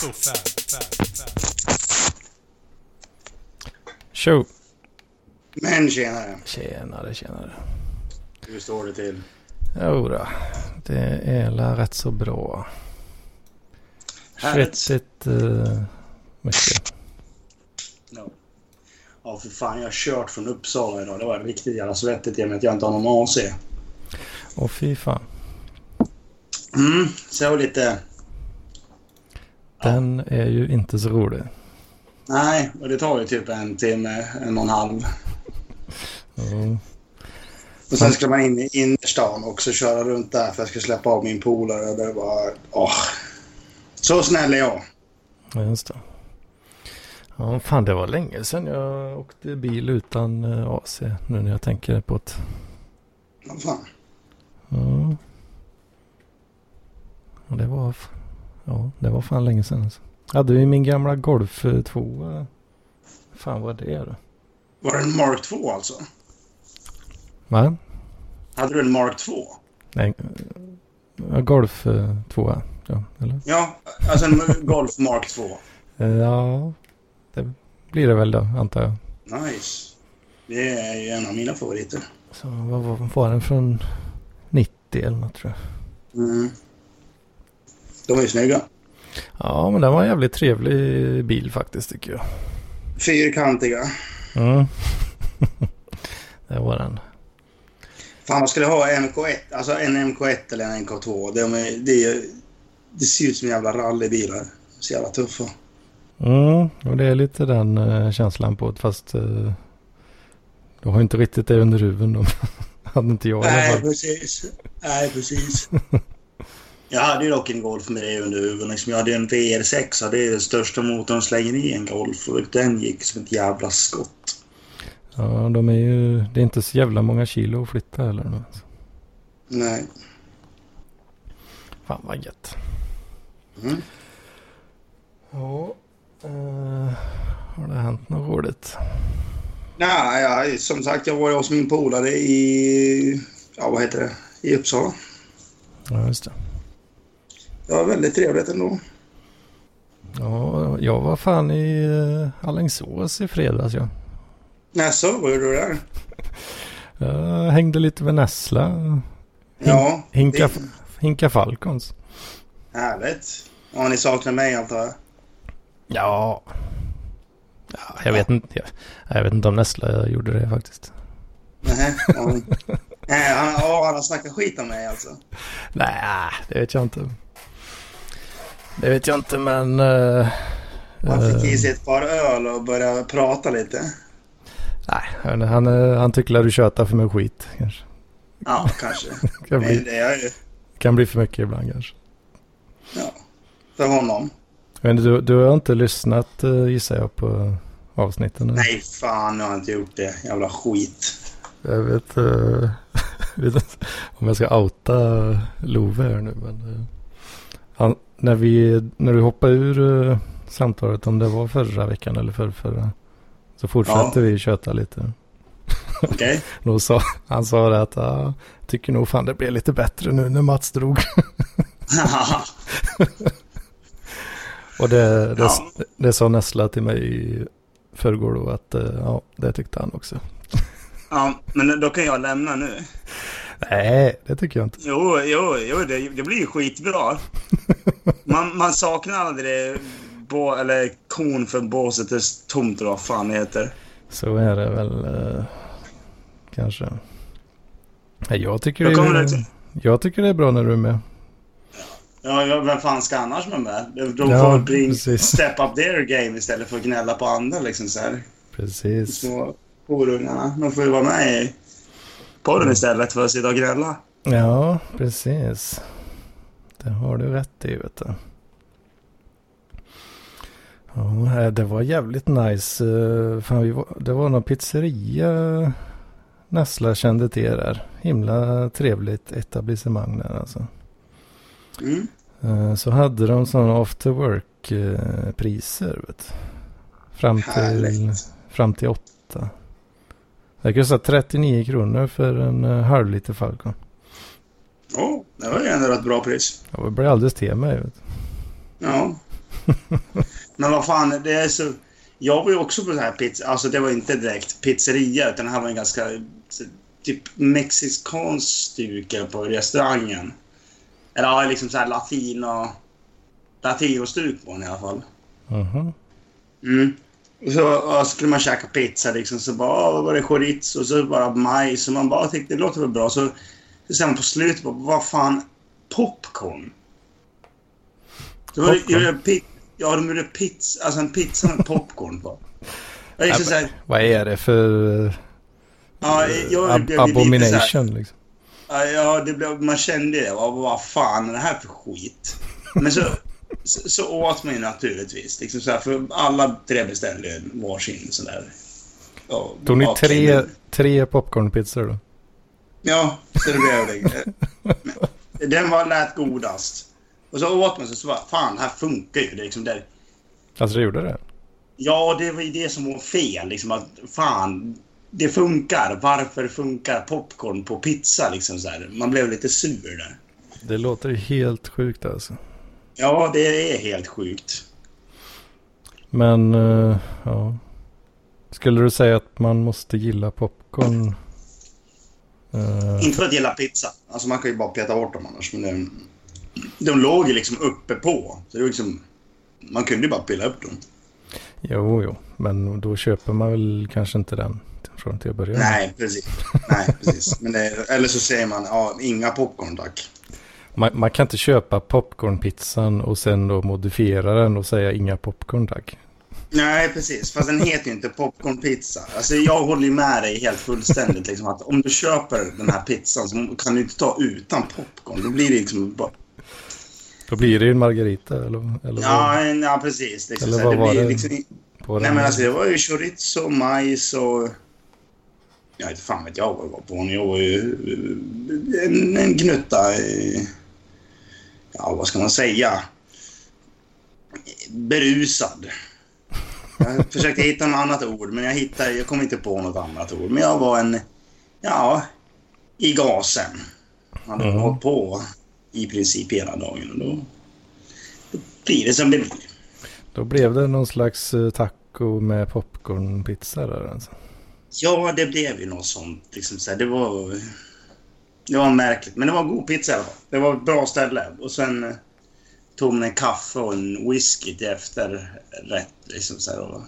halvgetto. Tjo! Men tjenare, Tjenare, tjenare. hur står det till? Jodå, det är la rätt så bra. Härligt. Svettigt uh, mycket. Ja. Ja, för fan. Jag har kört från Uppsala idag. Det var riktigt jävla svettigt i och med att jag inte har någon AC. Och fy fan. Mm, så jag var lite... Den är ju inte så rolig. Nej, och det tar ju typ en timme, en och en halv. Mm. Och sen ska man in i innerstan också köra runt där för att jag ska släppa av min polare. Det var... Åh. Så snäll är jag. Ja, just det. Ja, fan det var länge sedan jag åkte bil utan eh, AC. Nu när jag tänker på det. Vad fan. Ja. Och det var... Ja, det var fan länge sedan alltså. Jag hade ju min gamla Golf 2. Fan vad det är då? Var det en Mark 2 alltså? Va? Hade du en Mark 2? Nej. ja, Golf 2. Ja, eller? Ja, alltså en Golf Mark 2. Eh, Ja, det blir det väl då antar jag. Nice. Det är ju en av mina favoriter. Så vad var, var den från 90 eller något tror jag. Mm. De är ju snygga. Ja, men den var en jävligt trevlig bil faktiskt tycker jag. Fyrkantiga. Mm. det var den. Fan, man skulle ha MK1. Alltså en MK1 eller en MK2. De är, det, är, det ser ut som jävla rallybilar. Så jävla tuffa. Mm, och det är lite den eh, känslan på det. Fast eh, du har inte riktigt det under huven då. Hade inte jag Nej, precis. Nej, precis. Jag hade ju dock en Golf med det under huven. Liksom. Jag hade en VR6. Det är den största motorn slänger i en Golf. Och den gick som ett jävla skott. Ja, de är ju, det är inte så jävla många kilo att flytta heller. nu. Nej. Fan vad gött. Mm. Ja, eh, har det hänt något roligt? Nej, ja, som sagt, jag var ju hos min polare i... Ja, vad heter det? I Uppsala. Ja, just det. Det var väldigt trevligt ändå. Ja, jag var fan i uh, Alingsås i fredags ja. Nässå, vad gjorde du där? Jag hängde lite med Nessla. Ja, Hinka, det- Hinka Falcons. Härligt. Ja, ni saknar mig antar jag. Ja. ja jag, vet inte, jag, jag vet inte om Nessla gjorde det faktiskt. Nej, ja. Han, ja, han har snackat skit om mig alltså. Nej, det vet jag inte. Det vet jag inte men... Uh, Han fick i sig ett par öl och började prata lite. Nej, han, han, eh, tycker att du tjötar för mycket skit kanske. Ja, kanske. Kan bli, det är kan bli för mycket ibland kanske. Ja, för honom. Men du, du har inte lyssnat eh, gissar jag på avsnitten? eller? Nej, fan, nu har jag inte gjort det. Jävla skit. Jag vet, eh, vet inte om jag ska outa Love här nu. Men, eh, han, när, vi, när du hoppade ur eh, samtalet, om det var förra veckan eller förra, förra så fortsatte vi köta lite. Okej? Sa, han sa det att ah, tycker nog fan det blev lite bättre nu när Mats drog. Och det, det, Ja. det sa Nessla till mig i förrgår då att eh, ja, det tyckte han också. ja, men då kan jag lämna nu. Nej, det tycker jag inte. Jo, jo, jo det, det blir ju skitbra. Man, man saknar aldrig bo, eller kon för båset är tomt eller vad fan det heter. Så är det väl eh, kanske. Jag tycker, det är, jag tycker det är bra när du är med. Ja, ja, vem fan ska annars vara med? De, de Ja, får bring, step up their game istället för att gnälla på andra liksom så här. Precis. Små horungarna. De får ju vara med i podden istället för att sitta och gnälla. Ja, precis. Det har du rätt i, vet du. Ja, eh, det var jävligt nice. eh, Fan, vi var, det var någon pizzeria Nessla kände till där. Himla trevligt etablissemang där alltså. Mm. Eh, Så hade de sådana after work priser vet du. Fram till, Härligt. fram till åtta. Det kostar 39 kronor för en eh, halv liter Falcon. Åh, det var ju ändå ett bra pris. Jag blir alldeles till mig. Ja. Men vad fan, det är så... Jag var ju också på så här pizza... Alltså det var inte direkt pizzeria, utan det här var en ganska typ mexikansk stuka på restaurangen. Eller ja, liksom så här latino... Latino-stuk på den i alla fall. Mhm. Mm. Så skulle man käka pizza liksom, så bara "Åh, var det chorizo och så bara majs och man bara tyckte det låter väl bra. Så, sen på slutet bara, vad fan, popcorn? Så var det, Popcorn? jag, pi, ja, de gjorde pizza, alltså en pizza med popcorn på. Jag liksom så här, Vad är det för ja, jag ab- blev lite så här, abomination liksom? Ja, Ja, det blev, man kände det. Vad, vad fan är det här för skit? Men så, så, åt man ju naturligtvis. Liksom så här, för alla tre beställde ju varsin sån där. Ja, Tog ni tre, tre popcornpizzor då? Ja, så det blev det. Den var lät godast. Och så åt man så, så bara, fan, här funkar ju. Det liksom där. Alltså det gjorde det? Ja, det var ju det som var fel. Liksom att, fan, det funkar. Varför funkar popcorn på pizza? Liksom så här. Man blev lite sur där. Det låter helt sjukt alltså. Ja, det är helt sjukt. Men eh, ja. Skulle du säga att man måste gilla popcorn? Eh, Inte för att gilla pizza. Alltså man kan ju bara peta bort dem annars. Men de, de låg ju liksom uppe på. Så det var liksom, man kunde ju bara pilla upp dem. jo, jo. Men då köper man väl kanske inte den från till att börja med. Nej, precis. Nej, precis. Men det, eller så säger man, ja, inga popcorn tack. Man, man kan inte köpa popcornpizzan och sen då modifiera den och säga inga popcorn tack. Nej, precis. Fast den heter ju inte popcornpizza. Alltså jag håller ju med dig helt fullständigt. Liksom, att om du köper den här pizzan så kan du inte ta utan popcorn. Då blir det liksom bara... Då blir det ju en margarita eller, eller Ja, ja precis. Liksom, Eller vad det var blir det? liksom... Nej men alltså det var ju chorizo, majs och... Jag vet fan vet jag vad det var på. Jag var ju en, en gnutta... Ja, vad ska man säga? Berusad. Jag försökte hitta något annat ord, men jag hittade, jag kom inte på något annat ord. Men jag var en... Ja, i gasen. Hade Mhm. hållit på i princip hela dagen. Och då, då blir det som det blir. Då blev det någon slags eh, taco med popcornpizza där alltså. Ja, det blev ju något sånt. Liksom, så här, det, var, det var märkligt, men det var god pizza i alla fall. Det var ett bra ställe. Och sen eh, tog man en kaffe och en whisky till efterrätt. Liksom, så här, och,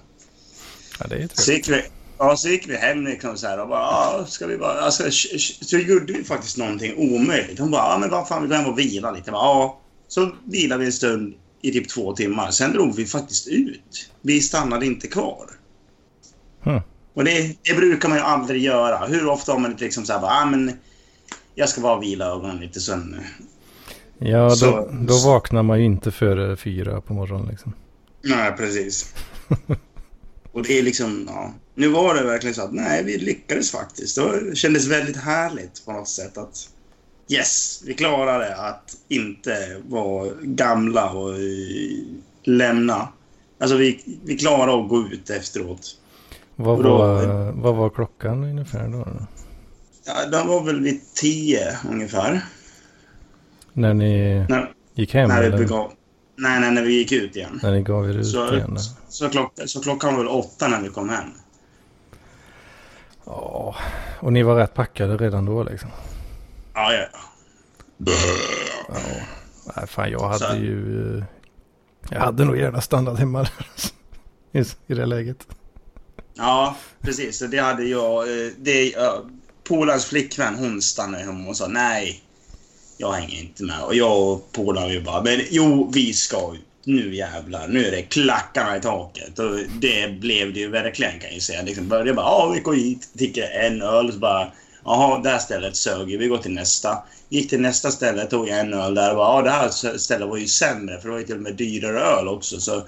Ja, det är så, trevligt. gick vi, ja, så gick vi hem liksom, så här, och bara, ja, ska vi bara... Alltså, så gjorde vi faktiskt någonting omöjligt. Hon bara, ja, men vad fan, vi går hem och vila lite. Ja, så vilade vi en stund i typ två timmar. Sen drog vi faktiskt ut. Vi stannade inte kvar. Hmm. Och det, det brukar man ju aldrig göra. Hur ofta har man inte liksom så här bara, ah, men jag ska bara vila ögonen lite sen. Ja, då, Så- då vaknar man ju inte före fyra på morgonen liksom. Nej, precis. Och det är liksom, ja. Nu var det verkligen så att nej, vi lyckades faktiskt. Det kändes väldigt härligt på något sätt att yes, vi klarade att inte vara gamla och eh, lämna. Alltså vi, vi klarade att gå ut efteråt. Vad, då- var, vad var klockan ungefär då? Ja, den var väl vid tio ungefär. När ni När, gick hem? när vi begav... Nej, nej, när vi gick ut igen. när ni gav er ut Så, igen? så, klock, så klockan var väl åtta när vi kom hem. Ja, och ni var rätt packade redan då liksom? Ja, ja. Ja. Nej, fan jag hade Så- ju... eh, Jag hade nog gärna stannat hemma i, i det läget. Ja, precis. Så det hade jag. eh, Det, ja, Polans flickvän, hon stannade hemma och sa nej. Jag hänger inte med. Och jag och polaren vi bara, men jo, vi ska ut. Nu jävlar, nu är det klackarna i taket. Och det blev det ju verkligen kan jag ju säga. Liksom började bara, ja vi går hit, dricker en öl. Så bara, jaha, det här stället sög. Vi går till nästa. Gick till nästa ställe, tog en öl där och bara, ja det här stället var ju sämre. För det var ju till och med dyrare öl också. Så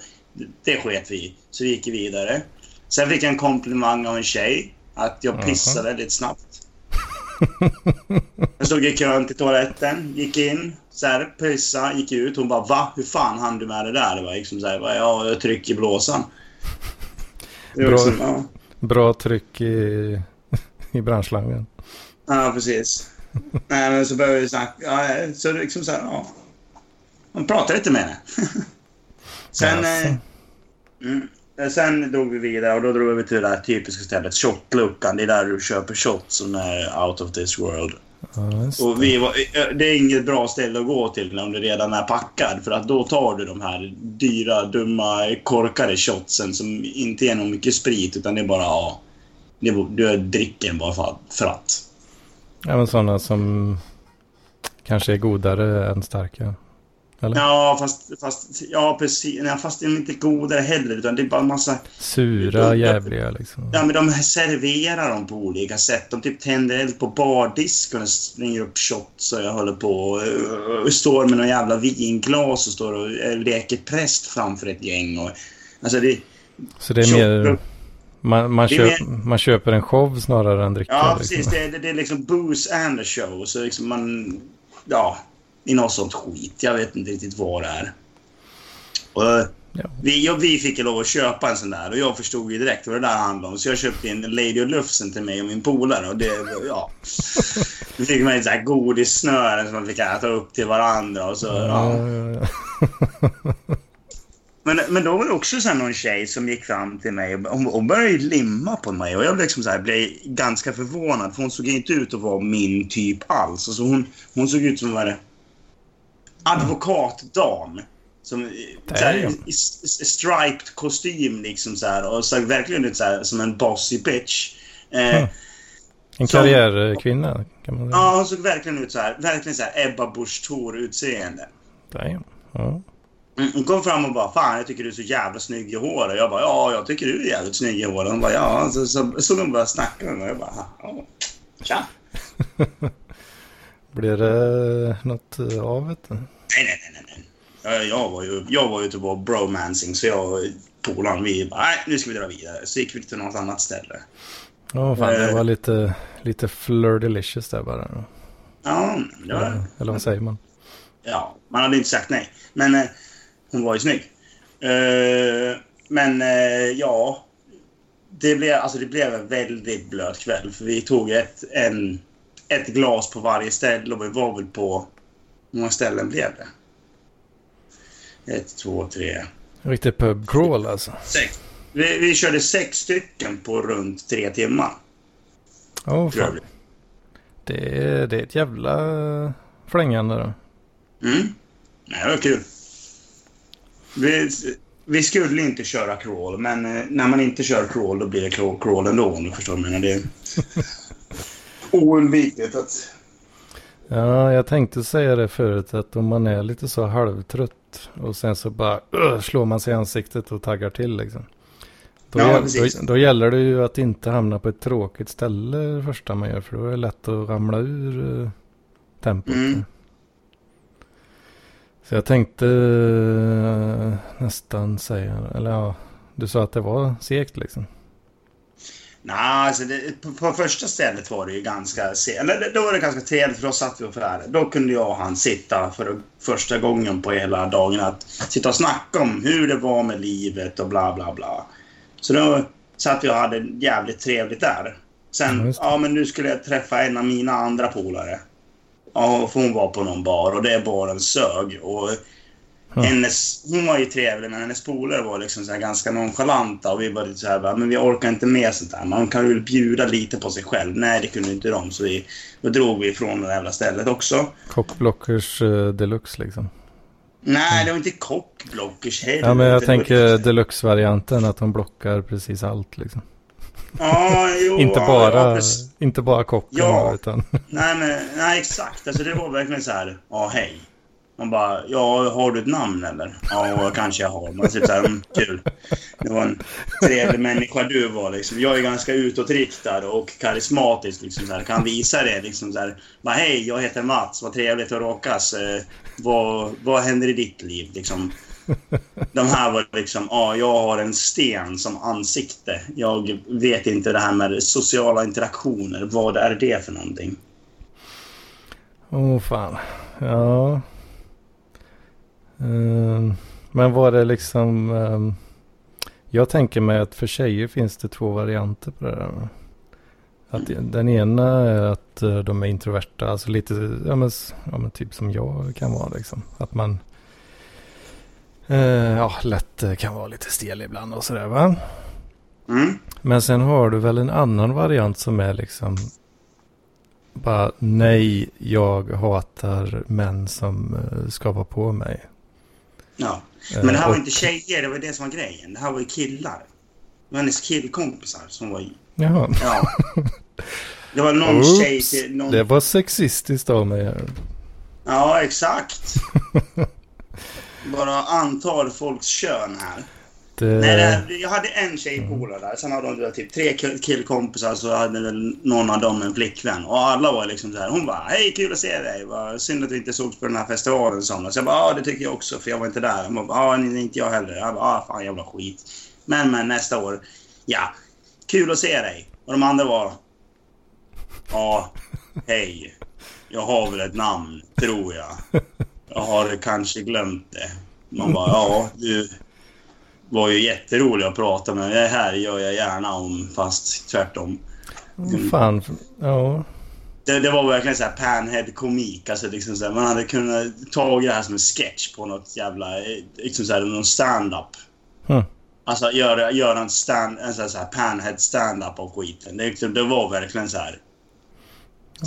det sket vi i. Så vi gick vidare. Sen fick jag en komplimang av en tjej. Att jag pissade lite snabbt. Jag stod i kön till toaletten, gick in, så här, pissa, gick ut. Hon bara va? Hur fan hann du med det där? Det var liksom så här, ja, jag tryck i blåsan. Bra. liksom, ja. Bra tryck i, i branschslangen. ja, precis. Nej, men så började vi snacka. Ja, så liksom så här, ja. Man pratade lite med henne. Sen, eh, mm, eh, sen drog vi vidare och då drog vi till det där typiska stället, shotluckan. Det är där du köper shots som är out of this world. Ja, Och vi var, eh, det är inget bra ställe att gå till om du redan är packad. För att då tar du de här dyra, dumma, korkade shotsen som inte är någon mycket sprit utan det är bara, ja. Du dricker den bara för, för att. Ja, men sådana som kanske är godare än starka. Eller? Ja, fast, fast, ja, precis. Nej, fast de är inte godare heller. Utan det är bara en massa... Sura, jävliga liksom. Ja, men de serverar dem på olika sätt. De typ tänder eld på bardisken och slänger upp shots och jag håller på och, och står med någon jävla vinglas och står och eh, leker präst framför ett gäng. Och, alltså det... Så det är mer... Man, man, Det är köp, man köper en show snarare än dricka. Ja, liksom. precis. Det, är- det är liksom booze and a show. Så liksom man... Ja, i något sånt skit. Jag vet inte riktigt vad det är. Och, Ja. vi, ja, vi fick lov att köpa en sån där och jag förstod ju direkt vad det där handlade om. Så jag köpte en Lady of Lufsen till mig och min polare och det, ja. Då fick man ett så här godissnöre som man fick äta upp till varandra och så, ja. Ja. Men, men då var det också så någon tjej som gick fram till mig och hon, hon började limma på mig och jag blev liksom så här, blev ganska förvånad för hon såg inte ut att vara min typ alls. Alltså hon, hon såg ut som en advokatdam. Som så här, Damn. i, i striped kostym liksom så här och såg verkligen ut så här, som en bossy bitch. Eh, Mm. En karriärkvinna kan man säga. Ja, hon såg verkligen ut så här, verkligen så här Ebba Busch Thor utseende. Damn. Ja. Mm, Hon kom fram och bara Fan, jag tycker du är så jävla snygg i håret. Jag bara Ja, jag tycker du är jävligt snygg i håret. Hon bara Ja. Så, så, så de började snacka med mig. Jag bara Ja. Tja. Blir det något eh, av det? Nej, nej, nej, nej. Jag, jag var ju, jag var ju ute på bromancing så jag och polaren vi bara Nej, nu ska vi dra vidare. Så gick vi till något annat ställe. Ja, fan det Eh. var lite, lite flirdelicious där bara. Ja, det var Eller, eller vad säger man? Ja, man hade inte sagt nej. Men eh, hon var ju snygg. Eh, men eh, ja, det blev, alltså, det blev en väldigt blöt kväll. För vi tog ett, en, ett glas på varje ställe och vi var väl på... Hur många ställen blev det? Ett, två, tre, Riktig pub crawl alltså. sex. Vi, vi körde sex stycken på runt tre timmar. Ja, jag. fan. Det, är, det är ett jävla flängande då. Mm. Nej, det var kul. Vi, vi skulle inte köra crawl, men eh, när man inte kör crawl då blir det crawl, ändå om du förstår vad jag menar. Det oundvikligt att... Ja, jag tänkte säga det förut att om man är lite så halvtrött och sen så bara uh, slår man sig i ansiktet och taggar till liksom. Då, Ja, då, då gäller det ju att inte hamna på ett tråkigt ställe det första man gör för då är det lätt att ramla ur uh, tempot. Mm. Så jag tänkte eh, nästan säga, eller ja, du sa att det var segt liksom. Nej, alltså det, på, på första stället var det ju ganska... Eller då var det ganska trevligt för då satt vi och för Då kunde jag och han sitta för första gången på hela dagen att sitta och snacka om hur det var med livet och bla bla bla. Så då satt vi och hade jävligt trevligt där. Ja, Sen, det. ja men nu skulle jag träffa en av mina andra polare. Ja, för hon var på någon bar och det baren sög. Och Ja. hennes, hon var ju trevlig men hennes polare var liksom så här ganska nonchalanta och vi lite så här, bara, men vi orkar inte med sånt där. Man kan väl bjuda lite på sig själv. Nej, det kunde inte de. Så vi, då drog vi ifrån det jävla stället också. Cockblockers uh, deluxe liksom. Nej, det var inte kockblockers heller. Ja men jag tänker deluxe-varianten att de blockar precis allt liksom. Ja, jo, inte, bara, ja, inte bara kocken Ja. utan... Nej, men, nej, exakt. Alltså, det var verkligen så här, ja, hej. Man bara, ja, har du ett namn eller? Ja, kanske jag har. Man typ så här, mm, kul. Det var en trevlig människa du var liksom. Jag är ganska utåtriktad och karismatisk liksom så här. Kan visa det liksom så här. Bara, hej, jag heter Mats. Vad trevligt att råkas. Eh, vad, vad händer i ditt liv liksom? De här var liksom, ja, jag har en sten som ansikte. Jag vet inte det här med sociala interaktioner. Vad är det för någonting? Åh fan. Ja. Ehm, men var det liksom... ehm, jag tänker mig att för tjejer finns det två varianter på det där. Att den ena är att eh, de är introverta, alltså lite, ja men, ja men typ som jag kan vara liksom. Att man Eh, ja, lätt eh, kan vara lite stel ibland och sådär va. Mm. Men sen har du väl en annan variant som är liksom bara nej, jag hatar män som eh, ska vara på mig. Ja. Men det här Eh, var och- inte tjejer, det var det som var grejen. Det här var ju killar. Det var hennes killkompisar som var i. Jaha. Ja. Det var någon Oops, tjej till någon... Det var sexistiskt av mig. här. Ja, exakt. Bara antar folks kön här. Det, Nej, jag hade en tjejpolare där. Sen hade de typ tre kill- killkompisar så hade någon av dem en flickvän. Och alla var liksom så här. Hon bara hej kul att se dig. Vad synd att vi inte sågs på den här festivalen i somras. Jag bara ja det tycker jag också för jag var inte där. Hon bara ja inte jag heller. Jag bara ah, fan jävla skit. Men men nästa år. Ja, kul att se dig. Och de andra var ja, hej. Jag har väl ett namn, tror jag. Jag har kanske glömt det. Man bara ja du var ju jätterolig att prata med. Det här gör jag gärna om, fast tvärtom. Vad fan, ja. Det, det var verkligen så här panhead-komik. Alltså liksom så här, man hade kunnat ta det här som en sketch på något jävla... eh, Liksom så här, någon stand-up. Hm. Alltså göra, göra en, stand, en här, så här panhead stand-up av skiten. Det, liksom- det var verkligen så här...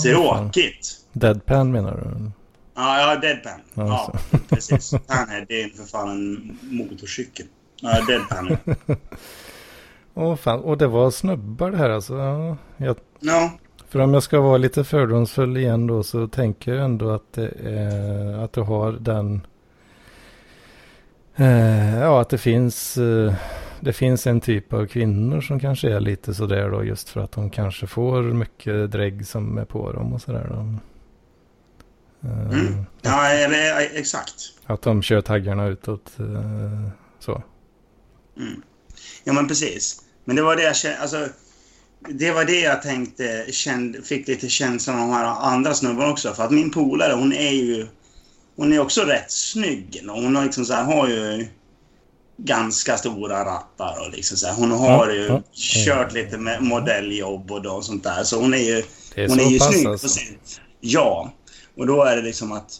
Tråkigt. Deadpan menar du? Ja, ja, deadpan. Ja, Ja, precis. Panhead, det är för fan en motorcykel. Ja, deadpan. Åh fan, och det var snubbar det här alltså. Ja, jag, Ja, för om jag ska vara lite fördomsfull igen då så tänker jag ändå att det är, att du har den eh, ja att det finns eh, det finns en typ av kvinnor som kanske är lite sådär då just för att de kanske får mycket drägg som är på dem och sådär då. Eh, Mm. ja eller, exakt. Att de kör taggarna utåt så. Mm. Ja, men precis. Men det var det jag kände, alltså, Det var det jag tänkte, kände, fick lite känslan av de här andra snubbarna också. För att min polare, hon är ju... Hon är också rätt snygg. Och hon har liksom så här, har ju ganska stora rattar och liksom så här, Hon har Ja, ju ja. kört lite med modelljobb och då, sånt där. Så hon är ju, är hon är ju snygg alltså. på sitt... Ja. Och då är det liksom att...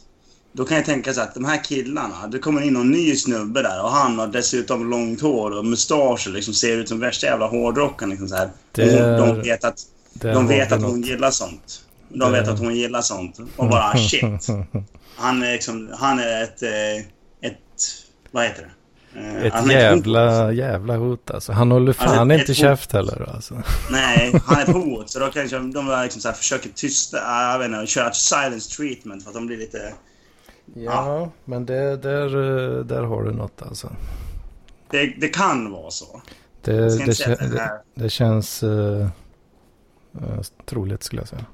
Då kan jag tänka så att de här killarna, det kommer in någon ny snubbe där och han har dessutom långt hår och mustasch och liksom ser ut som värsta jävla hårdrockaren. Liksom så här. Det Och är- de vet att, de vet att hon något. gillar sånt. De vet att hon gillar sånt. Och bara shit. Han är liksom, han är ett, eh, ett, vad heter det? Eh, Ett han jävla, jävla hot alltså. Han håller Alltså, fan ett inte hot. käft heller alltså. Nej, han är ett hot. Så då kanske de bara liksom så här försöker tysta, äh, jag vet inte, köra silence treatment för att de blir lite... Ja, men det, där, eh, där har du något alltså. Det, det kan vara så. Det, det, inte säga att kä- det det, känns uh, uh, troligt skulle jag säga.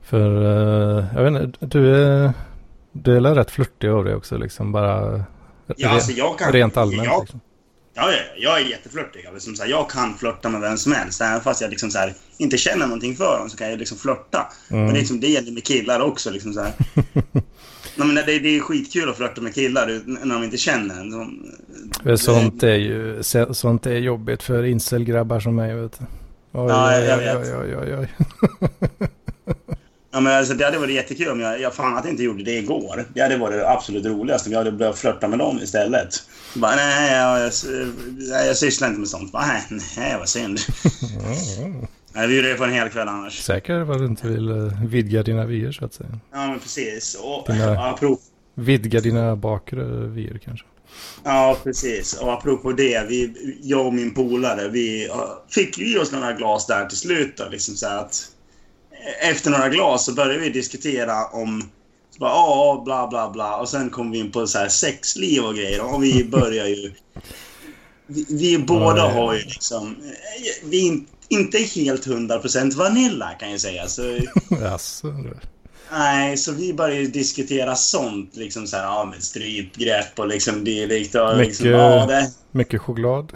För uh, jag vet inte, du är, du är rätt flörtig av dig också liksom bara Ja, alltså jag kan... rent allmänt. Jag, Liksom. Ja, ja, jag är jätteflörtig. Alltså, som så här, jag kan flörta med vem som helst. Även fast jag liksom så här, inte känner någonting för dem så kan jag liksom flörta. Mm. Men det, är liksom, det gäller med killar också. Liksom så här. Nej, men det, det är skitkul att flörta med killar när de inte känner en. De, sånt är ju så- sånt är jobbigt för incelgrabbar som mig vet du. Oj, Ja, oj, jag oj, vet. oj, oj, oj. Ja, men alltså, det hade varit jättekul om jag, jag fan att jag inte gjorde det igår. Det hade varit det absolut roligaste om jag hade börjat flörta med dem istället. Bara, nej, jag, jag, nej, jag sysslar inte med sånt. Bara, nej, nej, vad synd. Nej, vi gjorde det på en hel kväll annars. Säker vad du inte vill eh, vidga dina vyer så att säga. Ja, men precis. Och, Dina- apropå, Vidga dina bakre vyer kanske. ja, precis. Och apropå det, vi, jag och min polare, vi fick ju oss några glas där till slut. Då, liksom så att, efter några glas så började vi diskutera om så bara, ja, bla bla bla. Och sen kom vi in på så här sexliv och grejer. Och vi börjar ju... Vi, vi båda Ja, har ju liksom... Vi är in- inte helt 100% vanilla kan jag säga. Så, Jaså, du. Nej, så vi började diskutera sånt. Liksom så här, ja, med strypgrepp och liksom dylikt. Och Mycket- liksom, ja, det, Mycket choklad?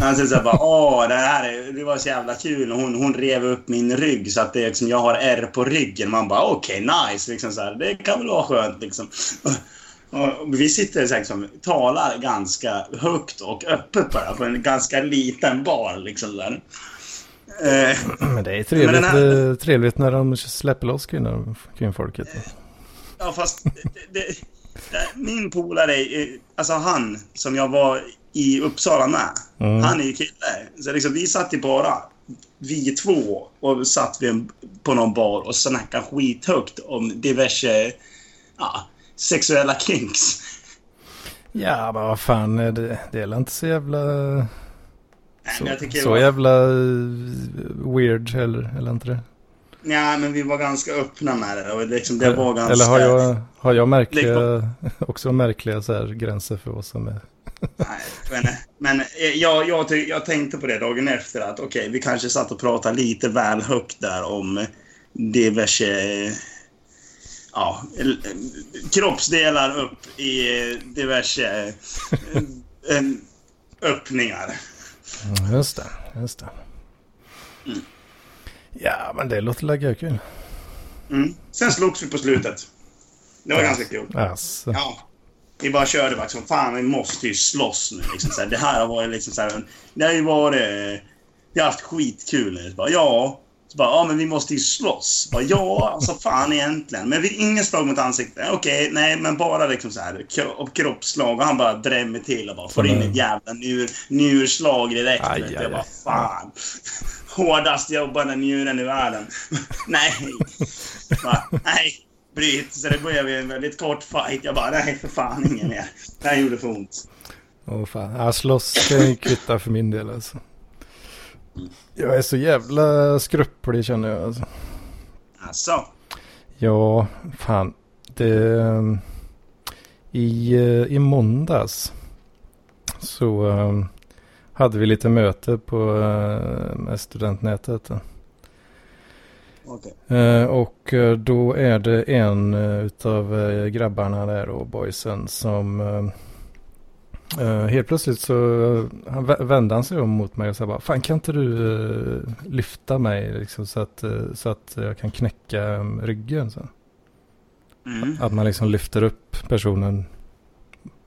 Han så här bara, åh, det här är, det var så jävla kul. Och hon, hon rev upp min rygg så att det liksom, jag har ärr på ryggen. Man bara, okej, nice. Liksom så här, det kan väl vara skönt liksom. Och, och vi sitter här, liksom, talar ganska högt och öppet bara på en ganska liten bar. Liksom där. Eh, Men det är trevligt, här- eh, trevligt när de släpper loss kvinnor, kvinnfolket. ja, fast det, det, Min polare, alltså han som jag var i Uppsala med. Mm. Han är ju kille. Så liksom, vi satt ju bara, vi två, och satt en, på någon bar och snackade skithögt om diverse ja, sexuella kinks. Ja, men vad fan, det, det är inte så jävla... Nej, Så, så var- jävla eh, weird eller, eller inte det? Ja, men vi var ganska öppna med det. Och liksom, det var ganska... Eller har jag, har jag märkliga, också märkliga så här gränser för vad som är... Nej, men, men eh, jag, jag, jag tänkte på det dagen efter att okej, vi kanske satt och pratade lite väl högt där om diverse ja, kroppsdelar upp i diverse eh, öppningar. Mm, Just det, just det. Mm. Ja, men det låter lägga kul. Mm. Sen slogs vi på slutet. Det var ganska kul. Alltså. Ja. Vi bara körde bara liksom, fan vi måste ju slåss nu. Liksom, så här, det här har varit liksom så här, det har ju varit, vi har haft skitkul bara, ja. Så bara, ja men vi måste ju slåss. Bara, ja, alltså fan egentligen. Men vi, ingen slag mot ansiktet. Okej, nej men bara liksom så här kroppsslag. Och han bara drämmer till och bara får in ett jävla njur, njurslag direkt. Aj, aj, jag bara, fan. Hårdast jobbande njuren i världen. nej. Bara, nej. Bryt. Så det blev en väldigt kort fight. Jag bara, nej för fan ingen mer. Det här gjorde för ont. Åh fan, ja, slåss kan ju kvitta för min del alltså. Jag är så jävla skrupplig känner jag alltså. Alltså. Ja, fan. Det, i, eh, I måndags så ehm, hade vi lite möte på med studentnätet. Eh, och då är det en uh, utav grabbarna där och boysen som eh, helt plötsligt så uh, han vä- vände han sig om mot mig och sa bara Fan kan inte du eh, lyfta mig liksom, så, att, eh, så att jag kan knäcka um, ryggen? Så. Mm. Att man liksom lyfter upp personen.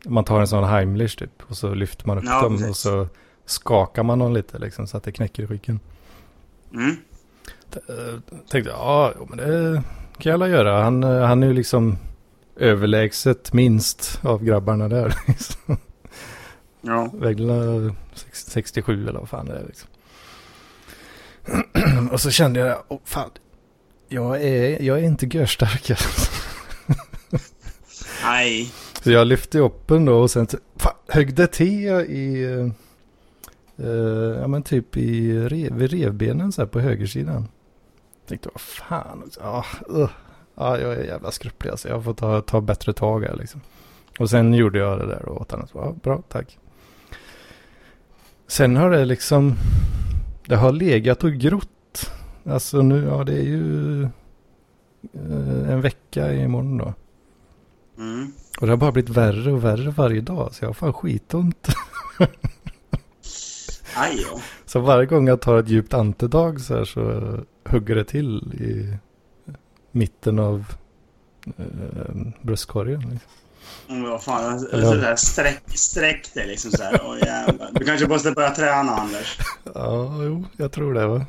Man tar en sån Heimlich typ och så lyfter man upp Ja, dem precis. och så skakar man dem lite liksom så att det knäcker ryggen. Mm. Tänkte ja, men det kan jag alla göra. Han, han är ju liksom överlägset minst av grabbarna där. liksom. Ja. Sex- 67 eller vad fan det är liksom. Och så kände jag, oh, fan, jag är, jag är inte görstark. alltså. Nej. Så jag lyfte upp den då och sen fan, högg till i, eh, ja men typ i rev, vid revbenen så här på högersidan. Tänkte vad fan, ja, uh, ja jag är jävla skrupplig alltså. Jag får ta, ta bättre tag här liksom. Och sen gjorde jag det där och åt honom. Ja, bra, tack. Sen har det liksom, det har legat och grott. Alltså nu, ja det är ju eh, en vecka imorgon då. Mm. Och det har bara blivit värre och värre varje dag. Så jag har fan skitont. Aj då. Så varje gång jag tar ett djupt andetag så här så hugger det till i mitten av eh, bröstkorgen. Liksom. Mm, vad fan, alltså, sådär, sträck, sträck dig liksom såhär. Åh jävlar. Du kanske måste börja träna Anders. Ja, jo, jag tror det va.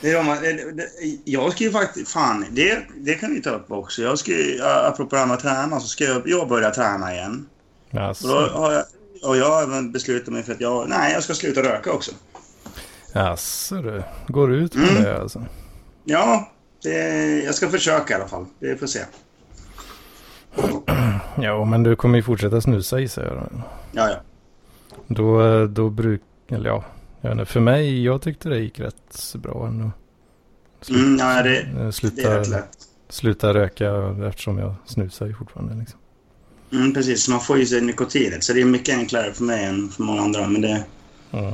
Det är man, det, det, jag ska ju faktiskt, fan, det, det kan vi ta upp också. Jag ska ju, apropå det här med att träna, så ska jag, jag börja träna igen. Och, då Alltså, har jag, och jag har även beslutat mig för att jag, nej, jag ska sluta röka också. alltså du. Går ut med Mm. det alltså. Ja, det, jag ska försöka i alla fall. Det får se. Ja, men du kommer ju fortsätta snusa i sig. då. Ja, ja. Då, då bruk, eller ja, jag vet inte, för mig, jag tyckte det gick rätt bra ändå. Slut- Mm, ja det, eh, det är sluta, rätt lätt. sluta röka eftersom jag snusar ju fortfarande. Liksom. Mm, precis, man får ju sig nikotinet. Så det är mycket enklare för mig än för många andra. Men det, Ja.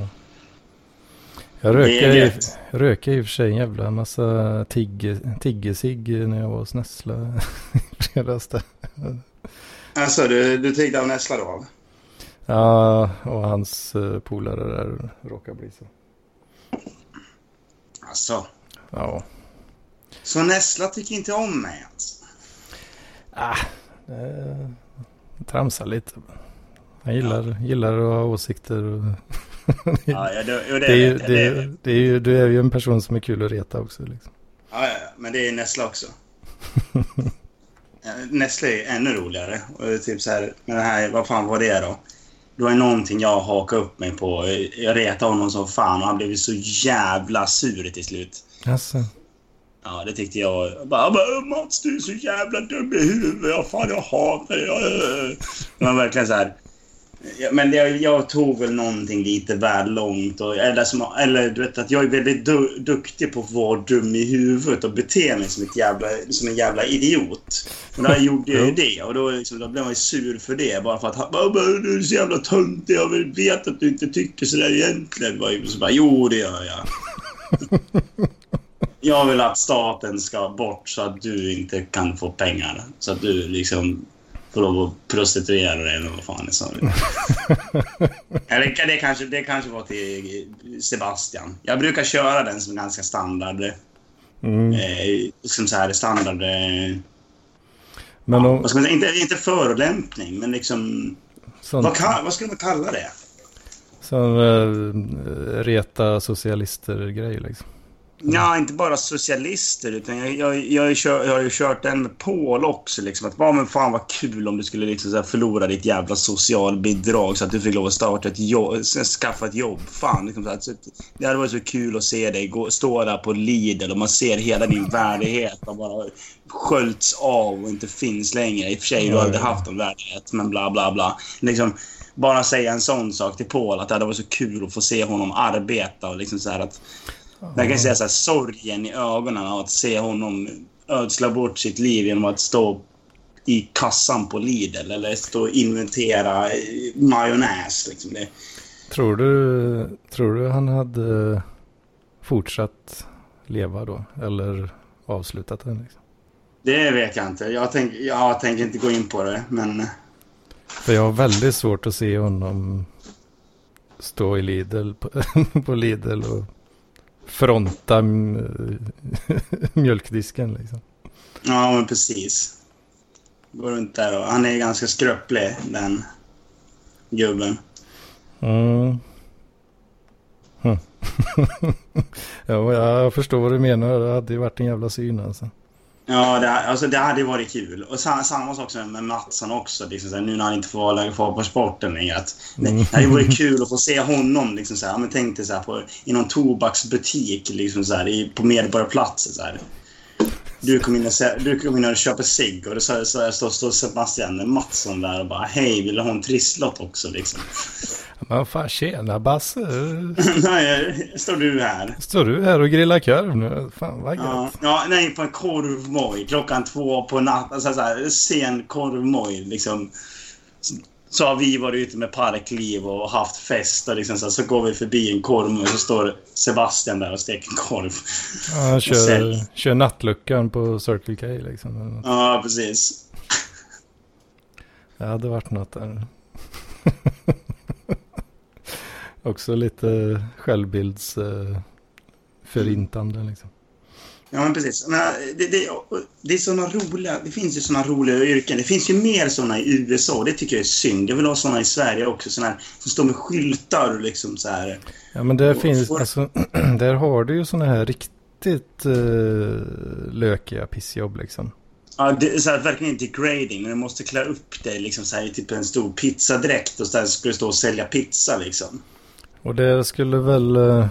Jag röker, i, röker i och för sig en jävla massa tigge, tiggesig när jag var hos Nessla fredags. där. alltså, du, du tyckte av Nessla då? Ja, och hans uh, polare där råkar bli så. Alltså. Ja, Så Nessla tycker inte om mig alltså? ah, eh, tramsar lite. Han gillar, gillar att ha åsikter. Och Ja, det, är ju, vet jag, det, det är- vet jag. det är ju, du är ju en person som är kul att reta också. Liksom. Ja, ja, men det är Nessla också. Nestlé är ännu roligare. Och typ så här, med det här, vad fan var det då? Det var ju någonting jag hakade upp mig på. Jag retade honom som fan och han blev så jävla sur till slut. Alltså. Ja, det tyckte jag. jag bara, bara, Mats, du är så jävla dum i huvudet. Ja, fan, jag hatar dig. Det var verkligen så här. Men det, jag tog väl någonting lite väl långt. Och, eller, som, eller du vet att jag är väldigt du, duktig på att vara dum i huvudet och bete mig som, ett jävla, som en jävla idiot. Och då gjorde jag ju det. Och då, liksom, då blev man ju sur för det. Bara för att han bara, "Bara, du är så jävla töntig. Jag vet att du inte tycker sådär egentligen. Så bara, jo, det gör jag. Jag vill att staten ska bort så att du inte kan få pengar. Så att du liksom lov att prostituera dig eller vad fan det sa. Eller det kanske, det kanske var till Sebastian. Jag brukar köra den som ganska standard. Mm. Eh, som så här standard... Eh, Men ja, om, man säga? Inte, inte förolämpning, men liksom... sån, Vad, kan, vad ska man kalla det? sån uh, reta socialister-grej liksom. Ja, inte bara socialister, utan jag, jag, jag, har ju kört, jag har ju kört den med Paul också. Liksom, att, men fan vad kul om du skulle liksom, så här, förlora ditt jävla socialbidrag så att du fick lov att starta ett jobb, skaffa ett jobb. Fan, liksom, så här, så, det hade varit så kul att se dig gå, stå där på Lidl och man ser hela din värdighet och bara sköljts av och inte finns längre. I och för sig, du har aldrig haft en värdighet, men bla bla bla. Liksom, bara säga en sån sak till Paul, att det hade varit så kul att få se honom arbeta och liksom så här att jag kan säga så här, sorgen i ögonen av att se honom ödsla bort sitt liv genom att stå i kassan på Lidl eller stå och inventera eh, majonnäs. Liksom det. Tror du, tror du han hade fortsatt leva då? Eller avslutat den? Liksom? det vet jag inte. Jag, tänk, jag tänker inte gå in på det, men... För jag har väldigt svårt att se honom stå i Lidl på, på Lidl och fronta mjölkdisken liksom. Ja, men precis. Går runt där och han är ganska skröplig, den gubben. Mm. Hm. ja, jag förstår vad du menar. Det hade ju varit en jävla syn alltså. Ja, det, alltså, det hade varit kul. Och samma, samma sak med Mattsson också. Liksom, så här, nu när han inte får vara kvar på sporten längre. Att, det, det hade ju varit kul att få se honom. Liksom, så här, men tänk dig så här, på, i någon tobaksbutik liksom, så här, i, på Medborgarplatsen. Du kom in och, du kom in och köper cigg och då så, så, står står Sebastian Mattsson där och bara Hej, vill du ha en trisslott också? Liksom. Men fan tjena Basse. nej, står du här? Står du här och grillar korv nu? Fan vad gött. Ja, ja, nej, på en korvmoj klockan två på natten. Alltså, så här, sen korvmoj liksom. Så, har vi varit ute med parkliv och haft fest och liksom, så, så går vi förbi en korvmoj och så står Sebastian där och steker korv. Ja, han kör, kör nattluckan på Circle K liksom. Ja, precis. Det hade varit något där. Också lite självbildsförintande liksom. Ja, men precis. Men, det, det, det är såna roliga... Det finns ju såna roliga yrken. Det finns ju mer såna i USA. Det tycker jag är synd. Jag vill ha såna i Sverige också. Såna här, som står med skyltar och liksom så här. Ja men där finns, får- alltså, där har du ju sådana här riktigt uh, lökiga pissjobb liksom. Ja, det är så här, verkligen degrading. Men du måste klä upp dig liksom så här, i typ en stor pizzadräkt och så där ska du stå och sälja pizza liksom. Och det skulle väl, eh,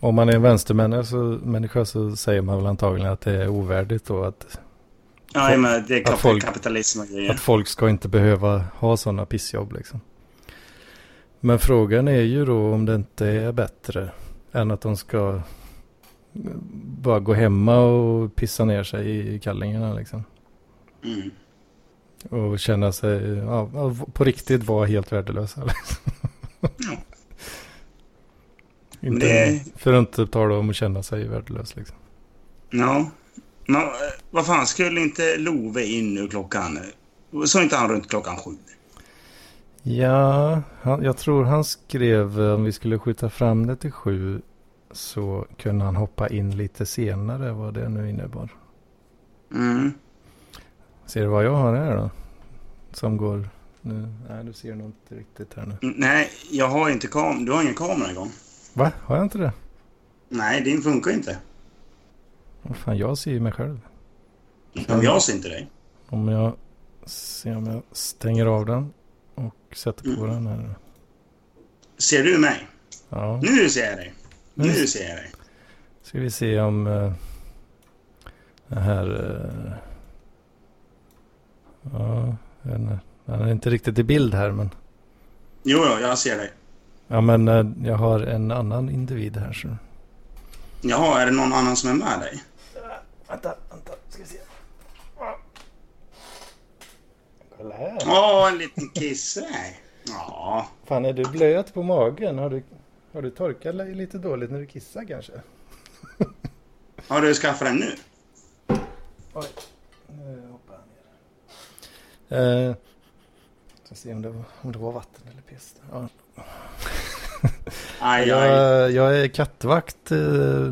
om man är en vänstermänniska så, människa så säger man väl antagligen att det är ovärdigt då att, Ja, men det är kap- folk- kapitalism och grejer. att folk ska inte behöva ha sådana pissjobb liksom. Men frågan är ju då om det inte är bättre än att de ska bara gå hemma och pissa ner sig i kallingarna liksom. Mm. Och känna sig, ja, på riktigt vara helt värdelösa. Liksom. Ja. Inte, det- För att inte tala om att känna sig värdelös liksom. Ja. Men, eh, vad fan, skulle inte Love in nu klockan... Så inte han runt klockan sju? Ja, han, jag tror han skrev eh, om vi skulle skjuta fram det till sju så kunde han hoppa in lite senare vad det nu innebar. Mm. Ser du vad jag har här då? Som går nu? Nej, du ser nog inte riktigt här nu. Nej, jag har inte kam... Du har ingen kamera igång. Va? Har jag inte det? Nej, din funkar inte. Vad fan, jag ser ju mig själv. Men jag ser inte dig. Om jag ser om jag stänger av den och sätter på den här. Ser du mig? Ja, Nu ser jag dig. Nu Mm. ser jag dig. ska vi se om uh, det här... eh, ja, den är inte riktigt i bild här men... Jo, jo, jag ser dig. Ja men eh, jag har en annan individ här så... Jaha, är det någon annan som är med dig? Vänta, vänta, ska vi se. Kolla här. Åh, en liten kisse. Ja. Fan, är du blöt på magen? Har du, har du torkat dig lite dåligt när du kissar kanske? Har du skaffat den nu? Oj, nu hoppar jag ner. Eh, ska se om det, var, om det var vatten eller piss. Ja. Aj, aj. Jag, jag är kattvakt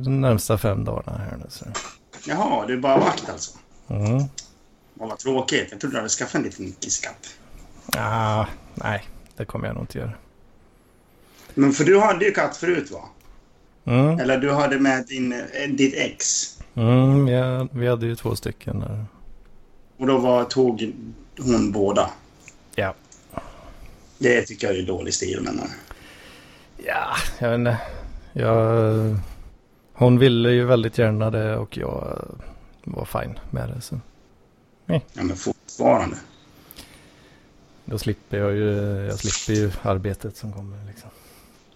de närmsta fem dagarna här nu. Så. Jaha, du är bara vakt alltså? Mm. Vad tråkigt. Jag trodde du hade skaffat en liten kisskatt. Ah, nej, det kommer jag nog inte göra. Men för du hade ju katt förut va? Mm. Eller du hade med din, eh, ditt ex. Mm, ja, vi hade ju två stycken där. Och då var, tog hon båda. Ja. Det tycker jag är dålig stil men... Ja, jag vet inte. Jag, hon ville ju väldigt gärna det och jag var fine med det. Så. Ja men fortfarande. Då slipper jag ju, jag slipper ju arbetet som kommer liksom.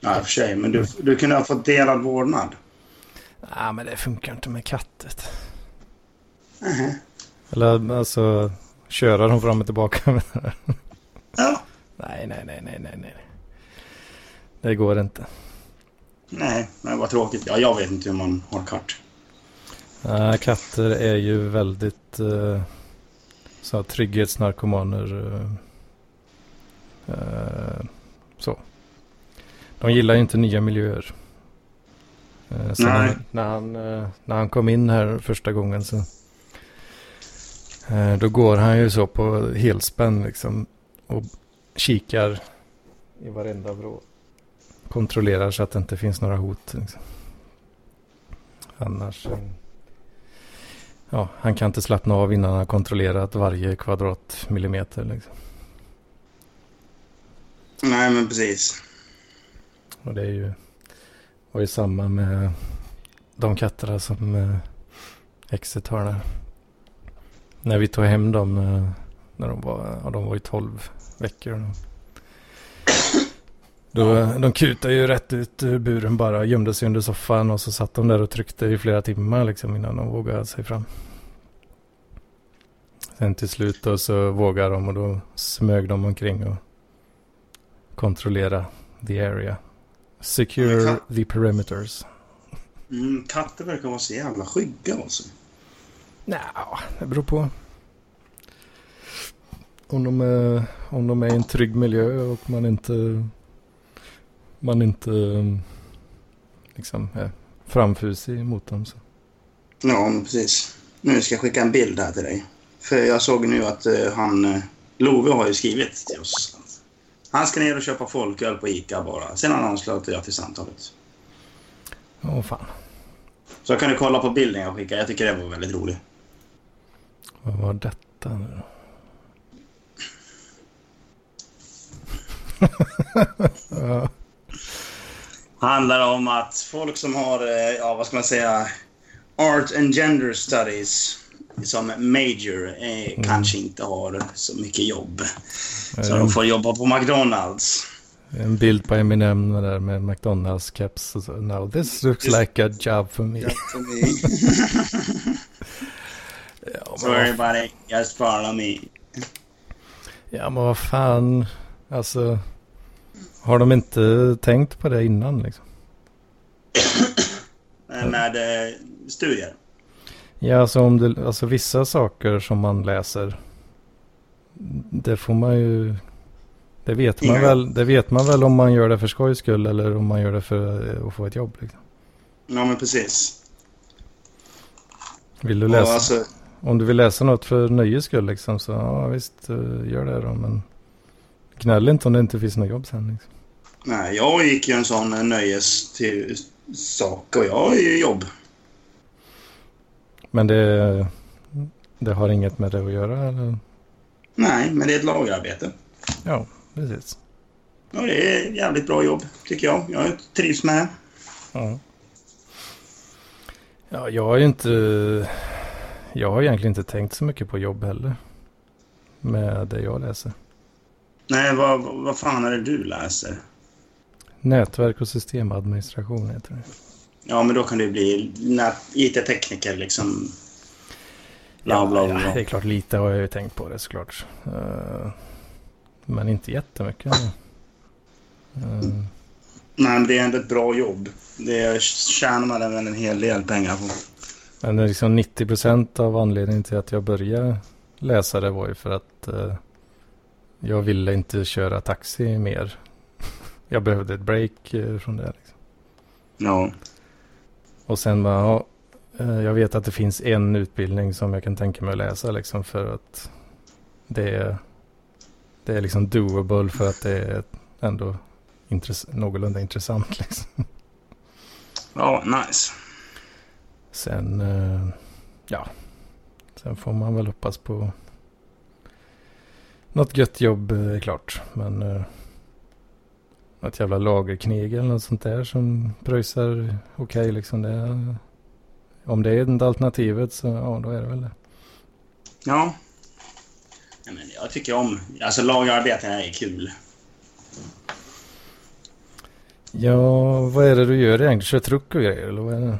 Ja, för sig. Men du, du kunde ha fått delad vårdnad. Nej, men det funkar inte med kattet. Mhm. Eller alltså, köra dem fram och tillbaka. Ja. nej, nej, nej, nej, nej, nej. Det går inte. Nej, men vad tråkigt. Ja, jag vet inte hur man har katt. Nej, katter är ju väldigt eh, så här, trygghetsnarkomaner. Eh, eh, så. De gillar ju inte nya miljöer. Eh, så Nej. när, han, eh, när han kom in här första gången så eh, då går han ju så på helspänn liksom och kikar i varenda vrå. Kontrollerar så att det inte finns några hot. Liksom. Annars eh, Ja, han kan inte slappna av innan han har kontrollerat varje kvadratmillimeter. Liksom. Nej, men precis. Och det är ju, var ju samma med de katterna som eh, exet har där. När vi tog hem dem, eh, när de var, ja, de var ju 12 veckor. Då, de kutade ju rätt ut ur buren bara, gömde sig under soffan och så satt de där och tryckte i flera timmar liksom innan de vågade sig fram. Sen till slut då så vågade de och då smög de omkring och kontrollera the area. Secure the perimeters. Mm, katter verkar vara så jävla skygga alltså. Nja, det beror på. Om de, är, om de är i en trygg miljö och man inte man inte um, liksom är framfusig mot dem. Så. Ja, precis. Nu ska jag skicka en bild här till dig. För jag såg nu att eh, han... Uh, Love har ju skrivit till oss. Han ska ner och köpa folköl på Ica bara. Sen ansluter jag till samtalet. Åh fan, Så kan du kolla på bilden jag skickade. Jag tycker det var väldigt roligt. vad var detta nu då? ja, handlar om att folk som har, eh, ja vad ska man säga, Art and Gender Studies som major eh, kanske inte har så mycket jobb. Så eh, de får jobba på McDonalds. en bild på Eminem där med McDonalds så. Now this looks Just- like a job for me. Ja, so men, vad, everybody just follow me. ja, men vad fan. Alltså, har de inte tänkt på det innan liksom? Med eh, studier. Ja, alltså, om det, alltså vissa saker som man läser. Det får man ju. Det vet man, Inga- väl, det vet man väl om man gör det för skojs skull eller om man gör det för eh, att få ett jobb. Liksom. Ja men precis. Vill du läsa? alltså, Om du vill läsa något för nöjes skull liksom, så ja, visst eh, gör det då. Men gnäll inte om det inte finns något jobb sen. Liksom. Nej, jag gick ju en sån nöjes till sak och jag har ju jobb. Men det, det har inget med det att göra eller? Nej, men det är ett lagerarbete. Ja, precis. Och det är ett jävligt bra jobb, tycker jag. Jag trivs med det. Ja. Ja, jag har ju inte... Jag har egentligen inte tänkt så mycket på jobb heller. Med det jag läser. Nej, vad, vad fan är det du läser? Nätverk och systemadministration heter det. Ja, men då kan du bli IT-tekniker liksom. Bla, bla, bla. Ja, det är klart, lite har jag ju tänkt på det såklart. Uh, men inte jättemycket. Uh. Nej, men det är ändå ett bra jobb. Det tjänar man även en hel del pengar på. Men det är liksom 90 procent av anledningen till att jag började läsa det var ju för att uh, jag ville inte köra taxi mer. Jag behövde ett break uh, från det. Liksom. Ja. Och sen bara, ja, jag vet att det finns en utbildning som jag kan tänka mig att läsa liksom för att det är, det är liksom doable för att det är ändå intress någorlunda intressant liksom. Ja, nice. Sen, ja, sen får man väl hoppas på något gött jobb är klart. Men något jävla lagerkneg eller något sånt där som pröjsar okej okay, liksom. Det, om det är det alternativet så ja, då är det väl det. Ja. men jag tycker om, alltså lagerarbete är kul. Ja, vad är det du gör egentligen? Kör truck och grejer eller vad är det?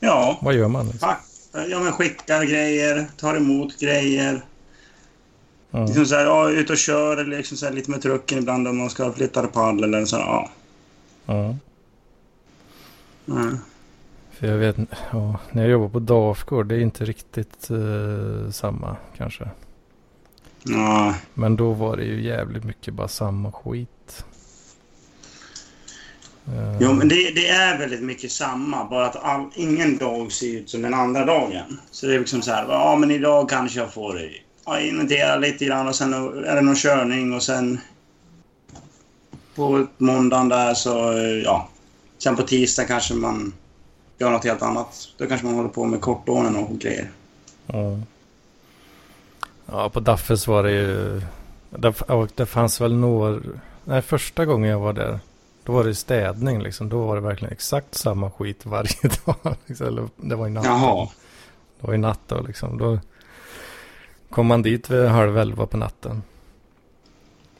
Ja. Vad gör man? Liksom? Ja, men skickar grejer, tar emot grejer. Mm. Liksom så här, ja, ut och kör eller liksom så här, lite med trucken ibland om man ska flytta paddel eller så. Ja. Ja. Mm. För jag vet, ja, när jag jobbar på Dafgård, det är inte riktigt uh, samma kanske. Ja. Men då var det ju jävligt mycket bara samma skit. Uh. Jo, men det, det, är väldigt mycket samma. Bara att all, ingen dag ser ut som den andra dagen. Så det är liksom så här, ja men idag kanske jag får ja, inventera lite grann och sen är det någon körning och sen på måndagen där så, ja. Sen på tisdag kanske man gör något helt annat. Då kanske man håller på med kortånen och grejer. Ja. Ja, på Daffes var det ju... Det, fanns väl några... Nej, första gången jag var där. Då var det städning liksom. Då var det verkligen exakt samma skit varje dag. Liksom. Det var i natt. Jaha. Det var i natt då liksom. Då kom man dit vid halv elva på natten.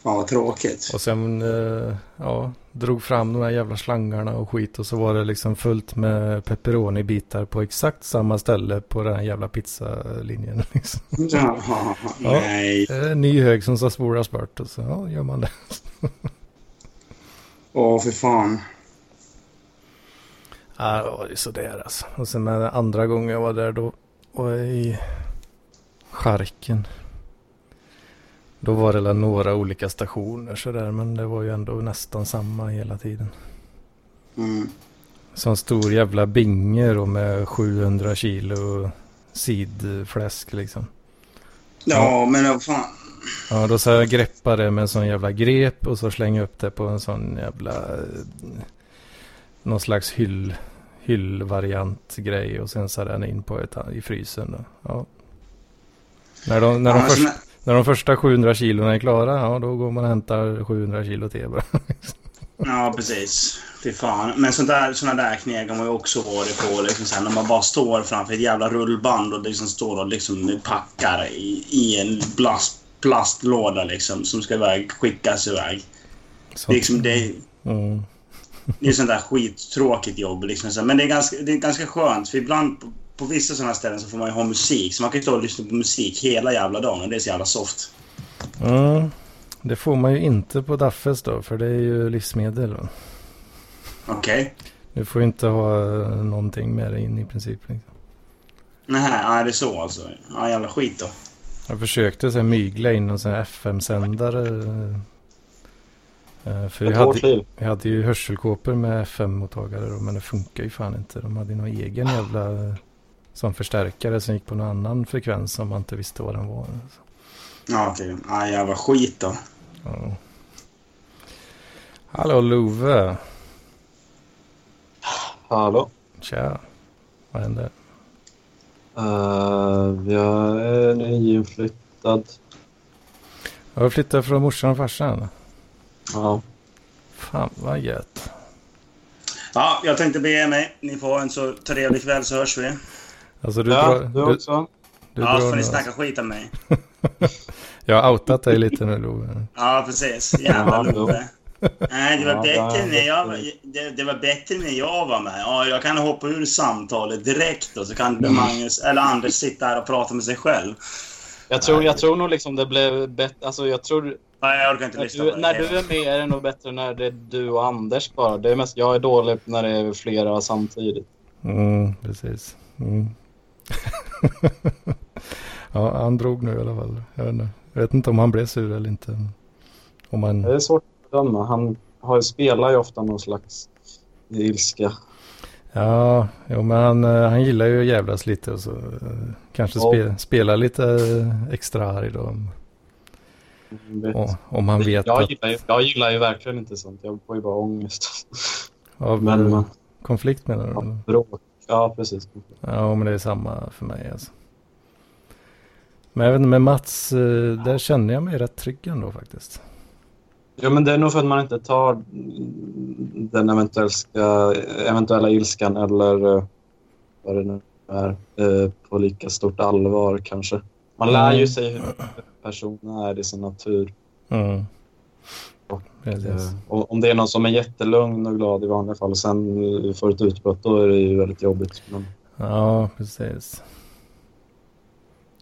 Fan vad tråkigt. Och sen eh, ja, drog fram de här jävla slangarna och skit. Och så var det liksom fullt med pepperoni-bitar på exakt samma ställe på den här jävla pizzalinjen. Liksom. Ja, nej. Ja, en ny hög som ska spolas bort och så ja, gör man det. Åh, för fan. Ja, det var ju sådär alltså. Och sen andra gången jag var där då var jag i Charken. Då var det några olika stationer sådär men det var ju ändå nästan samma hela tiden. Mm. Sån stor jävla binge då med 700 kilo sidfläsk liksom. Ja, ja. men vad fan. Ja, då så jag greppa det med en sån jävla grep och så slänga upp det på en sån jävla... Någon slags hyll, hyllvariant grej och sen så den in på ett, i frysen. Då. Ja. När de, när, ja, de först, är... när de första 700 kilona är klara, ja då går man och hämtar 700 kilo till bara. ja, precis. Fy fan. Men sådana där, såna där kneg har man ju också varit på. Liksom, sen, när man bara står framför ett jävla rullband och liksom står och liksom packar i, i en plast, plastlåda liksom, som ska iväg, skickas iväg. Så. Liksom, det, mm. det är sånt där skittråkigt jobb. Liksom, men det är, ganska, det är ganska skönt, för ibland på vissa sådana ställen så får man ju ha musik. Så man kan ju stå och lyssna på musik hela jävla dagen. Det är så jävla soft. Mm. Det får man ju inte på Daffes då. För det är ju livsmedel. Okej. Okay. Du får inte ha någonting med dig in i princip. Liksom. Nej, det är så alltså. Ja, jävla skit då. Jag försökte så mygla in en sån här FM-sändare. Eh, för jag hade, jag hade ju hörselkåpor med FM-mottagare men det funkar ju fan inte. De hade ju någon egen jävla som förstärkare som gick på någon annan frekvens som man inte visste vad den var. Ja, okej. Okay. Ah, jävla skit då. Ja. Hallå Love. Hallå. Tja. Vad händer? Uh, jag är nyinflyttad. Jag har flyttat från morsan och farsan. Ja. Fan vad gött. Ja, jag tänkte bege mig. Ni får en så trevlig kväll så hörs vi. Alltså du ja, drar... du också. Du, Ja, drar så får ni snacka alltså. skit om mig. Jag har outat dig lite nu Love. Ja, precis. Jävla Ja, Love. Nej, det var, Ja, bättre det- när jag, var- det, det var bättre när jag var med. Ja, jag kan hoppa ur samtalet direkt och så kan Magnus eller Anders sitta här och prata med sig själv. Jag tror, jag tror nog liksom det blev bättre. Alltså jag tror... Nej, jag orkar inte När lyssna du, när du är med är det nog bättre när det är du och Anders bara. Det är mest, jag är dålig när det är flera samtidigt. Mm, precis. Mm. ja, han drog nu i alla fall. Jag vet, inte. jag vet inte om han blev sur eller inte. Om han... Det är svårt att bedöma. Han har spelar ju ofta någon slags ilska. Ja, jo, men han, eh, han gillar ju att jävlas lite och så eh, kanske Ja. spe, spela lite extra arg då. Om, Vet. om- han vet jag, gillar ju, jag gillar ju verkligen inte sånt. Jag får ju bara ångest. av Men, konflikt menar du? ja, bråk. Ja, precis. Ja, men det är samma för mig alltså. Men jag vet inte, med Mats, eh, där känner jag mig rätt trygg ändå faktiskt. Ja, men det är nog för att man inte tar den eventuella, eventuella ilskan eller eh, vad det nu är eh, på lika stort allvar kanske. Man lär ju Mm. sig hur personen är i sin natur. Mm. Precis. Eh, och om det är någon som är jättelugn och glad i vanliga fall och sen får ett utbrott, då är det ju väldigt jobbigt. Men, Ja, precis.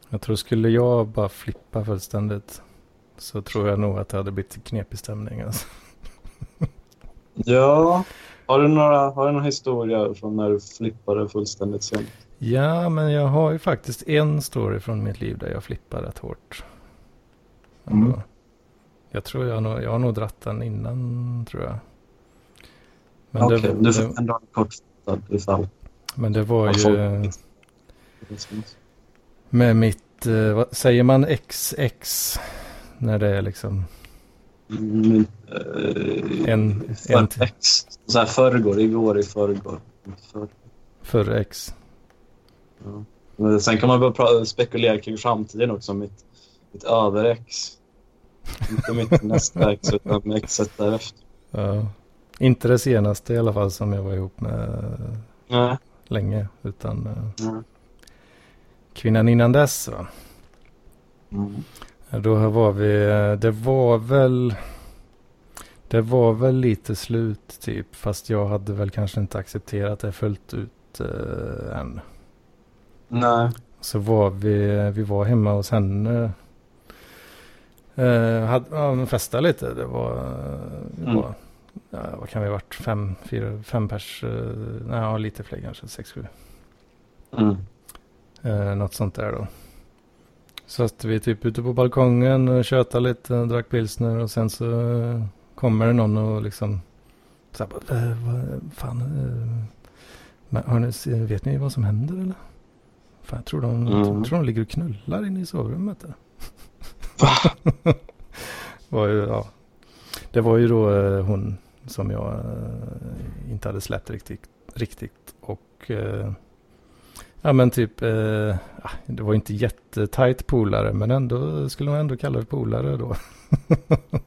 Jag tror skulle jag bara flippa fullständigt så tror jag nog att det hade blivit knepig stämning. Alltså. ja, har du, några, har du några historier från när du flippade fullständigt sen? Ja, men jag har ju faktiskt en story från mitt liv där jag flippar rätt hårt. Mm. Jag tror jag, har nog, jag har nog dratt den innan, tror jag. Men, Okej, det, du får ändå en kortfattad ifall. men det var ju med mitt, eh, vad säger man XX? När det är liksom Mm, eh, En- för, en- ex, så här förrgår, igår i förrgår. För, för X. ja. Men sen kan man börja spekulera kring framtiden också. Mitt, mitt överex. Inte mitt nästa ex utan exet därefter. Ja. Inte det senaste i alla fall som jag var ihop med Nej. länge. Utan eh, nej. kvinnan innan dess. Va? Mm. Då var vi, eh, det var väl, det var väl lite slut typ. Fast jag hade väl kanske inte accepterat det fullt ut eh, än. Nej. Så var vi, vi var hemma hos henne. Eh, hade, ja, men festade lite. Det var, eh, Mm. var ja, vad kan vi ha varit? Fem, fyra, fem pers? Eh, nej, lite fler kanske. Sex, sju. Mm. Eh, något sånt där då. Så att vi typ ute på balkongen och tjötade lite, drack pilsner och sen så kommer det någon och liksom så här, bara, eh, vad fan, men har ni, vet ni vad som händer eller? Fan, jag tror de, Mm. tror de ligger och knullar inne i sovrummet. Där. Va? var ju, ja. Det var ju då eh, hon som jag eh, inte hade släppt riktigt. riktigt och eh, ja men typ, ja, det var inte jättetajt polare men ändå skulle man ändå kalla det polare då.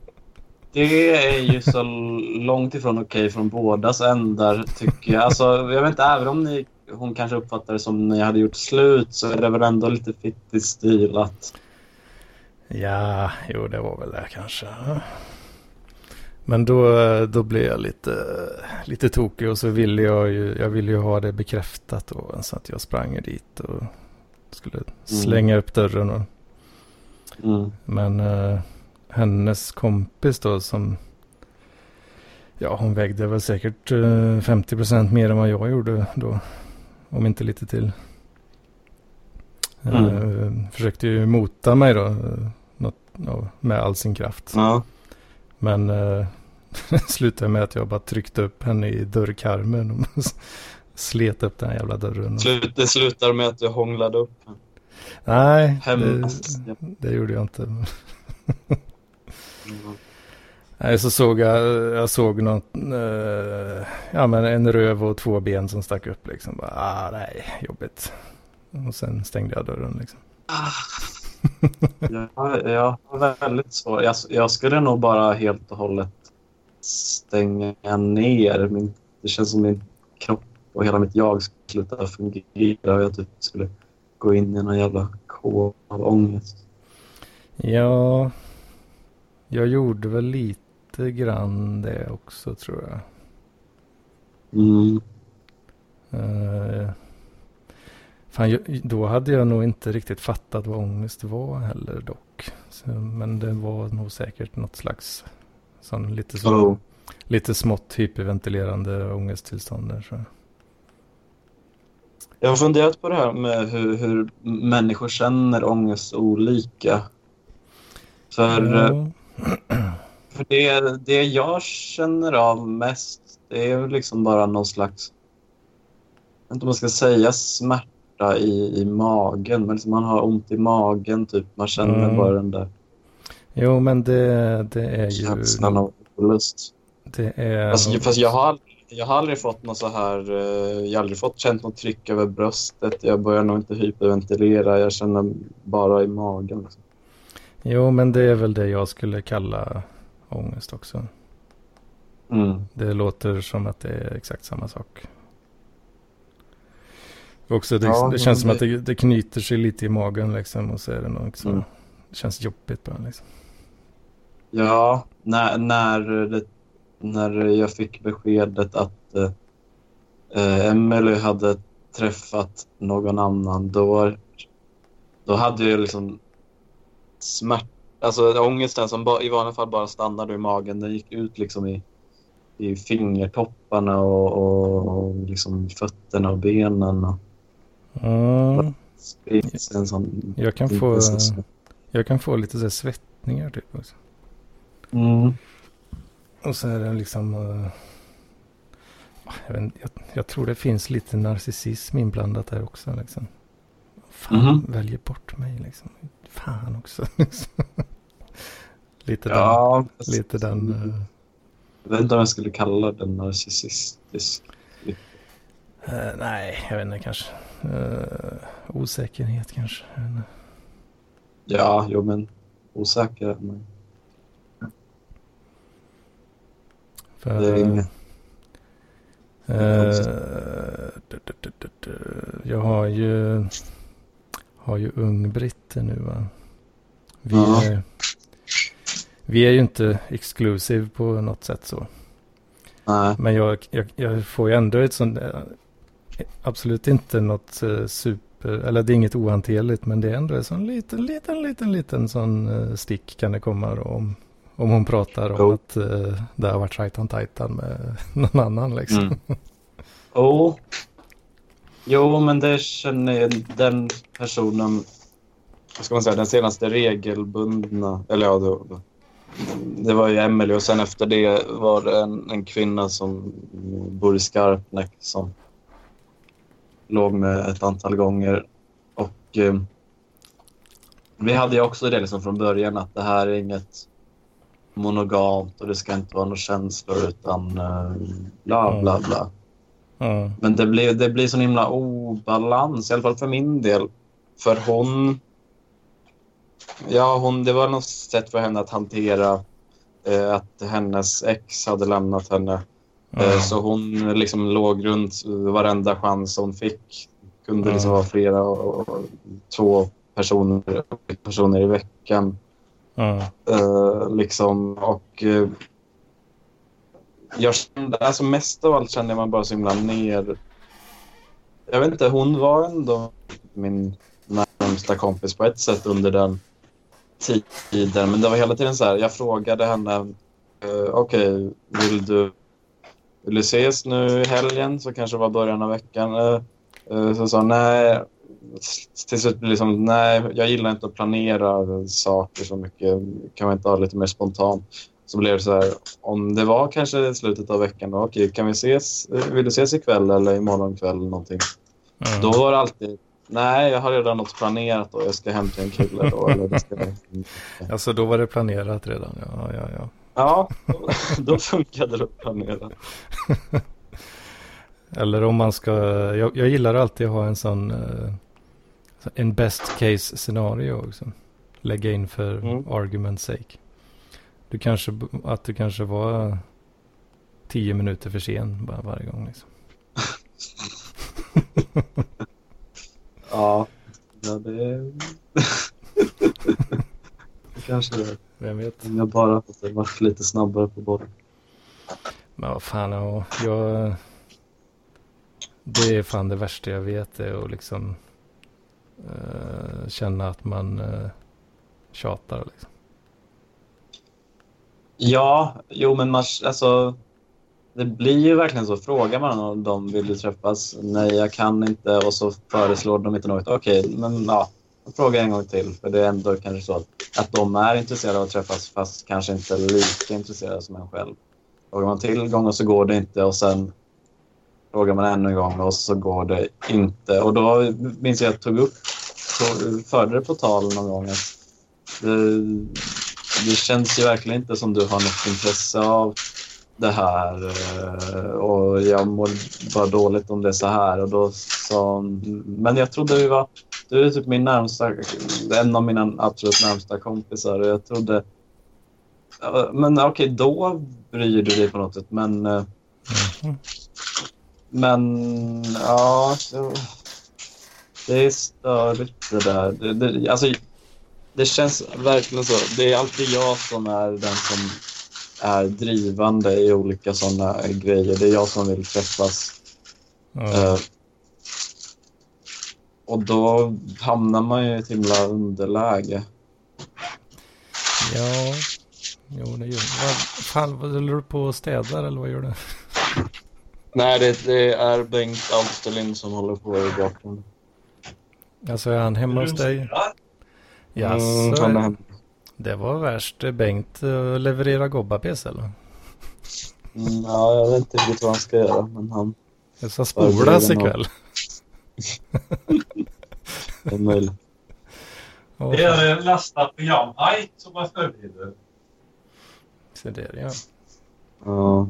Det är ju så långt ifrån okej från bådas ändar tycker jag. Alltså, jag vet inte, även om ni, hon kanske uppfattar det som ni hade gjort slut så är det väl ändå lite fitt i stil att... Ja, jo det var väl det kanske. Men då, då blev jag lite, lite tokig och så ville jag ju, jag ville ju ha det bekräftat då. Så att jag sprang dit och skulle slänga upp dörren. Och, Mm. men eh, hennes kompis då som, ja hon vägde väl säkert eh, 50% mer än vad jag gjorde då. Om inte lite till. Mm. försökte ju mota mig då. Med all sin kraft. Ja. Men eh, slutade med att jag bara tryckte upp henne i dörrkarmen och slet upp den här jävla dörren. Slut, det slutar med att du hånglade upp Nej, det, det gjorde jag inte. Mm. Nej, så såg jag, jag såg något, eh, ja men en röv och två ben som stack upp liksom. Bara, ah, nej, jobbigt. Och sen stängde jag dörren liksom. Jag, jag har väldigt svårt. Jag, jag skulle nog bara helt och hållet stänga ner. Min, det känns som min kropp och hela mitt jag skulle sluta fungera och jag typ skulle gå in i någon jävla kår av ångest. Ja, jag gjorde väl lite grann det också tror jag. Mm. Uh, fan, då hade jag nog inte riktigt fattat vad ångest var heller dock. Så, men det var nog säkert något slags sån lite, så, oh. lite smått hyperventilerande ångesttillstånd. Så. Jag har funderat på det här med hur, hur människor känner ångest olika. För, ja. för det, det jag känner av mest det är liksom bara någon slags, jag vet inte om man ska säga smärta i, i magen, men liksom man har ont i magen typ. Man känner mm. bara den där. Jo, men det, det är ju... Känslan av olust. Det är... Fast, fast jag har jag har aldrig fått något så här, eh, jag har aldrig fått känt något tryck över bröstet. Jag börjar nog inte hyperventilera, jag känner bara i magen. Liksom. Jo, men det är väl det jag skulle kalla ångest också. Mm. Det låter som att det är exakt samma sak. Också det, ja, det känns som att det, det, knyter sig lite i magen liksom och så är det något så. Mm. Det känns jobbigt bara liksom. Ja, när, när, det, när jag fick beskedet att äh, Emily hade träffat någon annan då, då hade jag liksom smärta, alltså ångesten som ba, i vanliga fall bara stannade i magen, den gick ut liksom i i fingertopparna och, och, och liksom fötterna och benen. Och, mm. sån jag, kan få, jag kan få lite så svettningar typ också. Mm. Och så är det liksom... Uh, jag, vet, jag, jag, tror det finns lite narcissism inblandat här också. Liksom. Fan, mm. väljer bort mig liksom. Fan också. lite ja, den. Lite den uh, jag vet inte om jag skulle kalla den narcissistisk. Uh, nej, jag vet inte kanske. Uh, osäkerhet kanske. Ja, jo men osäker. Men... För, det är inget. Uh, jag har ju, har ju ung-britter nu va. Vi, ja. Vi är ju inte exklusiv på något sätt så. Nej. Men jag, jag, jag får ju ändå ett sånt, absolut inte något uh, super, eller det är inget ohanterligt, men det är ändå en sån liten, liten, liten, liten sån uh, stick kan det komma då, om, om hon pratar om oh. att uh, det har varit tajtan tajtan med någon annan liksom. Mm. Oh. Jo, men det känner jag, den personen, vad ska man säga, den senaste regelbundna, eller ja, då, då det var ju Emelie och sen efter det var det en, en kvinna som bor i Skarpnäck som låg med ett antal gånger. Och eh, vi hade ju också det liksom från början att det här är inget monogamt och det ska inte vara några känslor utan eh, bla bla bla. Mm. Men det blir, det blir sån himla obalans, i alla fall för min del. För hon Ja, hon, det var något sätt för henne att hantera eh, att hennes ex hade lämnat henne. Mm. Eh, så hon liksom låg runt varenda chans hon fick. Kunde liksom vara flera och, och, två personer, personer i veckan. Eh, liksom, och eh, jag kände, alltså mest av allt kände man bara så himla ner. Jag vet inte, hon var ändå min närmsta kompis på ett sätt under den tiden. Men det var hela tiden så här, jag frågade henne, uh, okej, okay, vill du vill du ses nu i helgen? Så kanske det var början av veckan. Uh, uh, så sa nej, till slut liksom, nej, jag gillar inte att planera saker så mycket. Kan man inte ha lite mer spontant? Så blev det så här, om det var kanske slutet av veckan, då, okej, kan vi ses? Vill du ses ikväll eller imorgon kväll någonting? Mm. Då var det alltid Nej, jag har redan något planerat och jag ska hämta en kille då. eller ska... Alltså då var det planerat redan, ja, ja, ja. Ja, då, då funkade det att planera. eller om man ska, jag, jag, gillar alltid att ha en sån, eh, En best case scenario också. Lägga in för Mm. argument's sake. Du kanske, att du kanske var tio minuter för sen bara varje gång liksom. Ja, ja det... det kanske det är. Vem vet? Om jag bara hade varit lite snabbare på bollen. Men vad fan, ja, jag... Det är fan det värsta jag vet är att liksom eh, känna att man uh, tjatar liksom. Ja, jo men man, alltså, det blir ju verkligen så. Frågar man om de vill träffas? Nej, jag kan inte. Och så föreslår de inte något. Okej, men ja, jag frågar en gång till. För det är ändå kanske så att, att de är intresserade av att träffas fast kanske inte lika intresserade som en själv. Frågar man till gång och så går det inte och sen frågar man ännu en gång och så går det inte. Och då minns jag att jag tog upp, tog, förde det på tal någon gång att det, det känns ju verkligen inte som du har något intresse av det här eh, och jag mår bara dåligt om det är så här. Och då sa hon, men jag trodde vi var, du är typ min närmsta, en av mina absolut närmsta kompisar och jag trodde, men okej då bryr du dig på något sätt men, eh, Mhm. men ja, så, det är störigt det där. Det, det, alltså, det känns verkligen så. Det är alltid jag som är den som är drivande i olika sådana grejer. Det är jag som vill träffas. Ja. Eh, och då hamnar man ju i ett himla underläge. ja, jo det gör vad, Fan, vad håller du på och städar eller vad gör du? Nej, det, det är Bengt Alsterlind som håller på i bakgrunden. Alltså är han hemma hos dig? Mm, Jaså, han är hemma. det var värst. Bengt uh, levererar gobbapes eller? Mm, ja, jag vet inte riktigt vad han ska göra, men han Jag ska spolas ikväll. det är möjligt. Det är lasta program Aj, som man förbereder. Se där ja. Ja.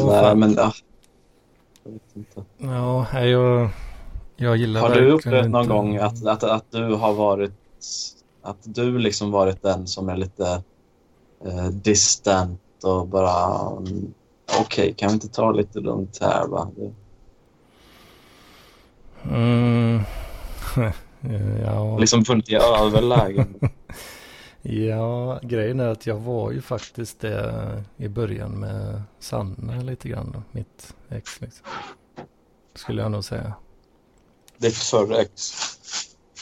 Åh, Nej, fan. men ja. Jag vet inte. Ja, nej, jag, jag gillar Har du upplevt någon inte- gång att, att, att du har varit att du liksom varit den som är lite eh, distant och bara mm, okej, kan vi inte ta lite lugnt här va? Det, Mm. ja, liksom funnit i överläge. ja, grejen är att jag var ju faktiskt det i början med Sanna lite grann. Då, mitt ex liksom. Skulle jag nog säga. Ditt förra ex.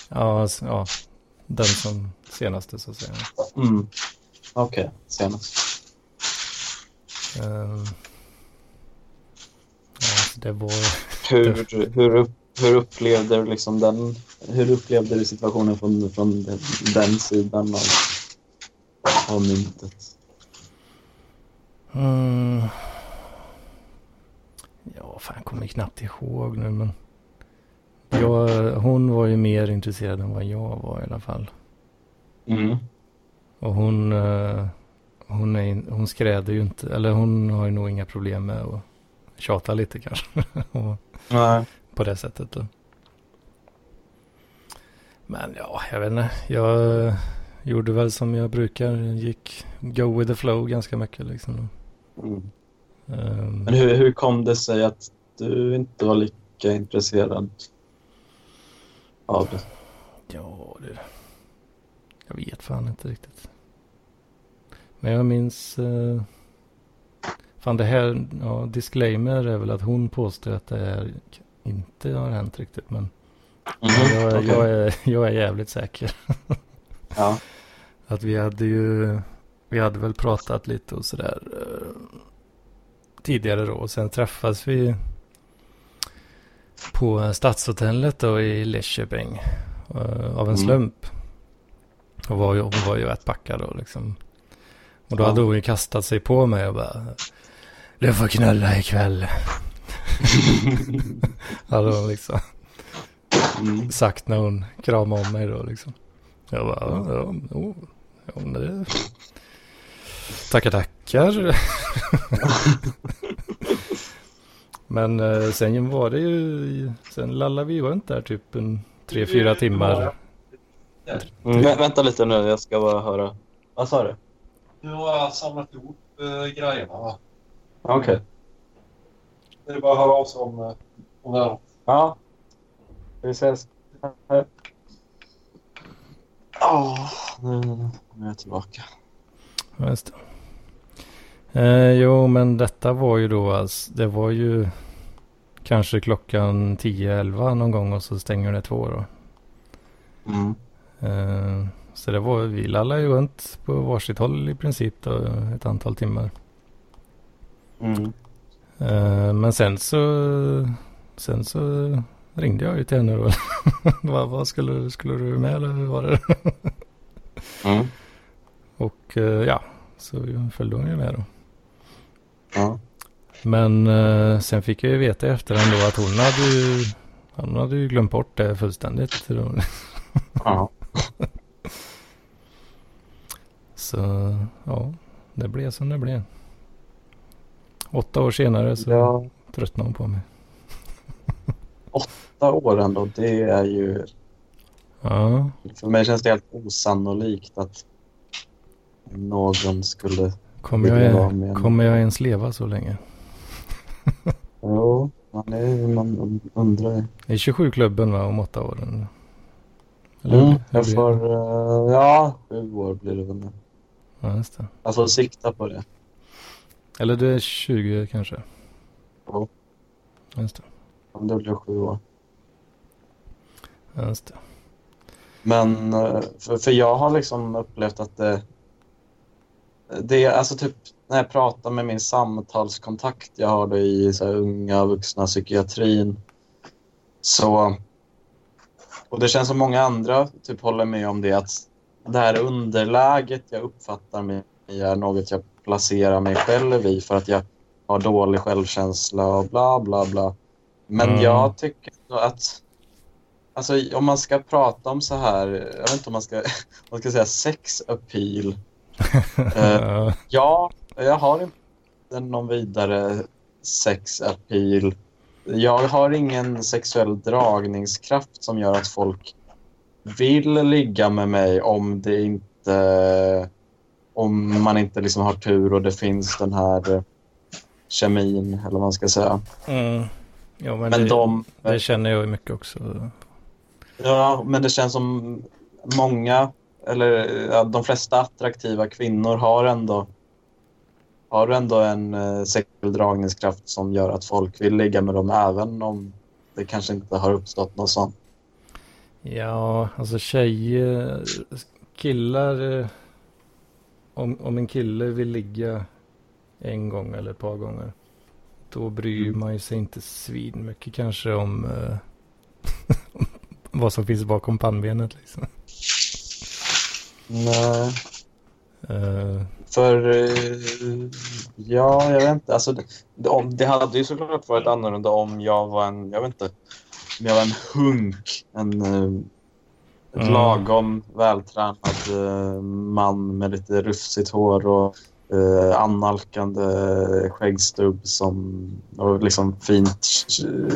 Ja, ja, den som senaste så att säga. Mm. Okej, senast. Ehm, ja, det var... Hur, hur, upp, hur upplevde du liksom den hur upplevde du situationen från, från den, den sidan av, av myntet? Mm. Ja, fan jag kommer knappt ihåg nu men. Jag, hon var ju mer intresserad än vad jag var i alla fall. Mm. Och hon, eh, hon, är, hon skräder ju inte, eller hon har ju nog inga problem med att tjata lite kanske. Och Nej. På det sättet då. Men ja, jag vet inte. Jag eh, gjorde väl som jag brukar. Gick go with the flow ganska mycket liksom. Mm. Ehm, Men hur, hur kom det sig att du inte var lika intresserad av det? Ja, du. Jag vet fan inte riktigt. Men jag minns... Eh, fan det här, ja, disclaimer är väl att hon påstår att det här inte har hänt riktigt. Men jag, Okej. jag, är, jag är jävligt säker. Ja. Att vi hade ju, vi hade väl pratat lite och sådär eh, tidigare då. Och sen träffas vi på Stadshotellet då i Lidköping eh, av en Mm. slump. Och var ju, hon var ju rätt packad då liksom. Och då hade hon ju kastat sig på mig och bara Du får knulla ikväll. hade hon liksom Mm. sagt när hon kramade om mig då liksom. Jag bara, ja, ja, jo, ja men det... Tackar, tackar. Men eh, sen var det ju, sen lallade vi runt där typ en tre, fyra timmar. Mm. Vä- vänta lite nu, jag ska bara höra. Vad sa du? Nu har samlat ihop uh, grejerna. Va? Okej. Det är bara att höra av sig om, eh, om det. Ja. Vi ses. Ja, nu, nu är jag tillbaka. Ja, just det. Eh, jo, men detta var ju då alltså, det var ju kanske klockan 10-11 någon gång och så stänger det två då. Mm. Eh, så det var, vi lallade ju runt på varsitt håll i princip då, ett antal timmar. Mm. Eh, men sen så, sen så ringde jag ju till henne då. vad, vad skulle, skulle du med eller hur var det? Mm. och eh, ja, så följde hon ju med då. Ja. Men eh, sen fick jag ju veta i efterhand då att hon hade ju, hon hade ju glömt bort det fullständigt. Ja. Så ja, det blev som det blev. Åtta år senare så ja. tröttnade hon på mig. Åtta år ändå, det är ju... Ja, För mig känns det helt osannolikt att någon skulle kommer jag, med. kommer jag ens leva så länge? Jo, man, är, man undrar ju. Det är 27-klubben va, om åtta år? Eller Mm, jag får... eh, ja, sju år blir det väl nu. Ja, just det. Jag får sikta på det. Eller det är 20 kanske? Ja. Just det. Om det blir sju år. Just det. Men eh, för, för jag har liksom upplevt att det, det är alltså typ när jag pratar med min samtalskontakt jag har det i så här, unga vuxna psykiatrin så och det känns som många andra typ håller med om det att det här underläget jag uppfattar mig i är något jag placerar mig själv i för att jag har dålig självkänsla och bla bla bla. Men Mm. jag tycker att Alltså om man ska prata om så här, jag vet inte om man ska, om man ska säga sex appeal. Eh, Ja, ja, jag har inte någon vidare sex appeal. Jag har ingen sexuell dragningskraft som gör att folk vill ligga med mig om det inte om man inte liksom har tur och det finns den här eh, kemin eller vad man ska säga. mm. ja men, Men det, de, det känner jag ju mycket också. Ja, men det känns som många, eller ja, de flesta attraktiva kvinnor har ändå har ändå en eh, sexuell dragningskraft som gör att folk vill ligga med dem även om det kanske inte har uppstått något sånt. Ja, alltså tjejer, killar. Om, om en kille vill ligga en gång eller ett par gånger. Då bryr Mm. man ju sig inte svin mycket kanske om eh, vad som finns bakom pannbenet liksom. Nej. Eh, För, eh, ja, jag vet inte. Alltså, det, det, om, det hade ju såklart varit annorlunda om jag var en, jag vet inte, om jag var en hunk. En, eh, ett Mm. lagom vältränad eh, man med lite rufsigt hår och eh, annalkande skäggstubb som, och liksom fint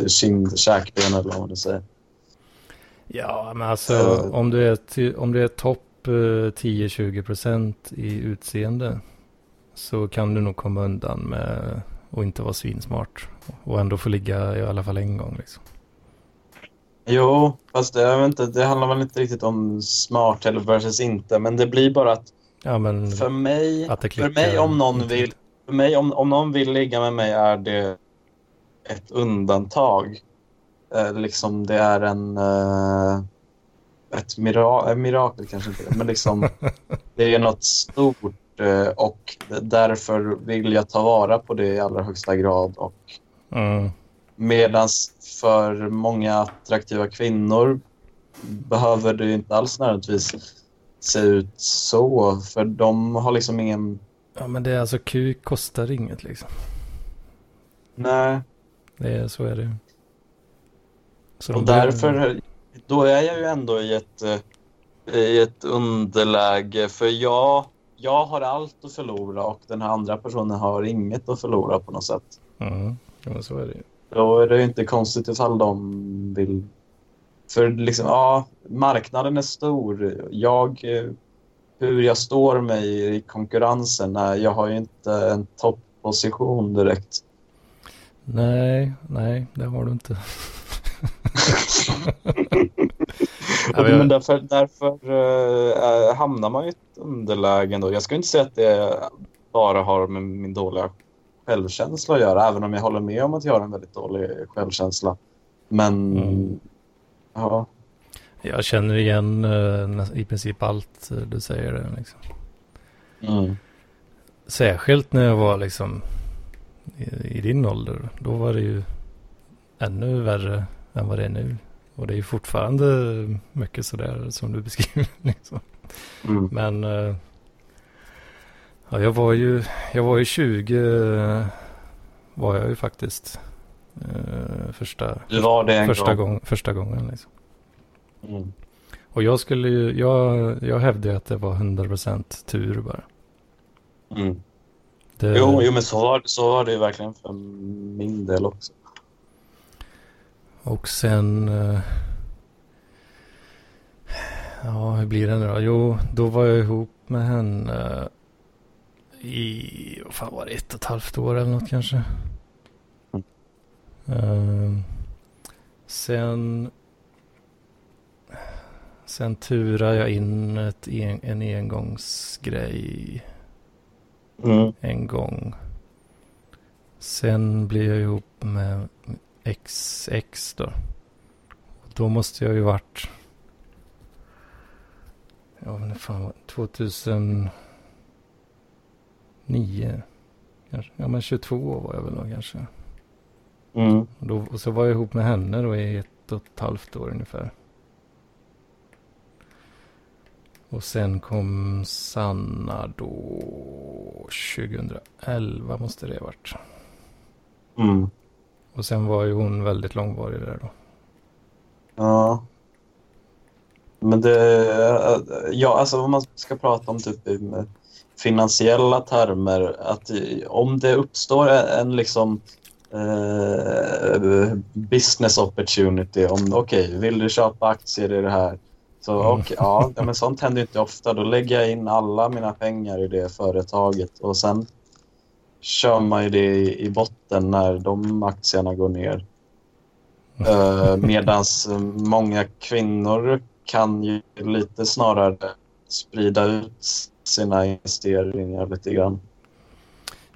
kind, käkben eller vad man nu säger. ja, men alltså Eh. om du är, om du är topp eh, 10-20% i utseende så kan du nog komma undan med att inte vara svinsmart och ändå få ligga i alla fall en gång liksom. Jo, fast det, jag vet inte, det handlar väl inte riktigt om smart eller versus inte, men det blir bara att Ja, men För mig, Att för mig om någon vill, för mig om, om någon vill ligga med mig är det ett undantag. Eh, liksom det är en eh, ett mira mirakel kanske inte, men liksom det är något stort eh, och därför vill jag ta vara på det i allra högsta grad och mm, Medan för många attraktiva kvinnor behöver det inte alls nödvändigtvis se ut så. För de har liksom ingen... ja, men det är alltså kuk kostar inget liksom. Nej. Det är, så är det. Så Och de därför, då är jag ju ändå i ett, eh, i ett underläge. För jag, jag har allt att förlora och den här andra personen har inget att förlora på något sätt. Mm, ja, men så är det ju. Då är det inte konstigt ifall de vill... För liksom, ja, marknaden är stor. Jag, eh, hur jag står mig i konkurrensen, nej, jag har ju inte en toppposition direkt. Nej, nej, det har du inte. Men därför, därför uh, hamnar man i ett underläge då. Jag skulle inte säga att det bara har med min dåliga självkänsla att göra, även om jag håller med om att jag har en väldigt dålig självkänsla. Men, Mm. ja. Jag känner igen nä- i princip allt du säger. Liksom. Mm. Särskilt när jag var liksom i, i din ålder. Då var det ju ännu värre än vad det är nu. Och det är ju fortfarande mycket sådär som du beskriver. Liksom. Mm. Men eh, ja, jag var ju, jag var ju 20 eh, var jag ju faktiskt. Eh, första Du var det en första, gång. gång, första gången. Liksom. Mm. Och jag skulle ju, jag, jag hävdade att det var 100% tur bara. Mm. Det, Jo, jo, men så var, så var det ju verkligen för min del också. Och sen... eh, Ja, hur blir det nu då? Jo, då var jag ihop med henne i, vad fan var det, ett och ett halvt år eller något kanske. Uh, sen sen turar jag in ett, en, en engångsgrej mm. en gång. Sen blir jag ihop med XX då. Då måste jag ju varit, ja men fan 2000 nio, kanske. Ja men 22 var jag väl då kanske. Mm. Och, då, och så var jag ihop med henne då i ett och ett halvt år ungefär. Och sen kom Sanna då 2011 måste det ha varit. Mm. Och sen var ju hon väldigt långvarig där då. Ja. Men det, ja alltså om man ska prata om typ eh, finansiella termer, att om det uppstår en liksom eh, business opportunity, om okej, vill du köpa aktier i det här? Så Mm. okej, ja, men sånt händer inte ofta. Då lägger jag in alla mina pengar i det företaget och sen kör man ju det i, i botten när de aktierna går ner. Uh, Medan många kvinnor kan ju lite snarare sprida ut sina investeringar lite grann.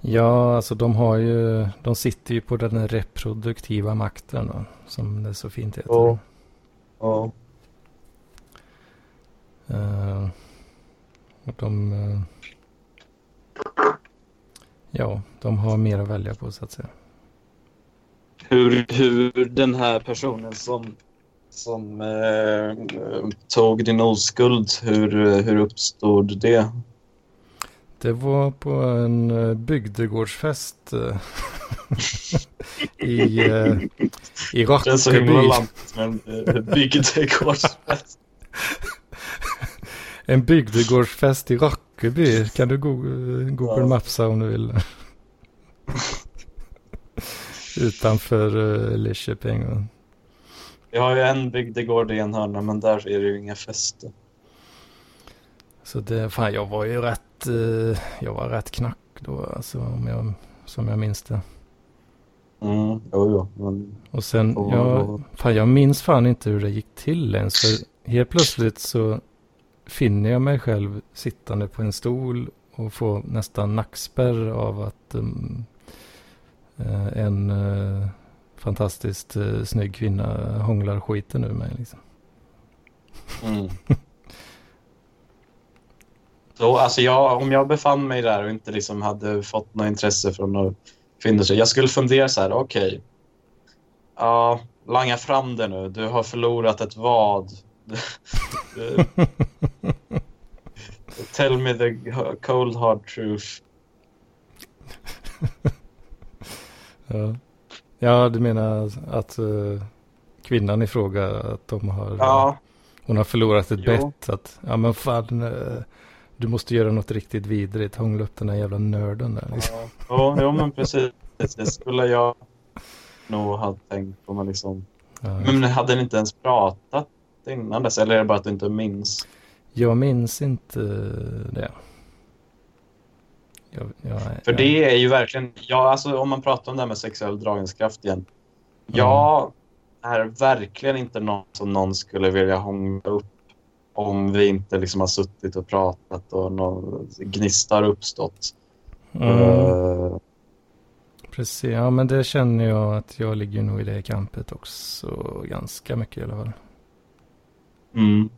Ja, alltså de har ju, de sitter ju på den reproduktiva makten då, som det så fint heter. Ja. Ja. Och de, eh, ja, de har mer att välja på så att säga. Hur, hur den här personen som, som eh, tog din oskuld, hur, hur uppstod det? Det var på en eh, bygdegårdsfest eh, i, eh, i Det är så himla Rackeby. lant med en eh, bygdegårdsfest. En bygdegårdsfest i Rackeby. Kan du go Google Ja. Mapsa om du vill? Utanför uh, Lidköping. Vi har ju en bygdegård i en hörna, men där är det ju inga fester. Så det, fan jag var ju rätt, eh, jag var rätt knack då alltså om jag, som jag minns det. Mm, jo, jo, men... Och sen, jag, fan jag minns fan inte hur det gick till ens. För helt plötsligt så finner jag mig själv sittande på en stol och får nästan nackspärr av att um, en eh, fantastiskt uh, snygg kvinna hånglar skiten ur mig. Liksom. Mm. Så, alltså jag, om jag befann mig där och inte liksom hade fått något intresse från några kvinnor, så jag skulle fundera så här, okej. ja, langa fram det nu. Du har förlorat ett vad. Tell me the cold hard truth. ja. Ja, du menar att eh, kvinnan i fråga, att de har, Ja, hon har förlorat ett Jo. bett. Att, ja men fan, eh, du måste göra något riktigt vidrigt. Hångla upp den här jävla nörden där. Liksom. ja. Jo, men precis. Det skulle jag... nog ha tänkt på. Men, liksom... Ja, men hade ni inte ens pratat innan dess? Eller är det bara att du inte minns? Jag minns inte det. Jag, jag, För det är ju verkligen, ja, alltså, om man pratar om det här med sexuell dragningskraft igen. Jag är verkligen inte någon som någon skulle vilja hångla upp om vi inte liksom har suttit och pratat och någon gnista har uppstått. Mm, Eh, precis, ja men det känner jag att jag ligger nog i det kampet också ganska mycket i alla fall. mm.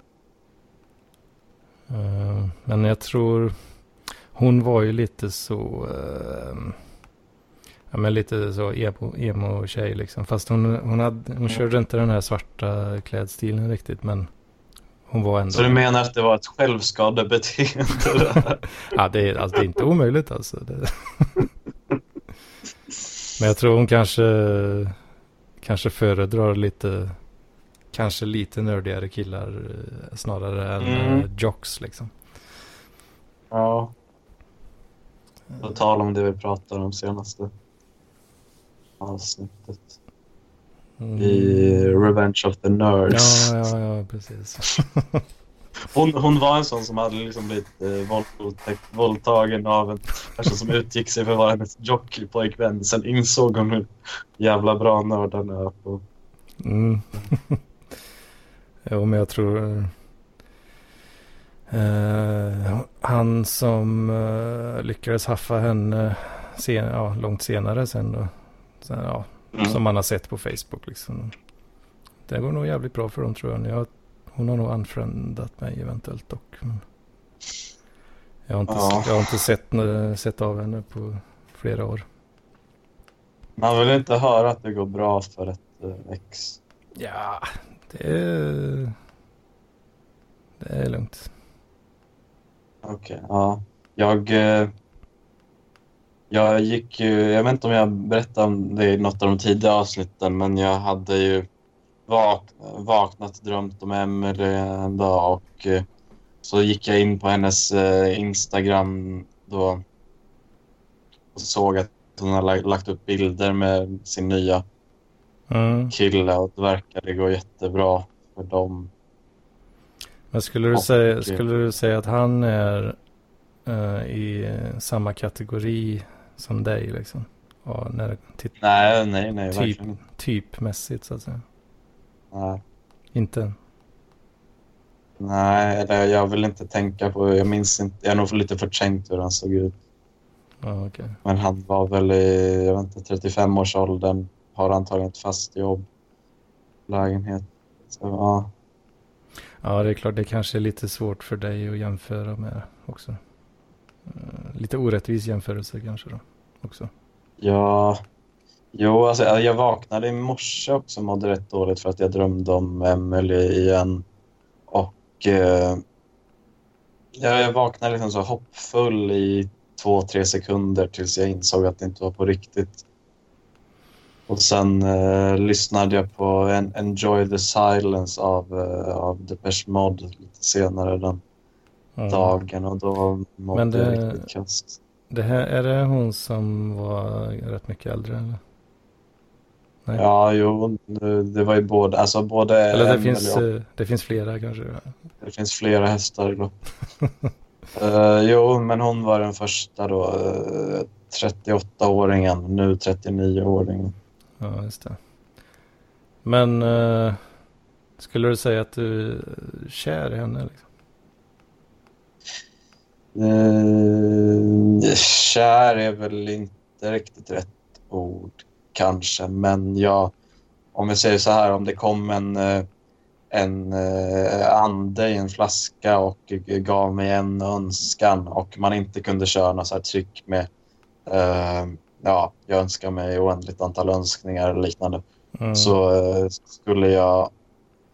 Eh, Men jag tror hon var ju lite så eh, ja men lite så emo, emo liksom. Fast hon, hon, hade, hon körde inte den här svarta klädstilen riktigt men hon var ändå. Så du menar att det var ett självskadebeteende? Ja det är, alltså, det är inte omöjligt alltså. Men jag tror hon kanske kanske föredrar lite kanske lite nördigare killar eh, snarare än Mm. eh, jocks liksom. ja. På tal om det vi pratade om senaste avsnittet. Mm. I Revenge of the Nerds. Ja, ja, ja, precis. Hon, hon var en sån som hade liksom blivit eh, våldtagen av en person som utgick sig för att vara hennes jockeypojkvän. Sen insåg hon hur jävla bra nörden är på. Mm. jo, men jag tror... eh, han som eh, lyckades haffa henne sen, ja, långt senare sen då. Sen, ja, Mm. Som man har sett på Facebook liksom. Det går nog jävligt bra för dem tror jag. jag hon har nog unfriendat mig eventuellt dock. Men jag har inte, Ja. jag har inte sett, sett av henne på flera år. Man vill inte höra att det går bra för ett eh, ex. Ja, det är, det är lugnt. Okej, ja. Jag, eh, jag gick ju, jag vet inte om jag berättade om det i något av de tidiga avsnitten, men jag hade ju vak, vaknat, drömt om Emelie en dag och eh, så gick jag in på hennes eh, Instagram då och såg att hon har lagt- lagt upp bilder med sin nya Mm. kille och det verkade gå jättebra för dem. Men skulle du, Och- säga, skulle du säga att han är eh, i samma kategori som dig liksom? Ja, när, till, Nej, nej, nej, Typ. verkligen typmässigt så att säga. Nej. Inte? Nej, eller jag vill inte tänka på... Jag minns inte. Jag är nog lite förträngt hur han såg ut. Ja, okej. Men han var väl i jag vet inte, 35-årsåldern. Har antagligen ett fast jobb. Lägenhet. Så, ja. Ja, det är klart det kanske är lite svårt för dig att jämföra med också. Eh, lite orättvis jämförelse kanske då också. ja. Jo, alltså, jag vaknade i morse också och mådde rätt dåligt för att jag drömde om Emily igen. Och eh, jag vaknade liksom så hoppfull i två, tre sekunder tills jag insåg att det inte var på riktigt. Och sen eh, lyssnade jag på en Enjoy the Silence av, eh, av Depeche Mode lite senare den Ja. dagen och då mådde Men det- jag riktigt kast. Det här, är det hon som var rätt mycket äldre eller? Nej. Ja, jo, det var ju både, alltså både eller det finns, och eh, det finns flera kanske? Det finns flera hästar i lopp. Eh, jo, men hon var den första då. eh, 38-åringen, nu 39-åringen. Ja, just det. Men eh, skulle du säga att du är kär i henne? Liksom? Eh, kär är väl inte riktigt rätt ord kanske, men jag, om jag säger så här, om det kom en, eh, en eh, ande i en flaska och gav mig en önskan och man inte kunde köra något så här tryck med eh, ja, jag önskar mig oändligt antal önskningar eller liknande. Mm. så eh, skulle jag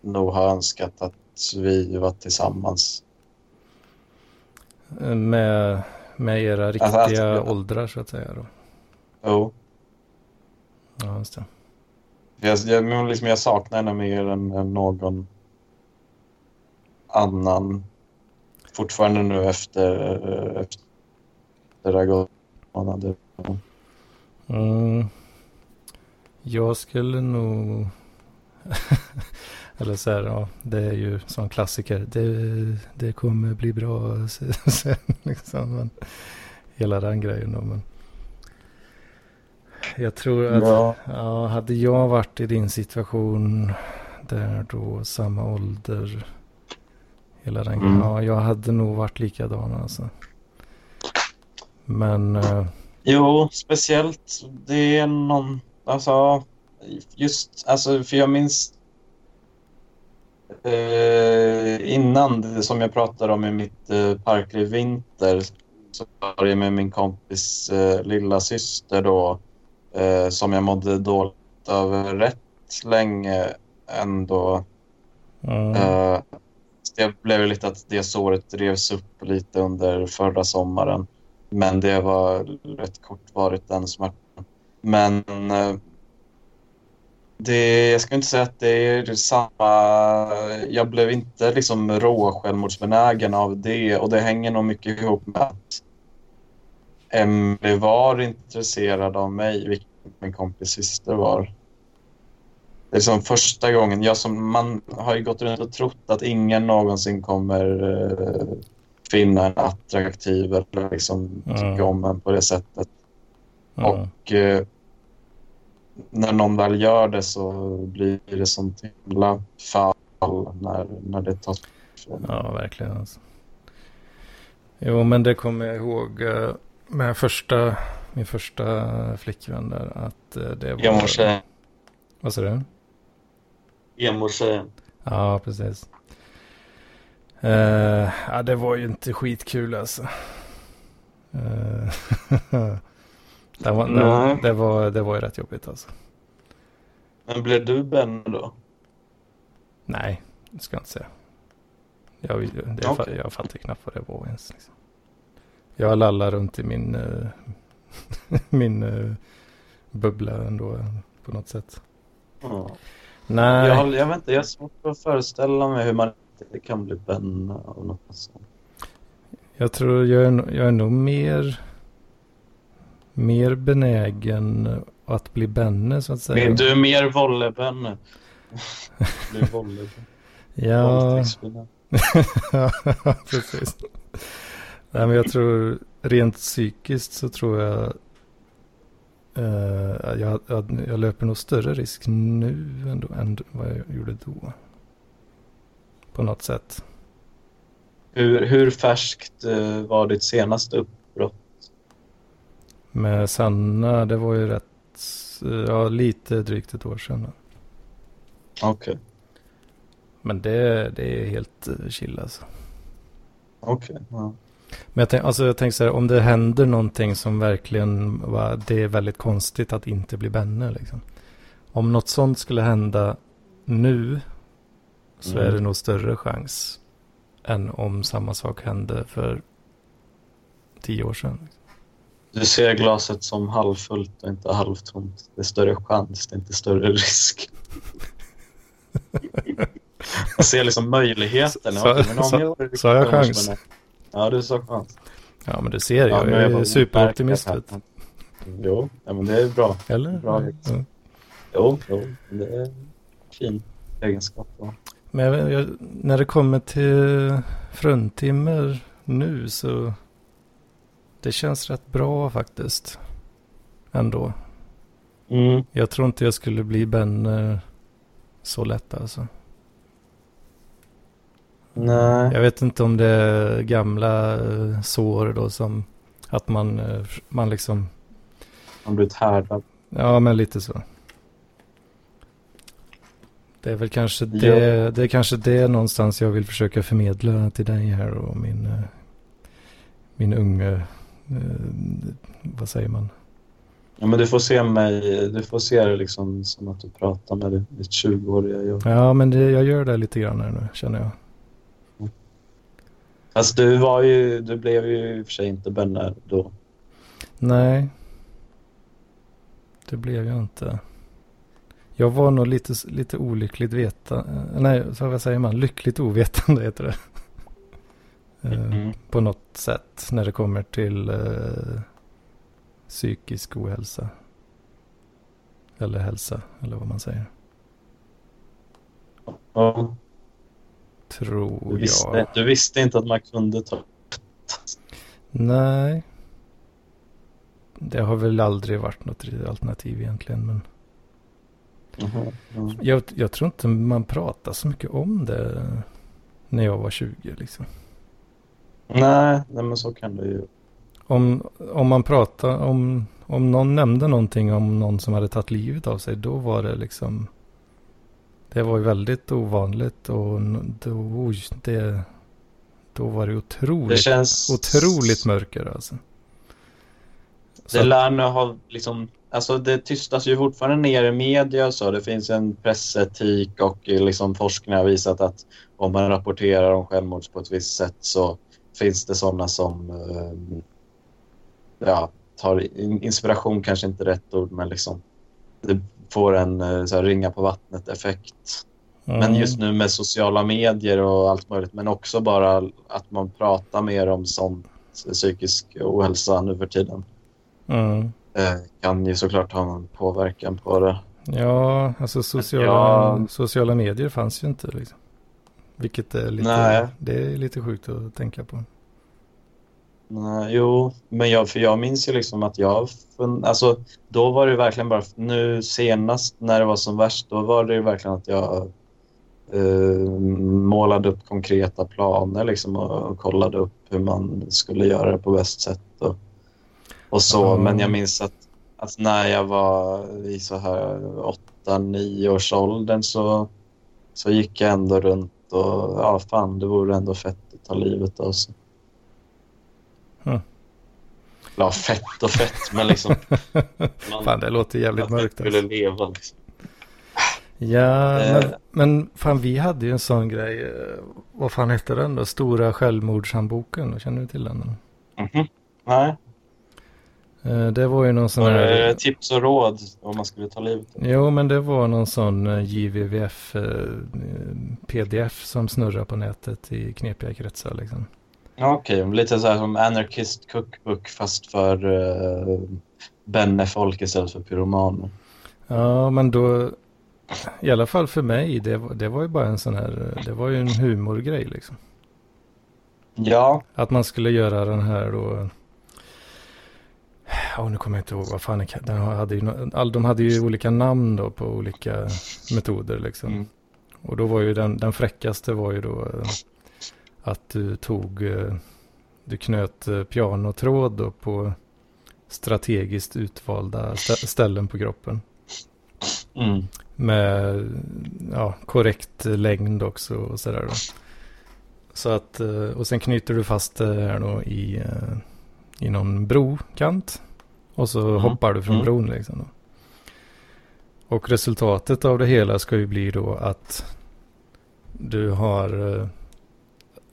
nog ha önskat att vi var tillsammans. Eh, Med, med era riktiga Alltså, alltså- åldrar så att säga då? Jo. Ja, just det. Jag, jag, liksom jag saknar henne mer än, än någon annan. Fortfarande nu efter, eh, efter det har gått månader. Mm. Jag skulle nog... Eller så här, ja, det är ju som klassiker. Det, det kommer bli bra sen liksom. Men, hela den grejen då. Men jag tror att, Ja. ja, hade jag varit i din situation där då, samma ålder. Hela den grejen. Mm. Ja, jag hade nog varit likadan alltså. Men, eh, Jo, speciellt. Det är någon... Alltså, just... Alltså, för jag minns... Eh, innan, det som jag pratade om i mitt eh, parkliv vinter, så var det med min kompis eh, lilla syster då, eh, som jag mådde dåligt över rätt länge ändå. mm, Eh, det blev lite att det såret revs upp lite under förra sommaren. Men det var rätt kortvarigt den smärtan. Men eh, det, jag ska inte säga att det är samma... Jag blev inte liksom rå självmordsbenägen av det och det hänger nog mycket ihop med att Emily var intresserad av mig, vilket min kompis syster var. Det är som första gången, jag som, man har ju gått runt och trott att ingen någonsin kommer eh, finna en attraktiv eller liksom Mm. tycka om en på det sättet. mm. Och eh, när någon väl gör det så blir det sånt himla fall när, när det tas ifrån. Ja, verkligen. Alltså. Jo, men det kommer jag ihåg eh, med första, min första flickvän där. Att eh, det var... Emo-tjejen. Vad sa du? Emo-tjejen. Ja, precis. Eh, ja, det var ju inte skitkul alltså. Eh, det, var, Nej. det, var, det var ju rätt jobbigt alltså. Men blev du Ben då? Nej, det ska jag inte säga. Jag, det, fa- jag fattar knappt vad det var ens. Liksom. Jag lallar runt i min, eh, min eh, bubbla ändå på något sätt. Ja. Nej, Jag, jag vet inte, jag har svårt att föreställa mig hur man inte kan bli Ben av något sånt. jag tror jag är, jag är nog mer, mer benägen att bli Benne så att säga. Men du är mer volley-Ben. Blir volley Ja, precis. Nej, men jag tror rent psykiskt så tror jag eh, jag, jag, jag löper nog större risk nu ändå än vad jag gjorde då. På något sätt. Hur, hur färskt eh, var ditt senaste uppbrott? Med Sanna, det var ju rätt, ja lite drygt ett år sedan. Okej. Men det, det är helt eh, chill alltså. Okej. ja. Men jag, tänk, alltså jag tänker så här, om det händer någonting som verkligen var, det är väldigt konstigt att inte bli Benne liksom. Om något sånt skulle hända nu så Mm. är det nog större chans än om samma sak hände för tio år sedan. Du ser glaset som halvfullt och inte halvtomt. Det är större chans, det är inte större risk. Jag ser liksom möjligheten. Om så- jag- jag chans. Ja, du sa chans. Ja men du ser, jag men är bara superoptimist. Jo, ja, men det är bra. Eller? Bra, ja. Jo, jo det är en fin egenskap. va? Men jag, jag, när det kommer till fruntimmer nu så det känns rätt bra faktiskt. Ändå. Mm. Jag tror inte jag skulle bli Benne så lätt alltså. Nej. Jag vet inte om det är gamla eh, sår då som att man, eh, man liksom, Man blivit härdad. ja men lite så. Det är väl kanske det, det är kanske det någonstans jag vill försöka förmedla till dig här och min, eh, min unge, eh, vad säger man? Ja, men du får se mig, du får se det liksom som att du pratar med ditt 20-åriga jag. Ja men det, jag gör det lite grann här nu känner jag. Fast du var ju, du blev ju i och för sig inte Benne då. Nej. Det blev jag inte. Jag var nog lite, lite olyckligt veta. eh, Nej, så vad säger man? Lyckligt ovetande heter det. Eh, Mm. På något sätt när det kommer till eh, psykisk ohälsa. Eller hälsa, eller vad man säger. Ja, Tror du, visste, jag. du visste inte att man kunde ta... Nej. Det har väl aldrig varit något alternativ egentligen. Men Mm. jag, jag tror inte man pratar så mycket om det när jag var 20 liksom. Nej, nej, men så kan det ju. Om, om man pratar om, om någon nämnde någonting om någon som hade tagit livet av sig, då var det liksom, det var ju väldigt ovanligt och då, det, då var det Det otroligt, känns... otroligt mörker alltså. Så Det lär nog ha liksom... Alltså det tystas ju fortfarande ner i media så. Det finns en pressetik och eh, liksom forskning har visat att om man rapporterar om självmord på ett visst sätt så finns det sådana som eh, ja, tar in- inspiration, kanske inte rätt ord, men liksom det får en eh, så här, ringa på vattnet-effekt. Men Mm. just nu med sociala medier och allt möjligt, men också bara att man pratar mer om sånt psykisk ohälsa nu för tiden Mm. Eh, kan ju såklart ha en påverkan på det. Ja, alltså sociala, Ja. sociala medier fanns ju inte liksom. Vilket är lite, Nej. det är lite sjukt att tänka på. Nej, jo, men jag, för jag minns ju liksom att jag... Alltså, då var det verkligen bara... Nu senast när det var som värst, då var det ju verkligen att jag eh, målade upp konkreta planer liksom och, och kollade upp hur man skulle göra det på bäst sätt och, och så. Ja. Men jag minns att, att när jag var i så här åtta, nio års åldern så, så gick jag ändå runt och ja, fan, det vore ändå fett att ta livet av sig. Hmm. Ja, fett och fett, men liksom... man- Fan, det låter jävligt att mörkt. skulle Alltså. leva liksom. Ja, Eh. men, men fan vi hade ju en sån grej. eh, Vad fan hette den då? Stora självmordshandboken. Känner du till den? Mhm. Nej, Eh, Det var ju någon sån var det här... tips och råd om man skulle ta livet Jo, men det var någon sån eh, JVVF eh, pdf som snurrar på nätet i knepiga kretsar liksom. Ja, Okej, lite så här som Anarchist Cookbook fast för uh, Benne-folk istället för pyromaner. Ja, men då... I alla fall för mig, det, var- det var ju bara en sån här... eh, Det var ju en humorgrej liksom. Ja, Att man skulle göra den här då... Ja, nu kommer jag inte ihåg vad fan den hade ju, all, De hade ju olika namn då på olika metoder liksom. Mm. Och då var ju den, den fräckaste var ju då eh, att du tog... eh, Du knöt eh, pianotråd då på strategiskt utvalda stä- ställen på kroppen. mm. Med ja, korrekt längd också och sådär då. Så att, och sen knyter du fast det här då i, i någon brokant. Och så Mm. hoppar du från Mm. bron liksom. Då. Och resultatet av det hela ska ju bli då att du har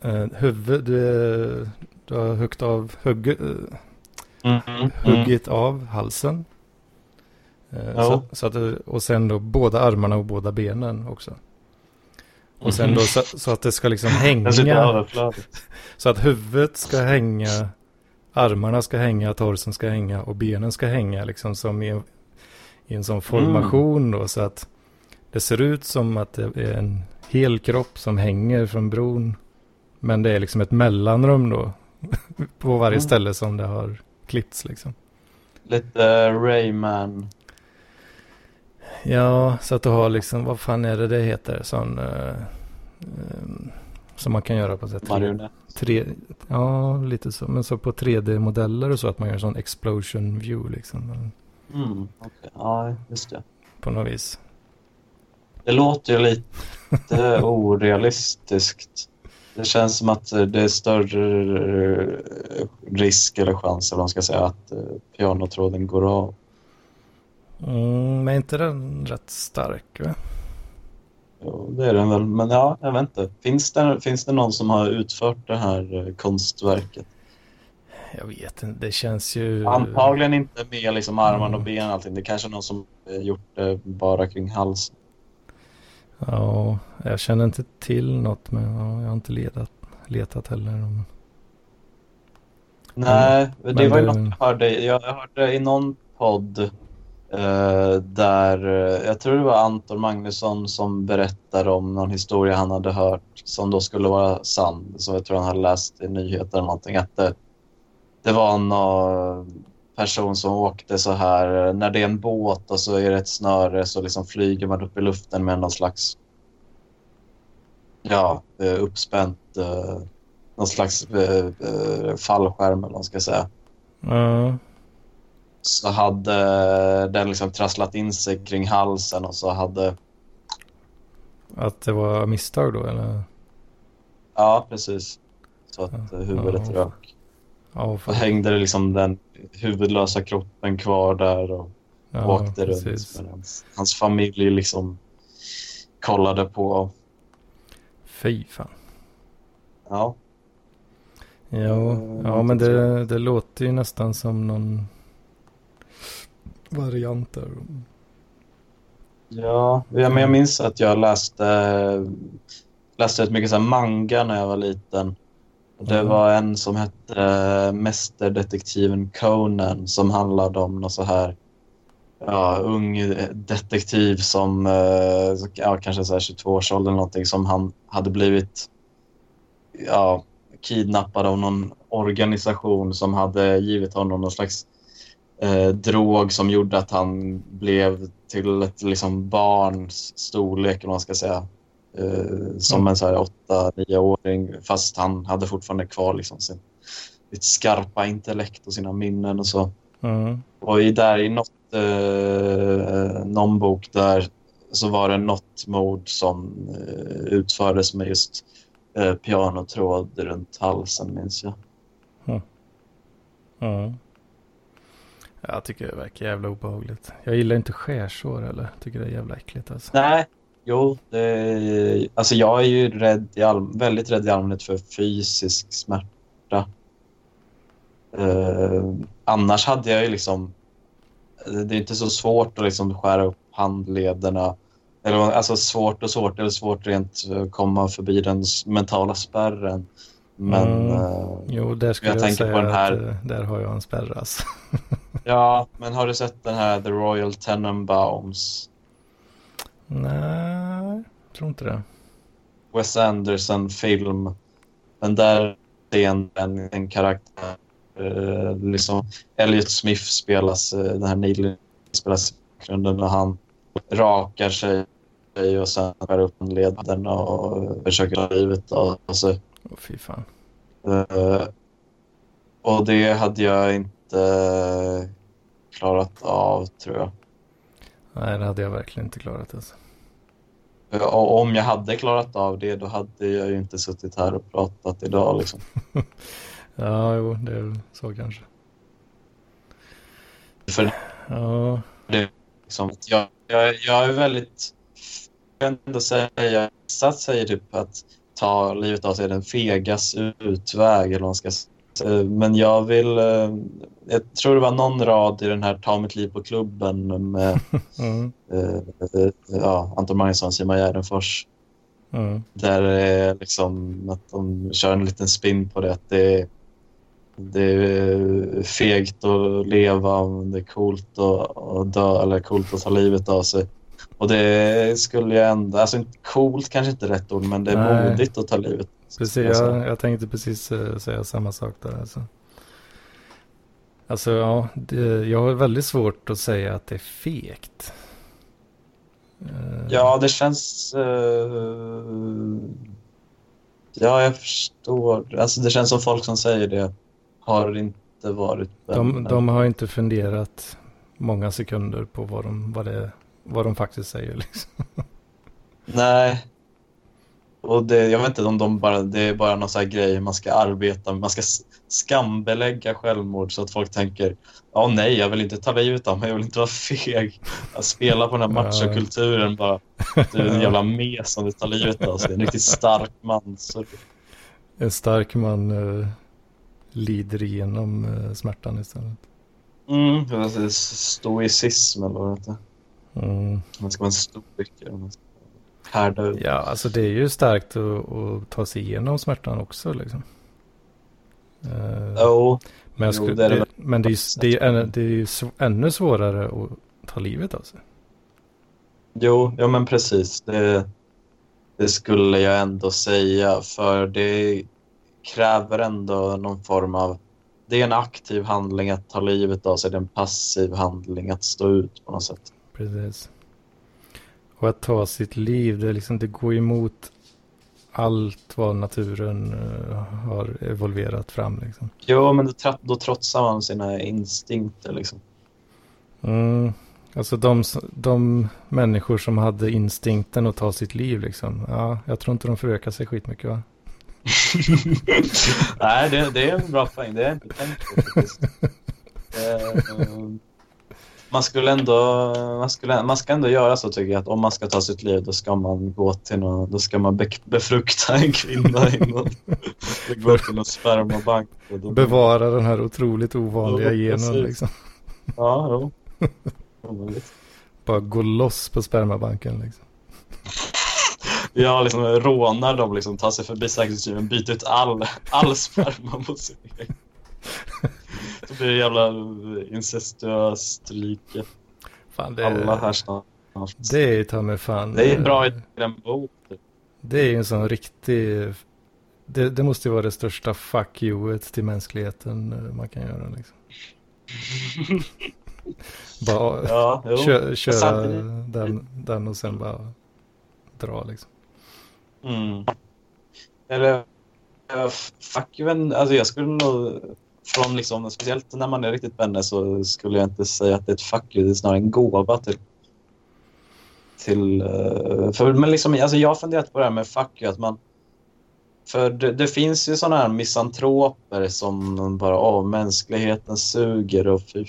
eh, eh, huvud, du, är- du har huggit av, hugg, eh, Mm. Mm. huggit av halsen. Eh, Ja. Så, så att, och sen då båda armarna och båda benen också. Och sen då så, så att det ska liksom hänga. Så att huvudet ska hänga, armarna ska hänga, torsen ska hänga och benen ska hänga liksom som i en, i en sån formation då. Så att det ser ut som att det är en hel kropp som hänger från bron. Men det är liksom ett mellanrum då. På varje Mm. ställe som det har klippts liksom. Lite Rayman. Ja, så att du har liksom, vad fan är det det heter? Sån, eh, eh, som man kan göra på sätt. Marionett. Tre, ja, lite så. Men så på 3D-modeller och så att man gör en sån explosion view liksom. Mm. okej. Ja, just det. På något vis. Det låter ju lite orealistiskt. Det känns som att det är större risk eller chans, eller man ska säga, att eh, pianotråden går av. Mm, men är inte den rätt stark va? Jo, det är den väl. Men ja, jag vet inte. Finns det, finns det någon som har utfört det här eh, konstverket? Jag vet inte, det känns ju... Antagligen inte med liksom armarna och Mm. benen och allting. Det är kanske någon som eh, gjort det bara kring halsen. Ja, jag känner inte till något men ja, jag har inte letat, letat heller. Nej, det men var ju det- något jag hörde. Jag hörde i någon podd Eh, där, eh, jag tror det var Anton Magnusson som berättade om någon historia han hade hört som då skulle vara sann. Som jag tror han hade läst i nyheter eller någonting. Att det, det var någon eh, person som åkte så här, när det är en båt och så är det ett snöre så liksom flyger man upp i luften med någon slags ja, uppspänt någon slags fallskärm eller vad man ska säga. Mm. Så hade den liksom trasslat in sig kring halsen och så hade... Att det var misstag då eller? Ja, precis. Så att Ja. eh, huvudet Ja. rök. Ja, Och hängde det liksom den huvudlösa kroppen kvar där och ja åkte runt. precis. Hans, hans familj liksom kollade på. Fy fan. Ja, Ja, Mm, ja men det, det låter ju nästan som någon variant där. ja. ja men jag minns att jag läste, läste rätt mycket så manga när jag var liten. Det Mm. var en som hette eh, Mästerdetektiven Conan som handlade om någon så här ja, ung detektiv som eh, ja, kanske så här 22 års ålder eller någonting som han hade blivit ja, kidnappad av någon organisation som hade givit honom någon slags eh, drog som gjorde att han blev till ett liksom, barns storlek, eller vad man ska säga. Eh, som Mm. en så här, åtta, nioåring fast han hade fortfarande kvar liksom, sin, sitt skarpa intellekt och sina minnen och så. Mm. Och i, där i något, eh, någon bok där så var det något mord som eh, utfördes med just eh, pianotråd runt halsen, minns jag. Ja. Jag tycker det verkar jävla obehagligt. Jag gillar inte skärsår heller. Tycker det är jävla äckligt alltså. Nej, jo, det, alltså jag är ju rädd i all, väldigt rädd i allmänhet för fysisk smärta. Eh, annars hade jag ju liksom... Det är inte så svårt att liksom skära upp handlederna. Eller, alltså svårt och svårt, eller svårt rent att komma förbi den mentala spärren. Men Mm. eh, Jo, där skulle Jag jag, tänker säga på den här- att eh, där har jag en spärr alltså. ja, men har du sett den här The Royal Tenenbaums? Nej, tror inte det. Wes Anderson-film. Men där är en, en, en karaktär. Eh, liksom Elliot Smith spelas, eh, den här Neil spelas i bakgrunden och han rakar sig och sen skär upp leden och försöker ta livet av sig. Åh fy fan. Eh, och det hade jag inte klarat av, tror jag. Nej, det hade jag verkligen inte klarat alltså. Och om jag hade klarat av det, då hade jag ju inte suttit här och pratat idag. Liksom. Ja, jo, det är så kanske. För Ja, liksom, att jag, jag, jag är väldigt... Jag kan ändå säga... Sats säger typ att ta livet av sig den fegas utväg, eller man ska säga. Men jag vill... eh, Jag tror det var någon rad i den här Ta mitt liv på klubben med mm, eh, eh, ja, Anton Magnusson och Simon Gärdenfors. mm, Där är liksom att de kör en liten spin på det. Att det är, det är fegt att leva, men det är coolt att, att dö eller coolt att ta livet av sig. Och det skulle jag ändå... Alltså coolt kanske inte är rätt ord, men det är Nej. modigt att ta livet. precis. Jag, jag tänkte precis eh, säga samma sak där alltså. Alltså, ja, det, jag har väldigt svårt att säga att det är fegt. Eh, Ja, det känns... eh, ja, jag förstår. Alltså det känns som folk som säger det har inte varit de, de har inte funderat många sekunder på vad de, vad det, vad de faktiskt säger liksom. Nej. Och det, jag vet inte om de bara, det är bara någon sån grej man ska arbeta med. Man ska skambelägga självmord så att folk tänker ja nej, jag vill inte ta livet av mig, jag vill inte vara feg. Att spela på den här machokulturen bara. Du är en jävla mes som vill ta livet av sig. En riktigt stark man. Så, En stark man eh, lider igenom eh, smärtan istället. mm, stoicism eller vad det heter. Mm. Man ska vara en stoiker. Man ska härda ut. Ja, alltså det är ju starkt att, att ta sig igenom smärtan också liksom. Eh, Jo, men, jag jo, skulle, det det men det är ju det är, ännu- det är ju ännu svårare att ta livet av sig. Jo, ja men precis. Det, det skulle jag ändå säga. För det kräver ändå någon form av... Det är en aktiv handling att ta livet av sig. Det är en passiv handling att stå ut på något sätt. Precis. Och att ta sitt liv, det, liksom, det går emot allt vad naturen uh, har evolverat fram. Liksom. Jo, men då, då trotsar man sina instinkter liksom. Mm. Alltså de, de människor som hade instinkten att ta sitt liv liksom. Ja, jag tror inte de förökar sig skitmycket va? Nej, det, det, är en bra poäng. Det är inte tänkt på. Eh, man skulle ändå, man, skulle, man ska ändå göra så tycker jag att om man ska ta sitt liv då ska man gå till någon, då ska man be, befrukta en kvinna innan. gå till någon spermabank. Då, Bevara den här otroligt ovanliga ja, genen liksom. Ja, jo. Bara gå loss på spermabanken liksom. Ja, liksom rånar dem, liksom, tar sig förbi säkerhetssystemet, byter ut all, all sperma mot sin egen. Så blir det jävla incestuöst rike. Fan, det, Alla här snart. Det är ta mig fan. Det är bra i den boken. Det är en sån riktig... Det, det måste ju vara det största fuck you till mänskligheten eh, man kan göra liksom. bara ja, kö, köra den, den och sen bara dra liksom. Mm. Eller fuck you, alltså jag skulle nog från liksom, speciellt när man är riktigt vänner så skulle jag inte säga att det är ett fuck you, det är snarare en gåva till till... Uh, för, men liksom, alltså jag har funderat på det här med fuck you, att man... För det, det finns ju sådana här misantroper som bara, åh, mänskligheten suger och fy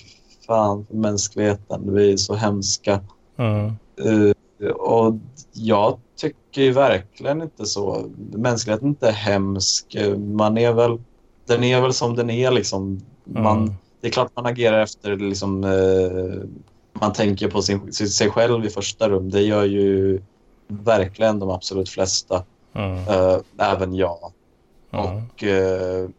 fan mänskligheten, vi är så hemska. Mm. Uh, och jag tycker ju verkligen inte så. Mänskligheten är inte hemsk. Man är väl, den är väl som den är liksom. Man, mm. Det är klart man agerar efter liksom, uh, man tänker på sin, sig själv i första rum. Det gör ju verkligen de absolut flesta. Mm. Uh, även jag. Mm. Och uh,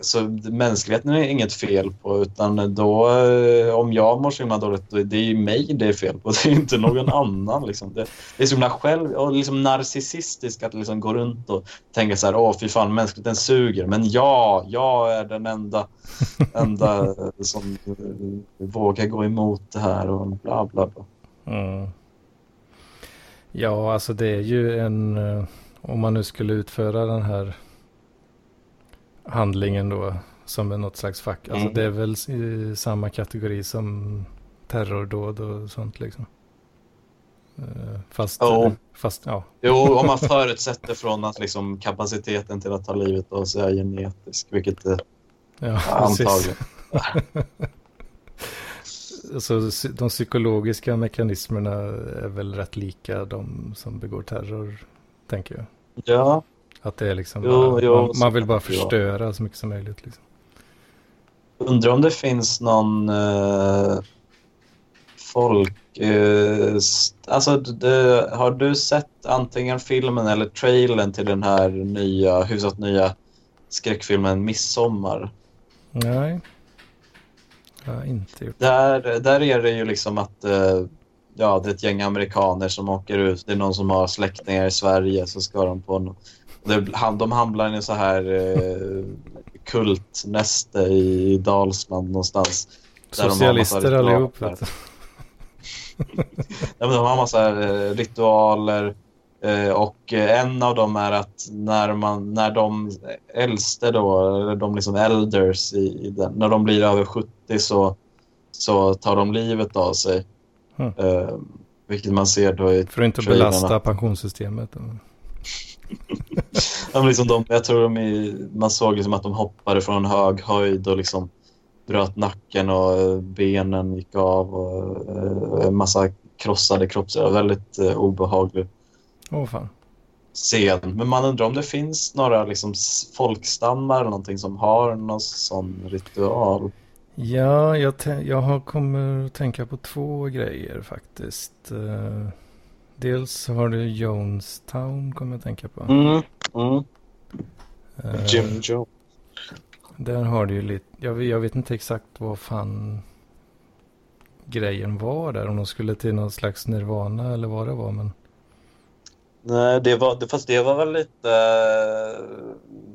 så mänskligheten är inget fel på utan då uh, om jag mår så himla dåligt då, det är ju mig det är fel på. Det är inte någon annan. Liksom. Det, det, är så himla själv och liksom narcissistiskt att liksom gå runt och tänka så här, åh fy fan mänskligheten suger. Men ja, jag är den enda, enda som vågar gå emot det här och bla bla bla. Mm. Ja, alltså det är ju en, om man nu skulle utföra den här handlingen då som är något slags fack. Alltså Mm. det är väl i samma kategori som terrordåd och sånt liksom. Eh, Fast, Jo. fast ja. Jo, om man förutsätter från att liksom kapaciteten till att ta livet av sig är genetisk, vilket ja är precis. antagligen. Psy- de psykologiska mekanismerna är väl rätt lika de som begår terror, tänker jag. Ja, Att det är liksom, Jo, bara, jo, man, man vill bara förstöra så mycket som möjligt. Liksom. undrar om det finns någon eh, folk... Eh, alltså, det, har du sett antingen filmen eller trailern till den här nya, hyfsat nya skräckfilmen Midsommar? Nej, jag har inte gjort. Där, där är det ju liksom att eh, ja, det är ett gäng amerikaner som åker ut. Det är någon som har släktingar i Sverige så ska de på en, det, han- De hamnar i en så här eh, kultnäste i Dalsland någonstans. Där de har Socialister allihop. Ja, men de har massa eh, ritualer eh, och eh, en av dem är att när, man, när de äldste då, de liksom elders i, i den, när de blir över 70 så, så tar de livet av sig. Mm. Eh, vilket man ser då i För att inte belasta pensionssystemet. Men liksom de, jag tror de i, man såg liksom att de hoppade från hög höjd och liksom bröt nacken och eh, benen gick av och eh, en massa krossade kroppsdelar. Väldigt eh, obehaglig Åh fan. scen. Men man undrar om det finns några liksom, folkstammar eller någonting som har någon sån ritual. Ja, jag, jag har kommer att tänka på två grejer faktiskt. Dels har du Jonestown kommer jag att tänka på. Mm. Mm. Eh, Jim Joe. Där har du ju lite, jag, jag vet inte exakt vad fan grejen var där. Om de skulle till någon slags nirvana eller vad det var. Men Nej, det var, fast det var väl lite...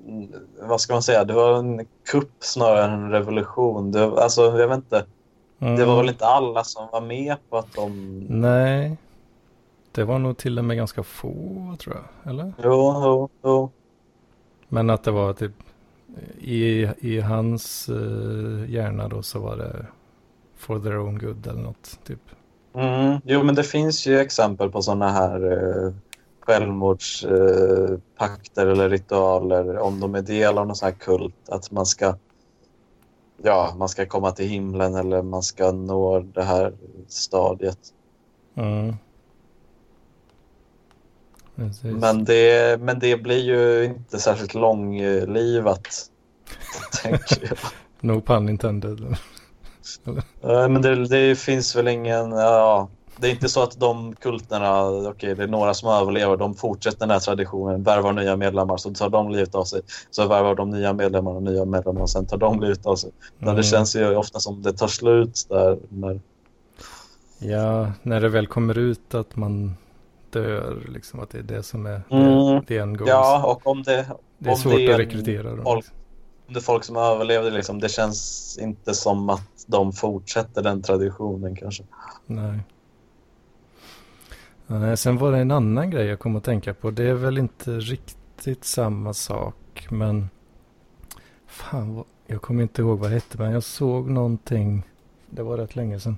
eh, vad ska man säga? Det var en kupp snarare än en revolution. Det, alltså, jag vet inte. Det var väl inte alla som var med på att de... Nej. Det var nog till och med ganska få tror jag. Eller? Jo, jo, jo. Men att det var typ i, i hans uh, hjärna då så var det for their own good eller något typ. Mm, jo, men det finns ju exempel på sådana här eh, självmordspakter eller ritualer om de är del av någon sån här kult. Att man ska, ja, man ska komma till himlen eller man ska nå det här stadiet. Mm. Precis. Men det, men det blir ju inte särskilt långlivat, tänker jag. No pun intended. Eh, Men det, det finns väl ingen... Ja, det är inte så att de kulterna, okej det är några som överlever, de fortsätter den här traditionen, värvar nya medlemmar, så tar de livet av sig. Så värvar de nya medlemmar och nya medlemmar och sen tar de livet av sig. Men Mm. det känns ju ofta som det tar slut där. När, Ja, när det väl kommer ut att man dör, liksom att det är det som är Mm. det, det är en goal. ja, och om det, det är svårt det är att rekrytera dem. folk- liksom. om det är folk som överlevde, liksom, det känns inte som att de fortsätter den traditionen kanske. Nej. Nej. Sen var det en annan grej jag kom att tänka på. Det är väl inte riktigt samma sak, men fan, vad, jag kommer inte ihåg vad det hette, men jag såg någonting. Det var rätt länge sedan.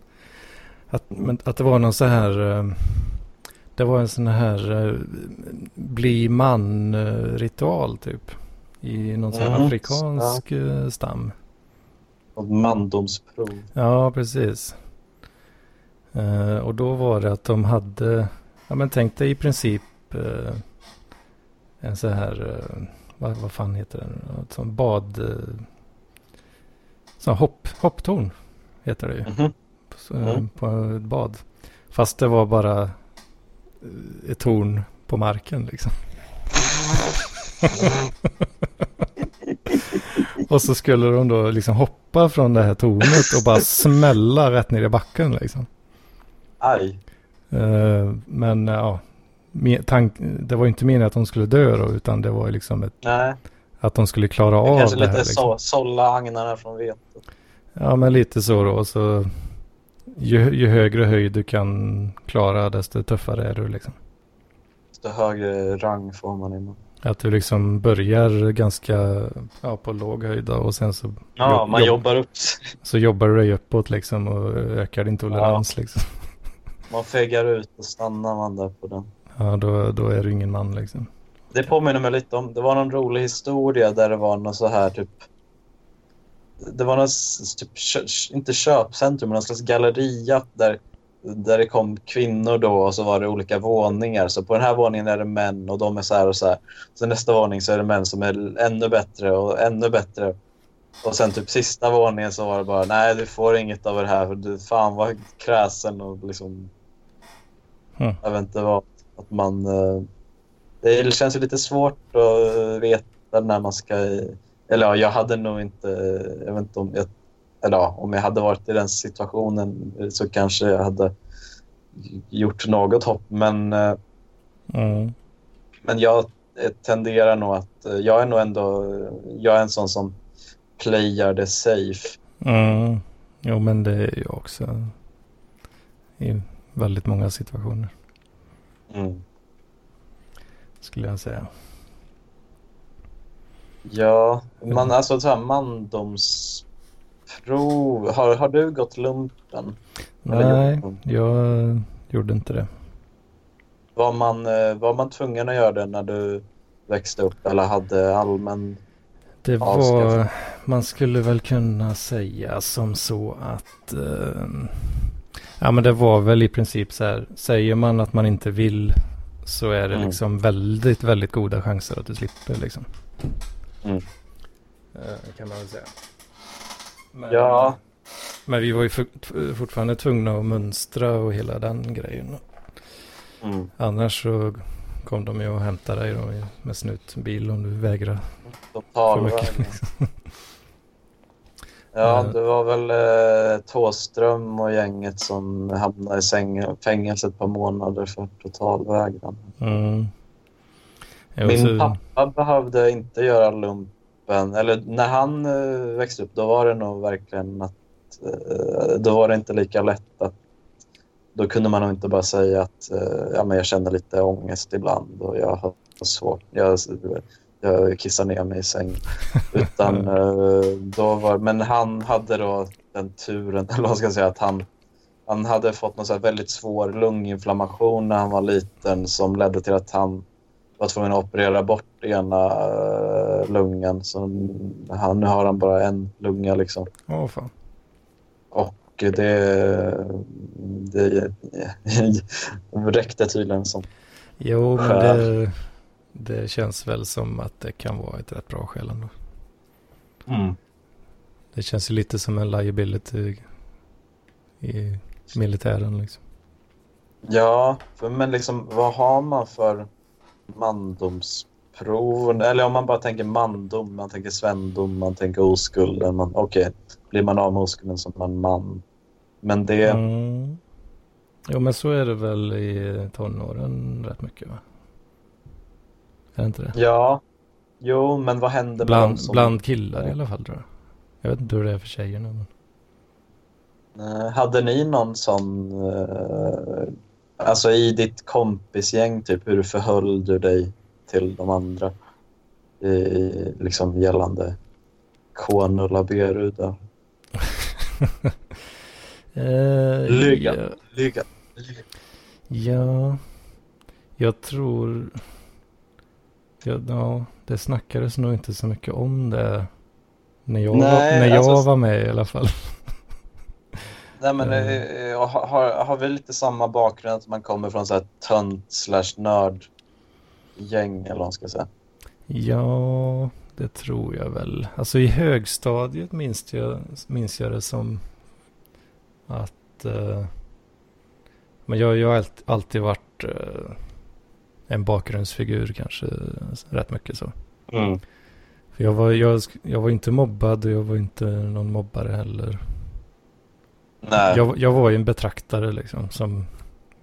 Att, men, att det var någon så här. Eh, Det var en sån här eh, bli man-ritual typ. I någon sån här Mm, afrikansk eh, stam. Och mandomsprov. Ja, precis. Eh, och då var det att de hade, ja men tänk dig i princip eh, en så här, eh, vad, vad fan heter den, sån bad, eh, sån hopp, hopptorn heter det ju, Mhm. så, Mm. på ett bad. Fast det var bara eh, ett torn på marken liksom. och så skulle de då liksom hoppa från det här tornet och bara smälla rätt ner i backen liksom. Aj. Eh, men ja, det var ju inte meningen att de skulle dö då, utan det var ju liksom ett, Nej, att de skulle klara det av kanske lite här. Liksom. så, sålla agnarna från vetet. Ja, men lite så då. Så, ju, ju högre höjd du kan klara, desto tuffare är du liksom. Desto högre rang får man innan. Att du liksom börjar ganska ja, på låg höjd och sen så, Ja, jobb- man jobb- jobbar upp så jobbar du dig uppåt liksom och ökar din tolerans liksom. Man fegar ut och stannar man där på den. Ja, då, då är du ingen man liksom. Det påminner mig lite om, det var någon rolig historia där det var någon så här typ det var någon typ, inte köpcentrum, men någon slags galleria där, där det kom kvinnor då och så var det olika våningar. Så på den här våningen är det män och de är så här och så här. Så nästa våning så är det män som är ännu bättre och ännu bättre. Och sen typ sista våningen så var det bara nej du får inget av det här för du fan vad kräsen och liksom Mm. jag vet inte vad att man eh, det känns ju lite svårt att veta när man ska eller ja, jag hade nog inte jag vet inte om jag eller ja, om jag hade varit i den situationen så kanske jag hade gjort något hopp men eh, Mm. men jag tenderar nog att eh, jag är nog ändå jag är en sån som playar det safe Mm. Jo, men det är jag också. I väldigt många situationer, mm. skulle jag säga. Ja, man, alltså så här mandomsprov. Har, har du gått lumpen? Nej, jag gjorde inte det. Var man, eh, var man tvungen att göra det när du växte upp eller hade allmän... Det var, man skulle väl kunna säga som så att, eh, ja men det var väl i princip så här, säger man att man inte vill så är det Mm. liksom väldigt, väldigt goda chanser att du slipper liksom. Mm. Eh, kan man väl säga. Men, Ja. Men vi var ju for- fortfarande tvungna att mönstra och hela den grejen. Mm. Annars så kom de ju och hämtade dig då med snutbil om du vägrar Total för mycket. liksom. Ja, Mm. det var väl eh, Tåström och gänget som hamnade i fängelse ett par månader för totalvägran. Mm. Min så- pappa behövde inte göra lumpen. Eller när han eh, växte upp, då var det nog verkligen att... Eh, då var det inte lika lätt att... Då kunde man nog inte bara säga att eh, ja, men jag känner lite ångest ibland och jag har svårt... Jag, jag kissar ner mig i säng. Utan då var... Men han hade då den turen, eller vad ska säga, att han han hade fått någon väldigt svår lunginflammation när han var liten som ledde till att han var tvungen att operera bort ena eh, lungan. Så han, nu har han bara en lunga liksom. Åh fan. Och det, det, räckte tydligen som. Jo, men det, det känns väl som att det kan vara ett rätt bra skäl ändå. Det känns ju lite som en liability i militären liksom. Ja, för, men liksom vad har man för mandomsprov? Eller om man bara tänker mandom, man tänker svendom, man tänker oskulden. Man, Okej, blir man av med oskulden som man man. Men det... Mm. Jo, men så är det väl i tonåren rätt mycket va? Är det inte det? Ja, jo, men vad händer med Bland, dem som... bland killar i alla fall tror jag. Jag vet inte hur det är för tjejerna. Men... Eh, Hade ni någon sån... eh, alltså i ditt kompisgäng, typ, hur förhöll du dig till de andra? I, liksom gällande K-nulla B-ruda. Eh, Lyga. ja, Lyga. ja, jag tror... Ja, ja, det snackades nog inte så mycket om det när jag, Nej, var, när jag alltså- var med i alla fall. Nej, men Mm. eh, har, har, har vi lite samma bakgrund att man kommer från så här tönt slash nörd gäng eller vad man ska säga? Ja, det tror jag väl. Alltså i högstadiet minns jag, minns jag det som att... eh, men jag, jag har allt- alltid varit eh, en bakgrundsfigur kanske rätt mycket så. För jag var, jag, jag var inte mobbad och jag var inte någon mobbare heller. Nej. Jag, jag var ju en betraktare liksom som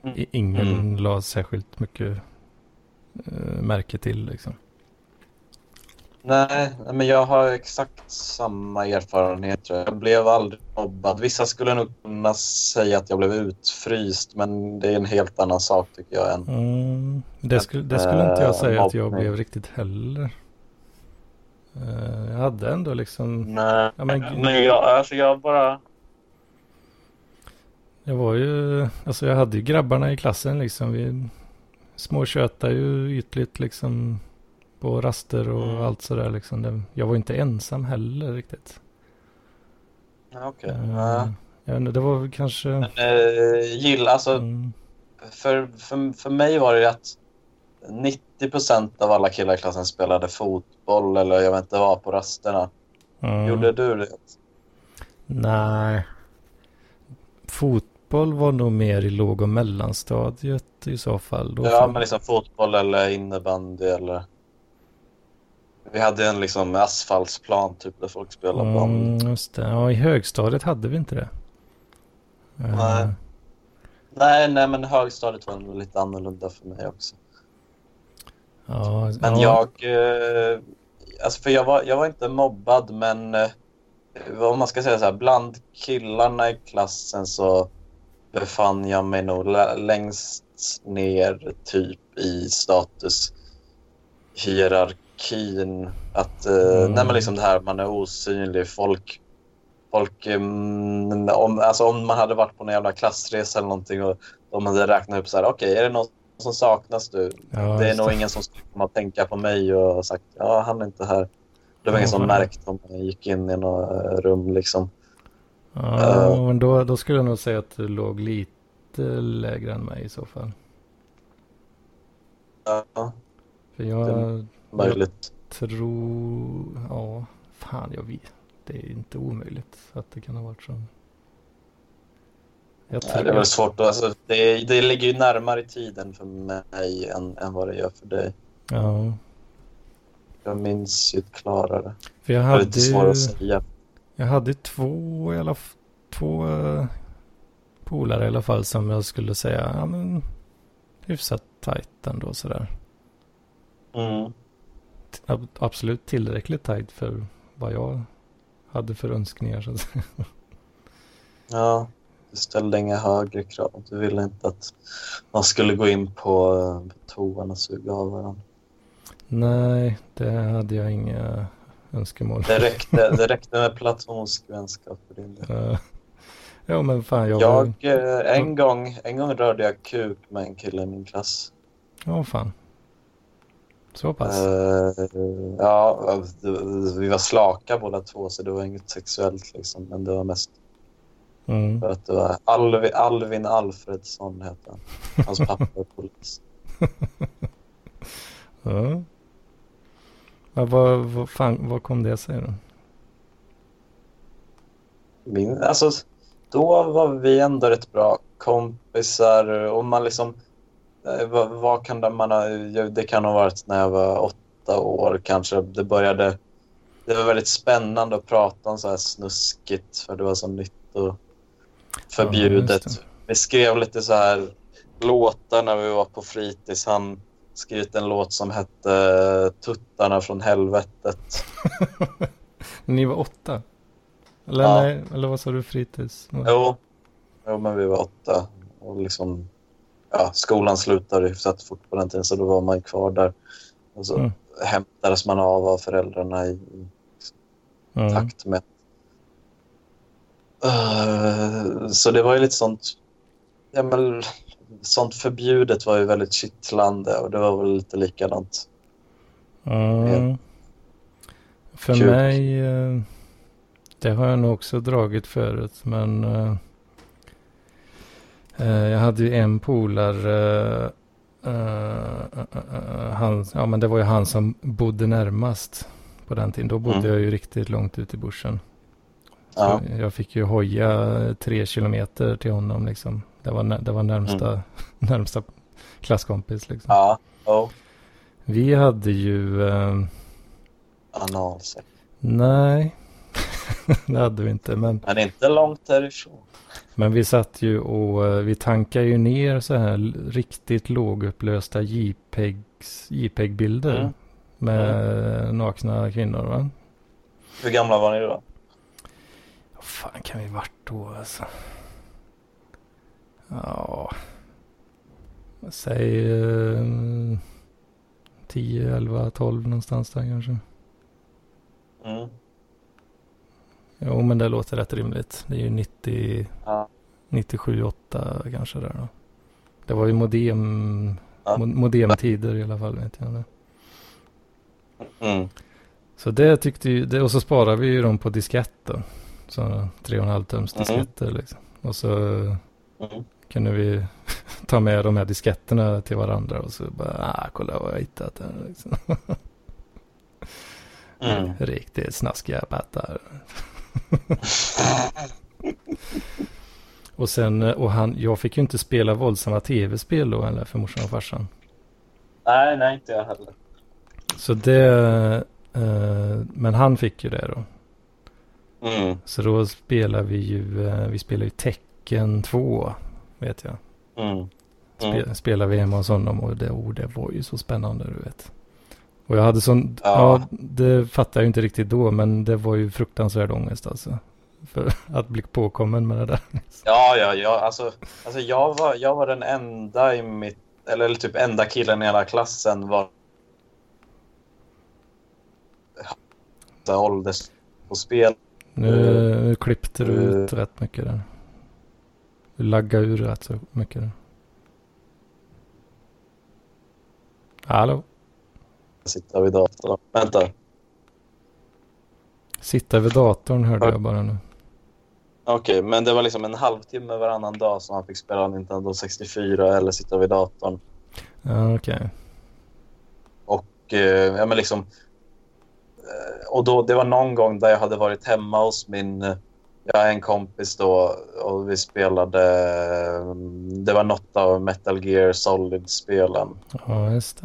Mm. ingen Mm. la särskilt mycket eh, märke till liksom. Nej, men jag har exakt samma erfarenhet. Jag blev aldrig mobbad. Vissa skulle nog kunna säga att jag blev utfryst, men det är en helt annan sak tycker jag. Än. Mm, det, skulle, det skulle inte jag säga att jag blev riktigt heller. Eh, jag hade ändå liksom, Nej, Ja, men- men jag, alltså jag bara... jag var ju, alltså jag hade ju grabbarna i klassen liksom. Vi småtjötade ju ytligt liksom på raster och Mm. allt sådär liksom. Det, jag var inte ensam heller riktigt. Okej. Eh, Ja. jag vet inte, det var väl kanske... Men, eh, gilla, alltså, Mm, för, för, för mig var det ju att 90 procent av alla killar i klassen spelade fotboll eller jag vet inte vad på rasterna. mm. Gjorde du det? Nej. Fotboll var nog mer i låg och mellanstadiet i så fall. Då Ja, men liksom fotboll eller innebandy eller... Vi hade en liksom asfaltsplan typ där folk spelade band. Mm, just det. Ja, i högstadiet hade vi inte det. Nej. Nej, nej, men högstadiet var nog lite annorlunda för mig också. Ja, Men ja, jag... Eh, alltså för jag var, jag var inte mobbad, men eh, vad man ska säga så här, bland killarna i klassen så befann jag mig nog lä- längst ner typ i statushierarkin. Att, eh, Mm. nej men liksom det här, man är osynlig, folk Folk, mm, om, alltså om man hade varit på en jävla klassresa eller någonting och de hade räknat upp så här, okej, är det någon som saknas du? ja, det är nog ingen som skulle komma att tänka på mig och sagt ja, han är inte här. Det Ja, var ingen som märkte om jag gick in i något eh, rum liksom. Ja, Eh. men då, då skulle jag nog säga att du låg lite lägre än mig i så fall. Ja, För jag möjligt. tror, ja, fan jag vet. Det är inte omöjligt att det kan ha varit så. Jag Nej, tror, det är väl svårt alltså, det, det ligger ju närmare i tiden för mig än, än vad det gör för dig. ja, Jag minns ju klarare. för jag Det är hade lite svårare att säga. Jag hade två i alla två eh, polare i alla fall som jag skulle säga, ja men hyfsat tajt ändå sådär. Mm. Ab- Absolut tillräckligt tajt för vad jag hade för önskningar. Så att säga. Ja, du ställde inga högre krav. Du ville inte att man skulle gå in på, eh, på toan och suga av varandra. Nej, det hade jag inga önskemål. Det räckte, det räckte med platonisk vänskap för din del. Ja men fan jag... Jag, eh, en, gång, en gång rörde jag kuk med en kille i min klass. Ja fan. Så pass. Eh, ja, vi var slaka båda två så det var inget sexuellt liksom. Men det var mest Mm. för att det var Alvin, Alvin Alfredsson hette han. Hans pappa är polis. Ja. Ja, vad, vad, fan, vad kom det sig då? Min, alltså, då var vi ändå rätt bra kompisar och man liksom... eh, Vad, vad kan det, man ha, det kan ha varit när jag var åtta år kanske. Det började... Det var väldigt spännande att prata om så här snuskigt för det var så nytt och förbjudet. det. vi skrev lite så här låtar när vi var på fritids. Han skrivit en låt som hette Tuttarna från helvetet. Ni var åtta? Eller, Ja. nej, eller vad sa du, fritids? Jo. jo, men vi var åtta. Och liksom, ja, skolan slutade hyfsat fort på den tiden så då var man kvar där. Och så Mm. hämtades man av av föräldrarna i, Mm. takt med. Eh, så det var ju lite sånt... Ja, men, sånt förbjudet var ju väldigt kittlande och det var väl lite likadant. Mm. För Kul. mig, eh, det har jag nog också dragit förut, men eh, eh, jag hade ju en polare, han, ja men det var ju han som bodde närmast på den tiden. Då bodde Mm. jag ju riktigt långt ut i bushen. Ja. jag fick ju hoja tre kilometer till honom liksom. Det var, det var närmsta, närmsta klasskompis liksom. Ja, oh, Vi hade ju, eh, analsex. nej, det hade vi inte. Men, Men inte långt därifrån. men vi satt ju och eh, vi tankade ju ner så här riktigt lågupplösta JPEG-bilder Mm. med nakna kvinnor. Va? Hur gamla var ni då? Vad fan kan vi varit då alltså? Ja, säg eh, 10, 11, 12 någonstans där kanske. Mm. Jo, men det låter rätt rimligt. Det är ju 90, Ja. 97, 8 kanske där då. Det var ju modem, Ja. mo- modemtider i alla fall vet jag. Mm. Så det tyckte ju, och så sparade vi ju dem på diskett då. Så 3,5 tums Mhm. disketter liksom. Och så Mm. Kunde vi ta med de här disketterna till varandra och så bara, ah, kolla vad jag hittat här liksom. Mm. Riktigt snaskiga battar. och sen, eh, och han, jag fick ju inte spela våldsamma tv-spel då eller för morsan och farsan. Nej, nej, inte jag heller. Så det, eh, men han fick ju det då. Mm. Så då spelar vi ju, eh, vi spelar ju Tecken 2, vet jag. Mm. Mm. Spelar vi hemma hos honom och det, oh, det var ju så spännande du vet. Och jag hade sån, ja. Ja. det fattade jag inte riktigt då men det var ju fruktansvärd ångest alltså. För att bli påkommen med det där. Ja, ja, ja. Alltså, alltså jag, var, jag var den enda i mitt... Eller, typ enda killen i hela klassen var... Ålders på spel. Nu, Eh, nu klippte du eh. ut rätt mycket där. Du laggade ur rätt så mycket. Hallå? Sitta vid datorn. Vänta. Sitta vid datorn hörde Ja. jag bara nu. Okej, men det var liksom en halvtimme varannan dag som han fick spela Nintendo 64 eller sitta vid datorn. Ja, okej. Och, eh, ja, men liksom, eh, och då, det var någon gång där jag hade varit hemma hos min... Jag har en kompis då och vi spelade... Det var något av Metal Gear Solid-spelen. Ja, just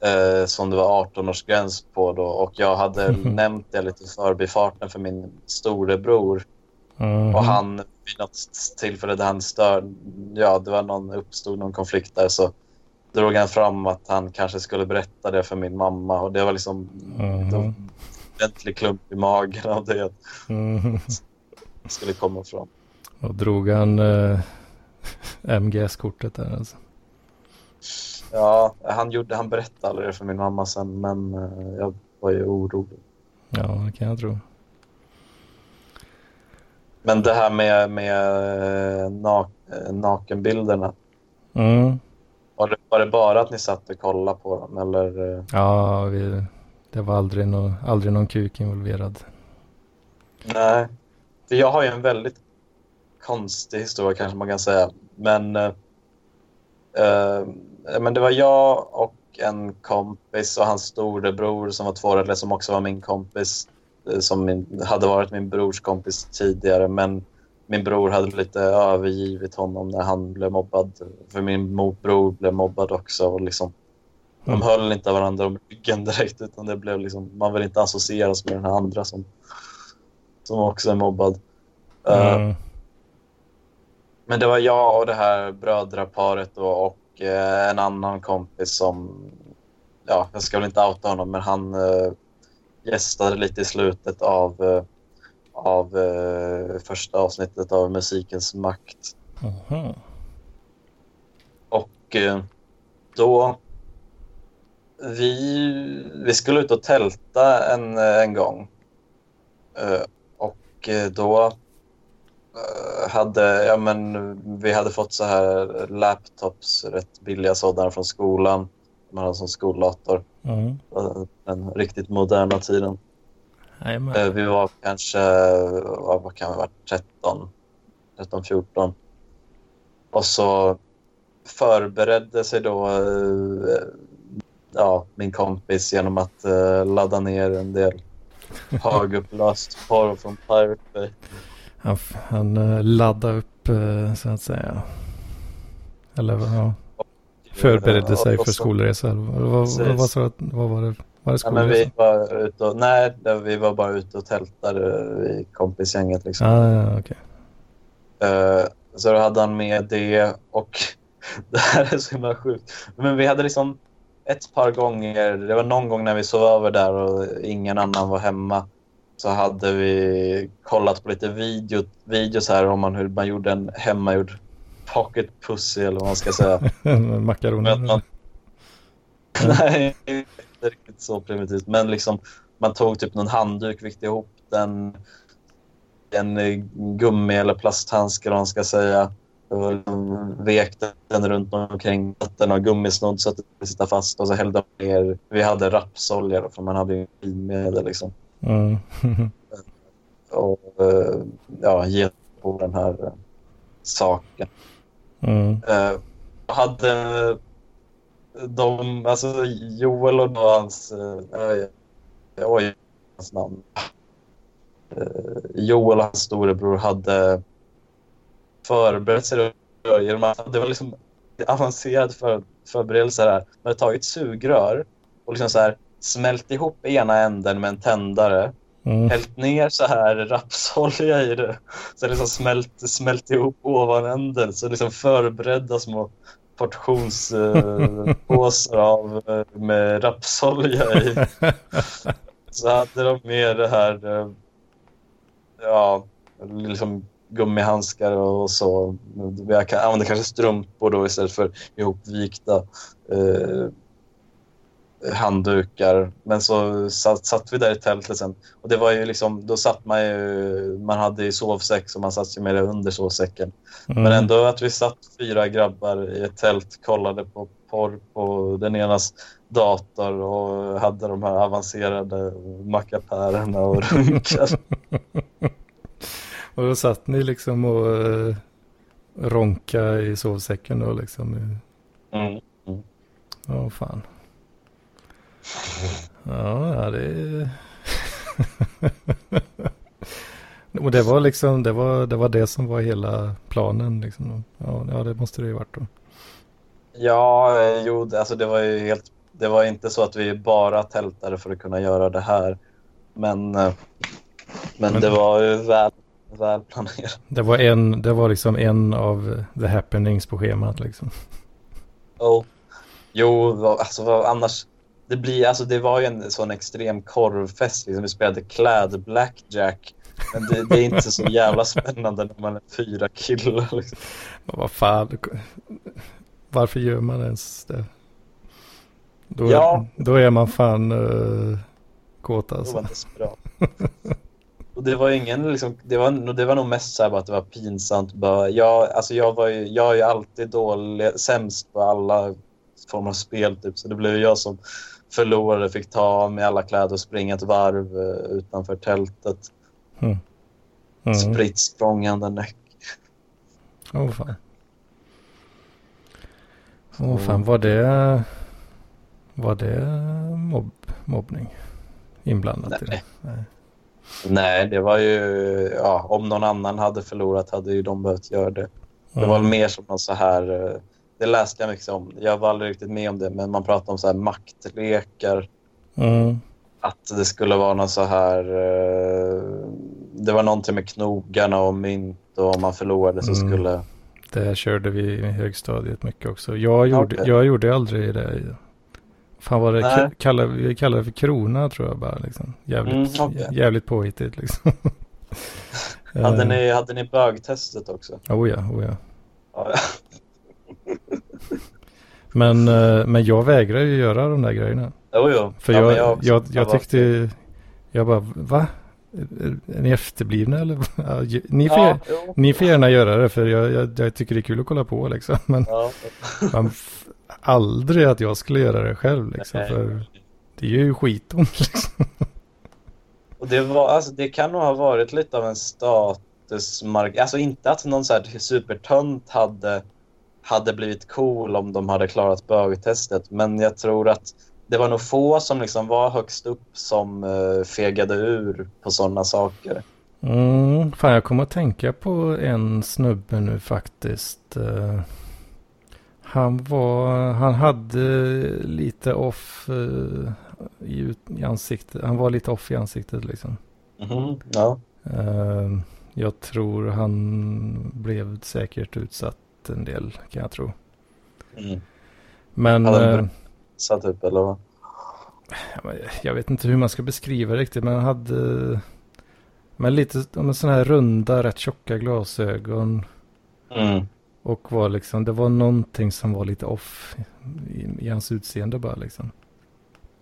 det. eh, som det var 18-årsgräns på då. Och jag hade nämnt det lite förbifarten för min storebror. Mhm. Och han vid något tillfälle där han stör, ja det var någon, uppstod någon konflikt där så drog han fram att han kanske skulle berätta det för min mamma och det var liksom en ordentlig klump i magen av det det skulle komma fram. Och drog han eh, MGS-kortet där alltså. Ja, han, gjorde, han berättade aldrig det för min mamma sen men eh, jag var ju orolig. Ja, det kan jag tro. Men det här med, med eh, nak, eh, nakenbilderna, Mm. var det, var det bara att ni satt och kollade på dem eller? eh? Ja, vi, det var aldrig, no, aldrig någon kuk involverad. Nej, för jag har ju en väldigt konstig historia kanske man kan säga. Men, eh, eh men det var jag och en kompis och hans storebror som var två år äldre som också var min kompis. Eh, som min, hade varit min brors kompis tidigare men min bror hade lite övergivit honom när han blev mobbad. För min bror blev mobbad också. Och liksom, de Mm. höll inte varandra om ryggen direkt utan det blev liksom, man vill inte associeras med den här andra som, som också är mobbad. Eh, Mm. men det var jag och det här brödraparet då, och eh, en annan kompis som, ja, jag ska väl inte outa honom, men han eh, gästade lite i slutet av, av första avsnittet av Musikens makt. Mhm. Och då... Vi, vi skulle ut och tälta en, en gång. Eh, och då eh, hade, ja men vi hade fått så här laptops, rätt billiga sådana från skolan. Man hade som skoldator, Mm. eh, den riktigt moderna tiden. Eh, Vi var kanske, vad kan vi varit, 13, 13, 14. Och så förberedde sig då ja, min kompis genom att eh, ladda ner en del högupplöst porr från Pirate Bay. Han, han eh, laddade upp eh, så att säga. Eller vad- ja, förberedde sig för skolresa. Vad, vad, vad, vad, var det? Var det Ja, men vi skolresa? var ute och, nej, vi var bara ute och tältade i kompisgänget. Liksom. Ah, ja, okej. Eh, så då hade han med det och det här är så himla sjukt. Men vi hade liksom ett par gånger, det var någon gång när vi sov över där och ingen annan var hemma. Så hade vi kollat på lite video, videos här om man, hur man gjorde en hemmagjord pocket pussy eller vad man ska säga. Makaroner. Man, nej, inte riktigt så primitivt. Men liksom, man tog typ någon handduk, vikte ihop den, en gummi eller plasthandske eller vad man ska säga. Och vek den runt omkring den och gummisnodd så att det skulle sitta fast och så hällde man ner. Vi hade rapsolja då, för man hade ju drivmedel liksom. Mm. Och eh, ja, ge på den här eh, saken. Mm. Eh, hade de, alltså Joel och hans, eh, oj, hans namn. Joel och hans storebror hade förberett sig då genom att det var liksom avancerad för, förberedelse här. Man hade tagit sugrör och liksom så här smält ihop ena änden med en tändare Mm. hällt ner så här rapsolja i det. Så det liksom smält, smält ihop ovanänden. Så liksom förberedda små portionspåsar av eh, med rapsolja i. Så hade de med det här, eh, ja, liksom gummihandskar och så. Jag kan använda kanske strumpor då istället för ihopvikta eh, handdukar. Men så satt, satt vi där i tältet sen. Och det var ju liksom, då satt man ju, man hade ju sovsäck så man satt ju med det under sovsäcken. Mm. Men ändå att vi satt fyra grabbar i ett tält, kollade på porr på den enas dator och hade de här avancerade mackapärerna och runkade. Och då satt ni liksom och uh, ronka i sovsäcken då liksom. Mm. Ja, fan. Ja, det är... Och det var liksom, det var, det var det som var hela planen liksom. Ja, ja det måste det ju varit då. Ja, eh, jo, alltså det var ju helt det var inte så att vi bara tältade för att kunna göra det här. Men, eh, men, Men- det var ju väl, väl planerat. Det var, en, det var liksom en av the happenings på schemat liksom. Oh. Jo, alltså annars... Det, blir, alltså, det var ju en sån extrem korvfest. Liksom. Vi spelade kläd blackjack. Men det, det är inte så jävla spännande när man är fyra killar. Liksom. Vad fan. Varför gör man ens det? Då, Ja. då är man fan uh, kåt Det var alltså. desperat. Och det var ingen liksom, det var, det var nog mest så här att det var pinsamt. Bara, jag, alltså jag, var ju, jag är ju alltid dålig, sämst på alla former av spel. Typ. Så det blev jag som förlorade, fick ta av mig alla kläder och springa ett varv eh, utanför tältet. Mm. Spritt språngande näck. Åh fan. Åh fan, var det... Var det mobb, mobbning inblandat i det? Nej. Nej. Det var ju... Ja, om någon annan hade förlorat hade ju de behövt göra det. Det Mm. var mer som någon så här... eh, Det läste jag mycket om. Jag var aldrig riktigt med om det, men man pratade om så här maktlekar. Mm. Att det skulle vara någon så här... eh, Det var någonting med knogarna och mynt och om man förlorade så Mm. skulle... Det körde vi i högstadiet mycket också. Jag gjorde, Okej. jag gjorde aldrig det. Fan var det, Nej. kallar, vi kallar det för krona tror jag bara liksom. Jävligt, Mm, okej. jävligt påhittigt liksom. Hade Eh, ni, hade ni bögtestet också? Oh ja, oh ja. Ja, Men, eh, men jag vägrar ju göra de där grejerna. jo, jo. För ja, jag, jag, jag, Jag tyckte, jag bara, va? Är- ni efterblivna eller? Ni, får, Ja, ni får gärna göra det för jag, jag, jag tycker det är kul att kolla på liksom. Men Ja. man, aldrig att jag skulle göra det själv liksom. Nej. För det är ju skitont liksom. Och det, var, alltså, det kan nog ha varit lite av en statusmark. Alltså inte att någon så här supertönt hade, hade blivit cool om de hade klarat bögtestet. Men jag tror att det var nog få som liksom var högst upp som uh, fegade ur på sådana saker. Mm, fan jag kommer att tänka på en snubbe nu faktiskt. Eh, han var, han hade lite off eh, i, i ansiktet. Han var lite off i ansiktet liksom. Mhm, Ja. Eh, jag tror han blev säkert utsatt en del kan jag tro. Mm. Men Hade han eh, Så typ, eller vad? Ja, men Jag vet inte hur man ska beskriva det riktigt, men han hade men lite om sådana här runda, rätt tjocka glasögon. Mm. Och var liksom, det var någonting som var lite off i, i hans utseende bara liksom.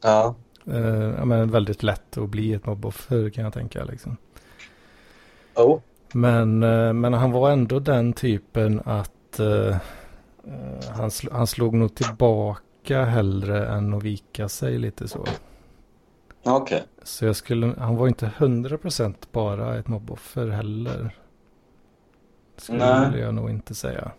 Ja. Eh, ja, men väldigt lätt att bli ett mobboffer kan jag tänka liksom. Oh. Men, eh, men han var ändå den typen att eh, han, sl- han slog nog tillbaka hellre än att vika sig lite så. Okej. Så jag skulle, han var inte 100% bara ett mobboffer heller. Skulle Nej. jag nog inte säga.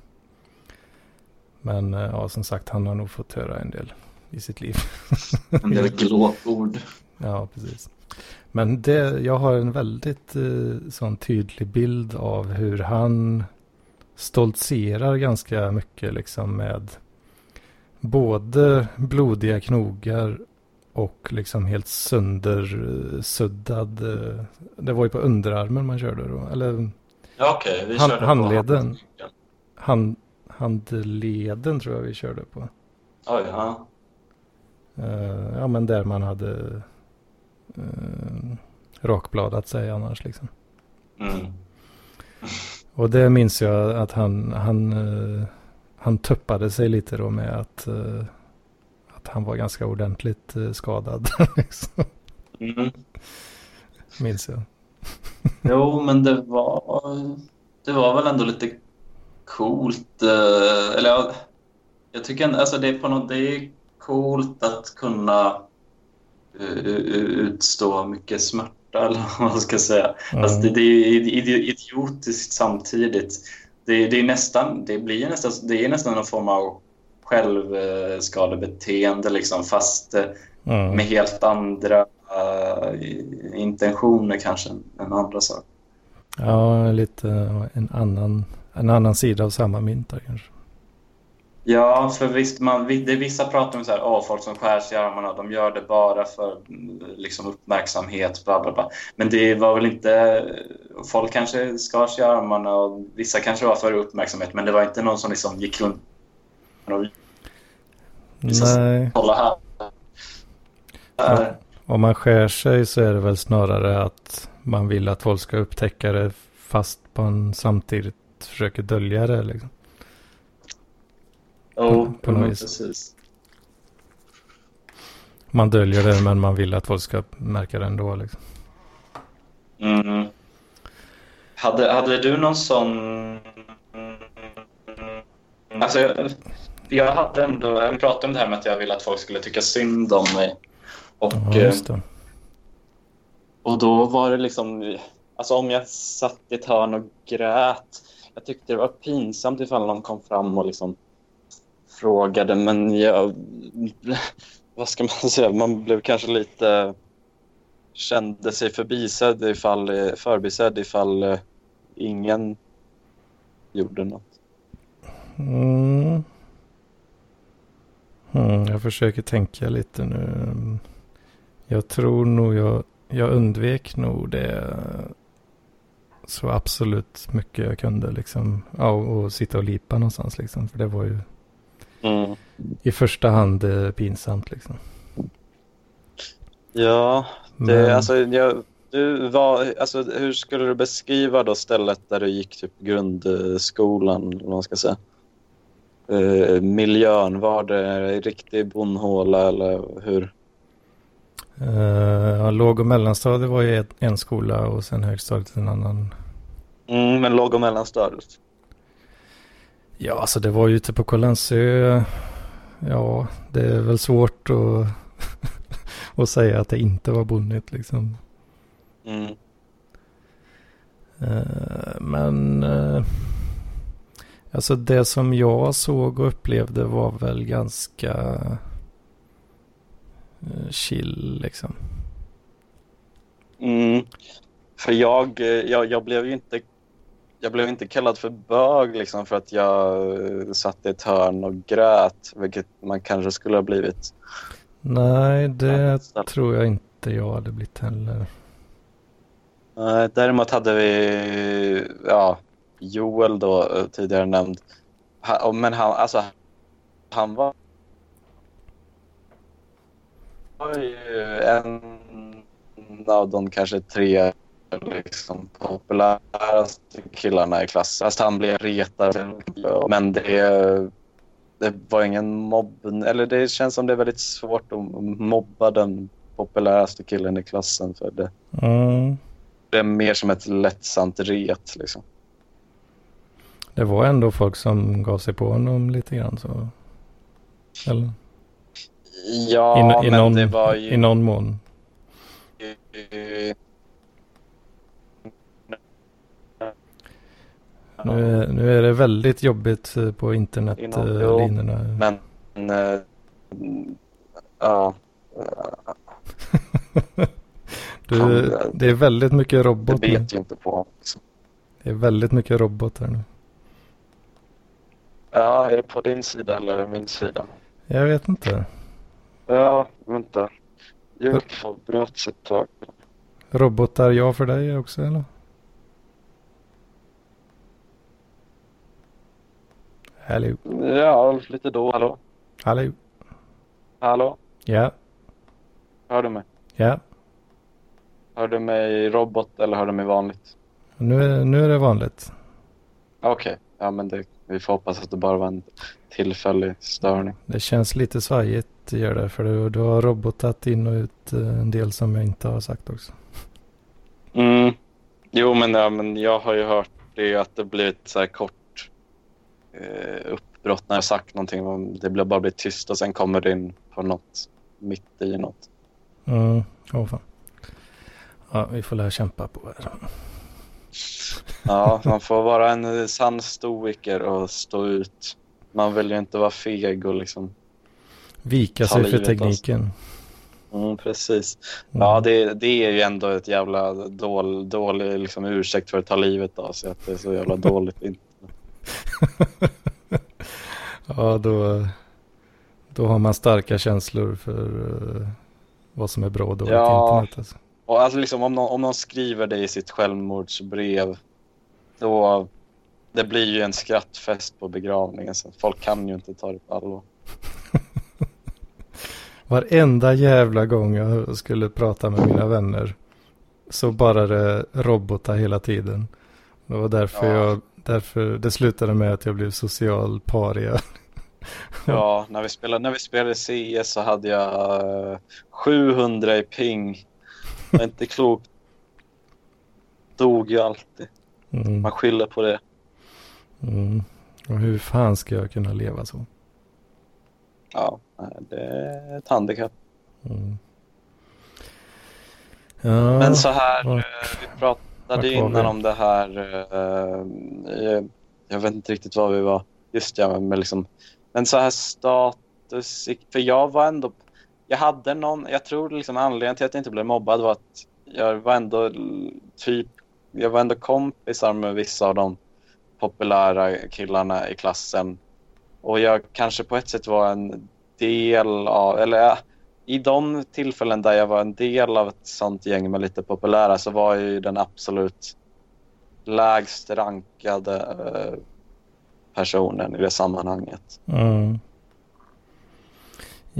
Men eh, ja, som sagt, han har nog fått höra en del i sitt liv. En del glåpord. Ja, precis. Men det, jag har en väldigt eh, sån tydlig bild av hur han stoltserar ganska mycket liksom med både blodiga knogar och liksom helt söndersuddad. eh, Det var ju på underarmen man körde då. Eller Ja, okej. Vi Han- körde på handleden. handleden. hand, handleden tror jag vi körde på. Oj, ja. Eh, ja, men där man hade uh, rakbladat sig annars liksom. Mm. Och det minns jag att han, han, eh, han tuppade sig lite då med att, eh, att han var ganska ordentligt skadad. liksom, Mm. minns jag. Jo, men det var, det var väl ändå lite coolt. eh, Eller jag, jag tycker alltså det är på något, det är coolt att kunna eh, utstå mycket smärta eller vad man ska säga. Mm. Alltså det, det är idi- idiotiskt samtidigt. Det, det, är nästan, det blir nästan, det är nästan någon form av självskadebeteende liksom, fast eh, Mm. med helt andra eh, intentioner kanske än andra saker. Ja, lite eh, en annan, en annan sida av samma mynt kanske. Ja, för visst, man, det, vissa pratar om så här, åh, folk som skär sig i armarna, de gör det bara för liksom, uppmärksamhet, bla bla bla. Men det var väl inte... Folk kanske skar sig i armarna och vissa kanske var för uppmärksamhet, men det var inte någon som liksom gick runt och Nej, kolla här. här. Om man skär sig så är det väl snarare att man vill att folk ska upptäcka det fast man samtidigt försöker dölja det. Liksom. Jo, på något men vis. precis. Man döljer det men man vill att folk ska märka det ändå. Liksom. Mm. Hade, hade du någon sån... Alltså, jag, jag hade ändå... Jag pratade om det här med att jag ville att folk skulle tycka synd om mig. Och, Ja, eh, och då var det liksom... Alltså om jag satt i ett hörn och grät. Jag tyckte det var pinsamt ifall någon kom fram och liksom frågade. Men jag... Vad ska man säga? Man blev kanske lite... Kände sig förbisedd ifall, förbisedd ifall eh, ingen gjorde något. Mm. Mm, jag försöker tänka lite nu. Jag tror nog jag, jag undvek nog det så absolut mycket jag kunde. Liksom. Ja, och sitta och lipa någonstans. Liksom. För det var ju Mm. i första hand eh, pinsamt. Liksom. Ja, det, Men, alltså, jag, du var, alltså, hur skulle du beskriva då stället där du gick typ grundskolan, man ska säga? Eh, miljön, var det riktig bondhåla eller hur? Ja, låg och mellanstadiet var ju en skola och sen högstadiet en annan. Mm, men låg och mellanstadiet? Ja, alltså det var ju ute på Kållandsö. Ja, det är väl svårt att, att säga att det inte var bonnigt liksom. Mm. Eh, Men eh, alltså det som jag såg och upplevde var väl ganska chill liksom. Mm. För jag, eh, jag, jag blev ju inte jag blev inte kallad för bög liksom för att jag eh, satt i ett hörn och grät, vilket man kanske skulle ha blivit. Nej, det Ja, tror jag inte jag hade blivit heller. Däremot hade vi ja, Joel då, eh, tidigare nämnd. Men han, alltså, han var var ju en av de kanske tre liksom, populäraste killarna i klassen. Fast han blev retad. Men det, det var ingen mobb. Eller det känns som det är väldigt svårt att mobba den populäraste killen i klassen. För det, Mm. det är mer som ett lättsamt ret. Liksom. Det var ändå folk som gav sig på honom lite grann så. Eller? Ja, I, i, men någon, det var ju... I någon mån. Nu, är- nu är det väldigt jobbigt eh, på Inom- jo, internetlinorna. Men... eh, ja. Du, det är väldigt mycket Det robot nu. bet ju inte på. Liksom. Det är väldigt mycket robot här nu. Ja, är det på din sida eller min sida? Jag vet inte. Ja, vänta. Ljudfall bröts ett tag. Robotar ja för dig också eller? Hallå? Ja, lite då. Hallå? Hallå? Hallå? Ja, Hör du mig? ja. Hör du mig robot eller hör du mig vanligt? Nu är, nu är det vanligt. Okej, ja men det, vi får hoppas att det bara var en tillfällig störning. Det känns lite svajigt gör det. För du, du har robotat in och ut eh, en del som jag inte har sagt också. Mm. Jo, men, ja, men jag har ju hört det att det blivit så här kort eh, uppbrott när jag sagt någonting. om- Det blir bara blir tyst och sen kommer det in på något mitt i något. Mm, åh fan. Ja, vi får lära kämpa på här. Ja, man får vara en sann stoiker och stå ut. Man vill ju inte vara feg och liksom... Vika sig för av tekniken. Mm, precis. Mm. Ja, det, det är ju ändå ett jävla dål, dålig liksom, ursäkt för att ta livet av sig. Att det är så jävla dåligt. Ja, då, då har man starka känslor för uh, vad som är bra och dåligt Ja. internet. Alltså. Och alltså liksom om någon, om någon skriver det i sitt självmordsbrev, då det blir ju en skrattfest på begravningen. Så folk kan ju inte ta det på allvar. Varenda jävla gång jag skulle prata med mina vänner så bara det robotar hela tiden. Det var därför, Ja. jag, därför det slutade med att jag blev social paria. Ja, när vi spelade, när vi spelade CS så hade jag eh, 700 i ping. Var inte klokt. Dog ju alltid. Mm. Man skyller på det. Mm. Och hur fan ska jag kunna leva så? Ja, det är ett handikapp. Mm. Ja, Men så här, vart- eh, vi pratade innan om det här. eh, jag, jag vet inte riktigt var vi var. Just ja, men liksom. Men så här status. För jag var ändå. Jag hade någon. Jag tror liksom anledningen till att jag inte blev mobbad var att jag var ändå typ. Jag var ändå kompisar med vissa av de populära killarna i klassen. Och jag kanske på ett sätt var en del av, eller ja, i de tillfällen där jag var en del av ett sånt gäng med lite populära så var jag ju den absolut lägst rankade äh, personen i det sammanhanget. Mm.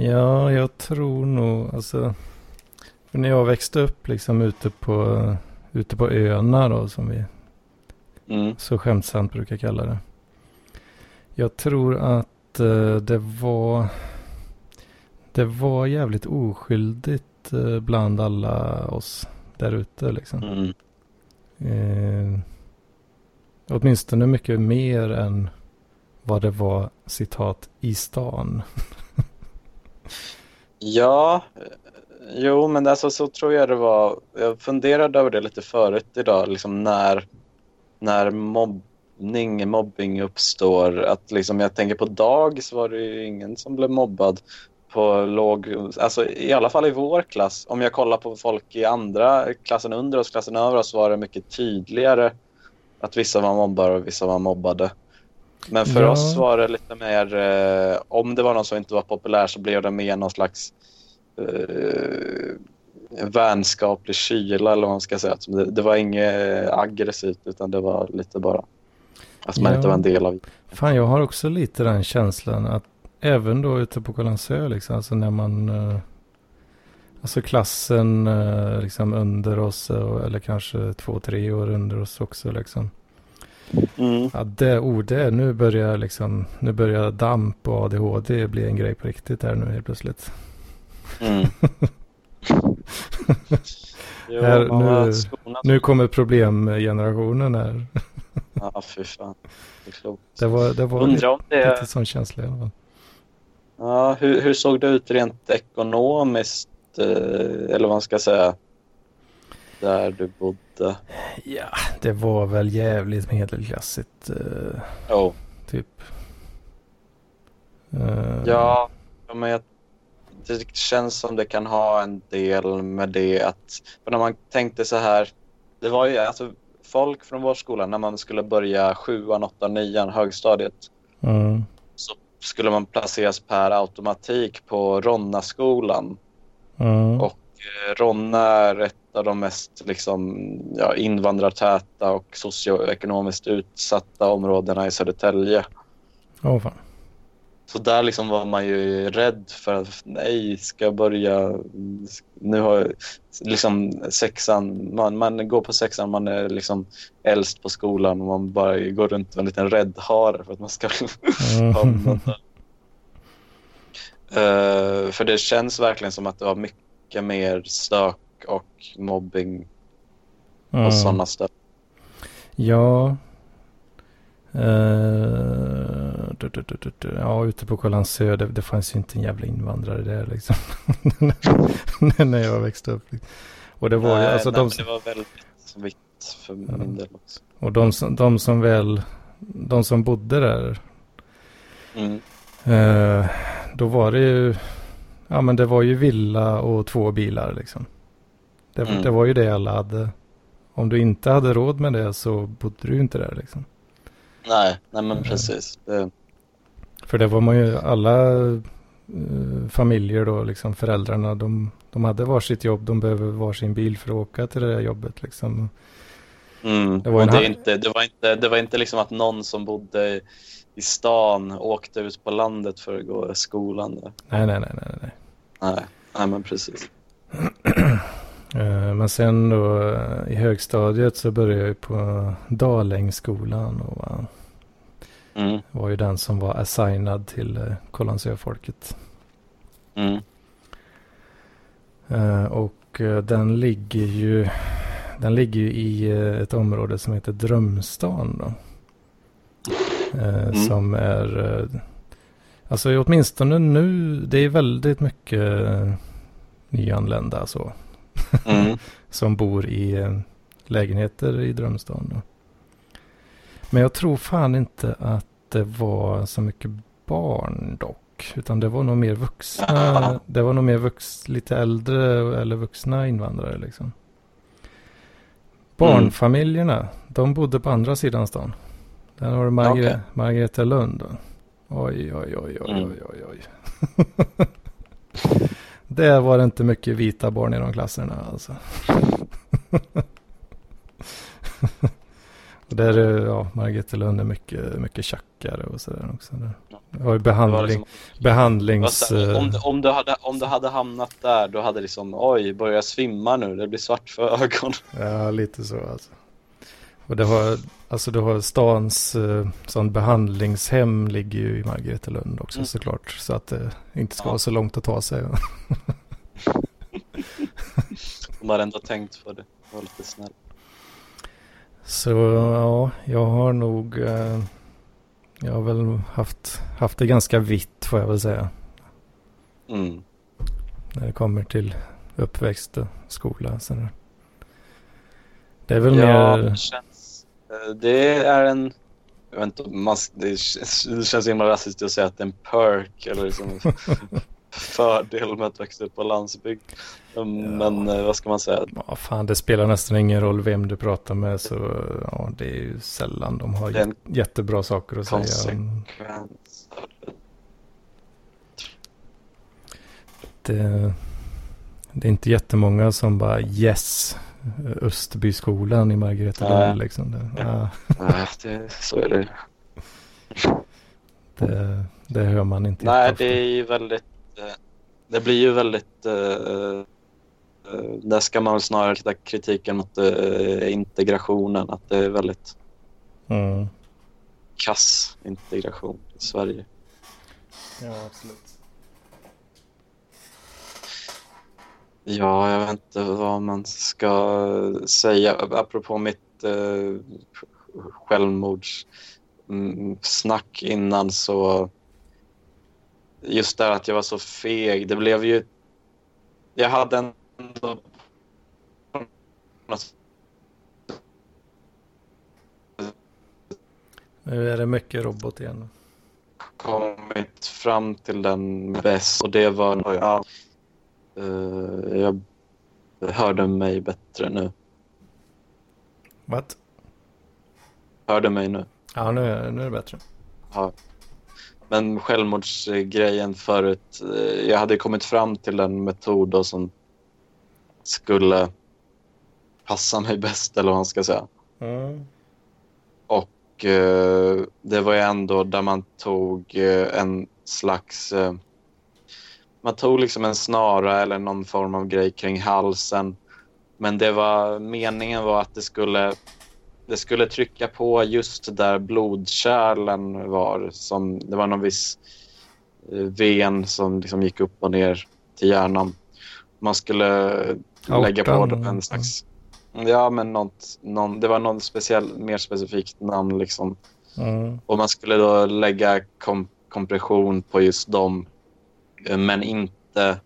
Ja, jag tror nog, alltså. För när jag växte upp liksom ute på, ute på öarna då, som vi Mm. så skämtsamt brukar kalla det. Jag tror att eh, det var, det var jävligt oskyldigt eh, bland alla oss där ute liksom. Mm. Eh, åtminstone mycket mer än vad det var citat i stan. Ja, jo men alltså så tror jag det var. Jag funderade över det lite förut idag, liksom när, när mobbning, mobbing uppstår. Att liksom jag tänker på dagis var det ju ingen som blev mobbad på låg, alltså i alla fall i vår klass. Om jag kollar på folk i andra klassen under oss, klassen över oss var det mycket tydligare att vissa var mobbare och vissa var mobbade. Men för Ja. oss var det lite mer, eh, om det var någon som inte var populär så blev det mer någon slags eh, vänskaplig kyla eller vad man ska säga. Det, det var inget aggressivt utan det var lite bara att man Ja. inte var en del av Fan, jag har också lite den känslan att även då ute på Kållandsö liksom, alltså när man, eh, alltså klassen eh, liksom under oss eh, eller kanske två, tre år under oss också liksom. Mm. Ja, det, oh, det, nu börjar liksom, nu börjar damp och ADHD bli en grej på riktigt här nu helt plötsligt. Mm. jo, Här, nu-. Nu kommer problemgenerationen här. Ja, fy fan. Det är klokt. Det var, det var lite, om det... lite sån känsla i alla fall. Ja, hur, hur såg det ut rent ekonomiskt, eh, eller vad man ska säga, där du bodde? Ja, det var väl jävligt medelklassigt. eh, Oh. typ. Eh, Ja, men jag, det känns som det kan ha en del med det att... För när man tänkte så här, det var ju alltså folk från vår skola när man skulle börja sjuan, åttan, nian, högstadiet Mm, så skulle man placeras per automatik på Ronnaskolan. mm, Och eh, Ronna är ett av de mest liksom, ja, invandrartäta och socioekonomiskt utsatta områdena i Södertälje. Åh fan. Så där liksom var man ju rädd för att nej, ska jag börja... Nu har jag liksom sexan, man, man går på sexan, man är liksom äldst på skolan och man bara går runt med en liten räddhare för att man ska hamna där. Eh, för det känns verkligen som att det var mycket mer stök och mobbing Mm. och sådana ställen. Ja. Eh, du, du, du. Ja, ute på Kållandsö, det, det fanns ju inte en jävla invandrare där liksom. När jag växte upp. Och det var ju, alltså nej, de, det var väldigt vitt för min del också. och de, som- de som väl, de som bodde där, Mm. eh, då var det ju, ja men det var ju villa och två bilar liksom. Det, Mm. det var ju det alla hade. Om du inte hade råd med det så bodde du inte där liksom. Nej, nej men Mm. precis. Det, För det var man ju alla eh, familjer då, liksom föräldrarna, de, de hade varsitt jobb, de behöver varsin bil för att åka till det där jobbet liksom. Mm. Det var Det, inte, det, var inte, det var inte liksom att någon som bodde i, stan åkte ut på landet för att gå skolan. Där. Nej, nej, nej, nej, nej. Nej, nej men precis. Eh, Men sen då eh, i högstadiet så började jag på Dalängsskolan och var, Mm. var ju den som var assignad till Kållandsöfolket. Mm. Eh, Och eh, den ligger ju den ligger ju i ett område som heter Drömstan då. Mm. Som är, alltså åtminstone nu, det är väldigt mycket nyanlända så. Mm. som bor i eh, lägenheter i Drömstan. Då. Men jag tror fan inte att det var så mycket barn dock. Utan det var nog mer vuxna. Det var nog mer vux, lite äldre eller vuxna invandrare liksom. Barnfamiljerna, de bodde på andra sidan stan. Där har du Margre- Okej. Margareta Lund. Då. Oj, oj, oj, oj, Mm. oj, oj, oj. Där var det inte mycket vita barn i de klasserna alltså. och där är, ja, Margareta Lund är mycket, mycket tjackare och sådär också. Där. Det ju Det var behandling, liksom, behandlings... om, eh, du, om, du hade, om du hade hamnat där, då hade liksom oj, börjar jag svimma nu, det blir svart för ögonen. Ja, lite så alltså. Och det har, alltså det har stans eh, sån behandlingshem ligger ju i Margaretelund också Mm. såklart. Så att det inte ska Ja. vara så långt att ta sig. De hade ändå tänkt på det, var lite snäll. Så ja, jag har nog, eh, jag har väl haft, haft det ganska vitt får jag väl säga. Mm. När det kommer till uppväxt och skola. Så det- det är väl Ja, mer, det eh, Det är en... Jag vet inte, man, det känns, himla rasistiskt att säga att det är en perk eller liksom fördel med att växa upp på landsbygd. Um, Men eh, vad ska man säga? ja fan det spelar nästan ingen roll vem du pratar med så ja, det är ju sällan de har Det är en jät- jättebra saker att säga. Det, det är inte jättemånga som bara yes, Österbyskolan i Margaretalund Nej. liksom. Det, Ja. ja, Nej, det, så är det. det, det hör man inte Nej, det är ju väldigt... eh, Det blir ju väldigt... eh, Där ska man väl snarare rikta kritiken mot eh, integrationen. Att det är väldigt Mm. kass integration i Sverige. Ja, absolut. Ja, jag vet inte vad man ska säga. Apropå mitt eh, självmordssnack innan så... Just det att jag var så feg. Det blev ju... Jag hade ändå... Nu är det mycket robot igen. kommit fram till den bäst och det var... Ja, eh, jag hörde mig bättre nu. What? Hörde mig nu. Ja, nu är, nu är det bättre. Ja. Men självmordsgrejen förut, eh, jag hade kommit fram till en metod då som skulle passa mig bäst eller vad man ska säga. Mm. Och eh, det var ju ändå där man tog eh, en slags... Eh, man tog liksom en snara eller någon form av grej kring halsen. Men det var, meningen var att det skulle, det skulle trycka på just där blodkärlen var. Som, det var någon viss eh, ven som liksom gick upp och ner till hjärnan. Man skulle lägga på en slags... Ja, men något, någon, det var någon speciell, mer specifikt namn liksom. Mm. Och man skulle då lägga kom, kompression på just dem, men inte,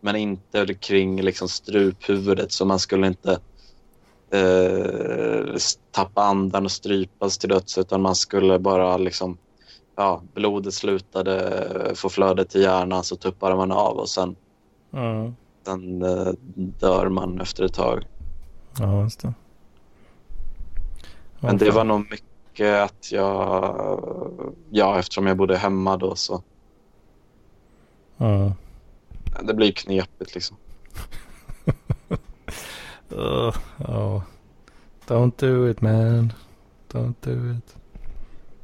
men inte kring liksom struphuvudet. Så man skulle inte eh, tappa andan och strypas till döds, utan man skulle bara liksom, ja, blodet slutade få flöde till hjärnan så tuppade man av och sen, Mm. sen eh, dör man efter ett tag. Ja, just det. Men det var nog mycket mycket att jag... Ja, eftersom jag bodde hemma då så... Ja. Det blir knepigt liksom. Uh, ja. Don't do it man. Don't do it.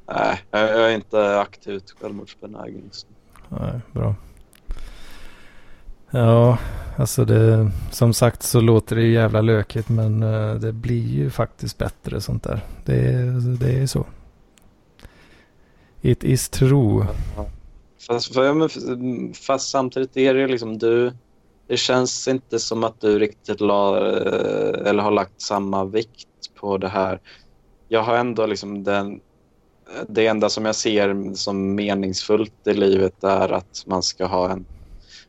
Nej, jag är inte aktivt självmordsbenägen. just nu. Nej, bra. Ja, alltså det, som sagt så låter det ju jävla lökigt men eh, det blir ju faktiskt bättre sånt där. Det, är- det är så. It is true. Fast, för, fast samtidigt är det liksom du... Det känns inte som att du riktigt la, eh, eller har lagt samma vikt på det här. Jag har ändå liksom den... Det enda som jag ser som meningsfullt i livet är att man ska ha en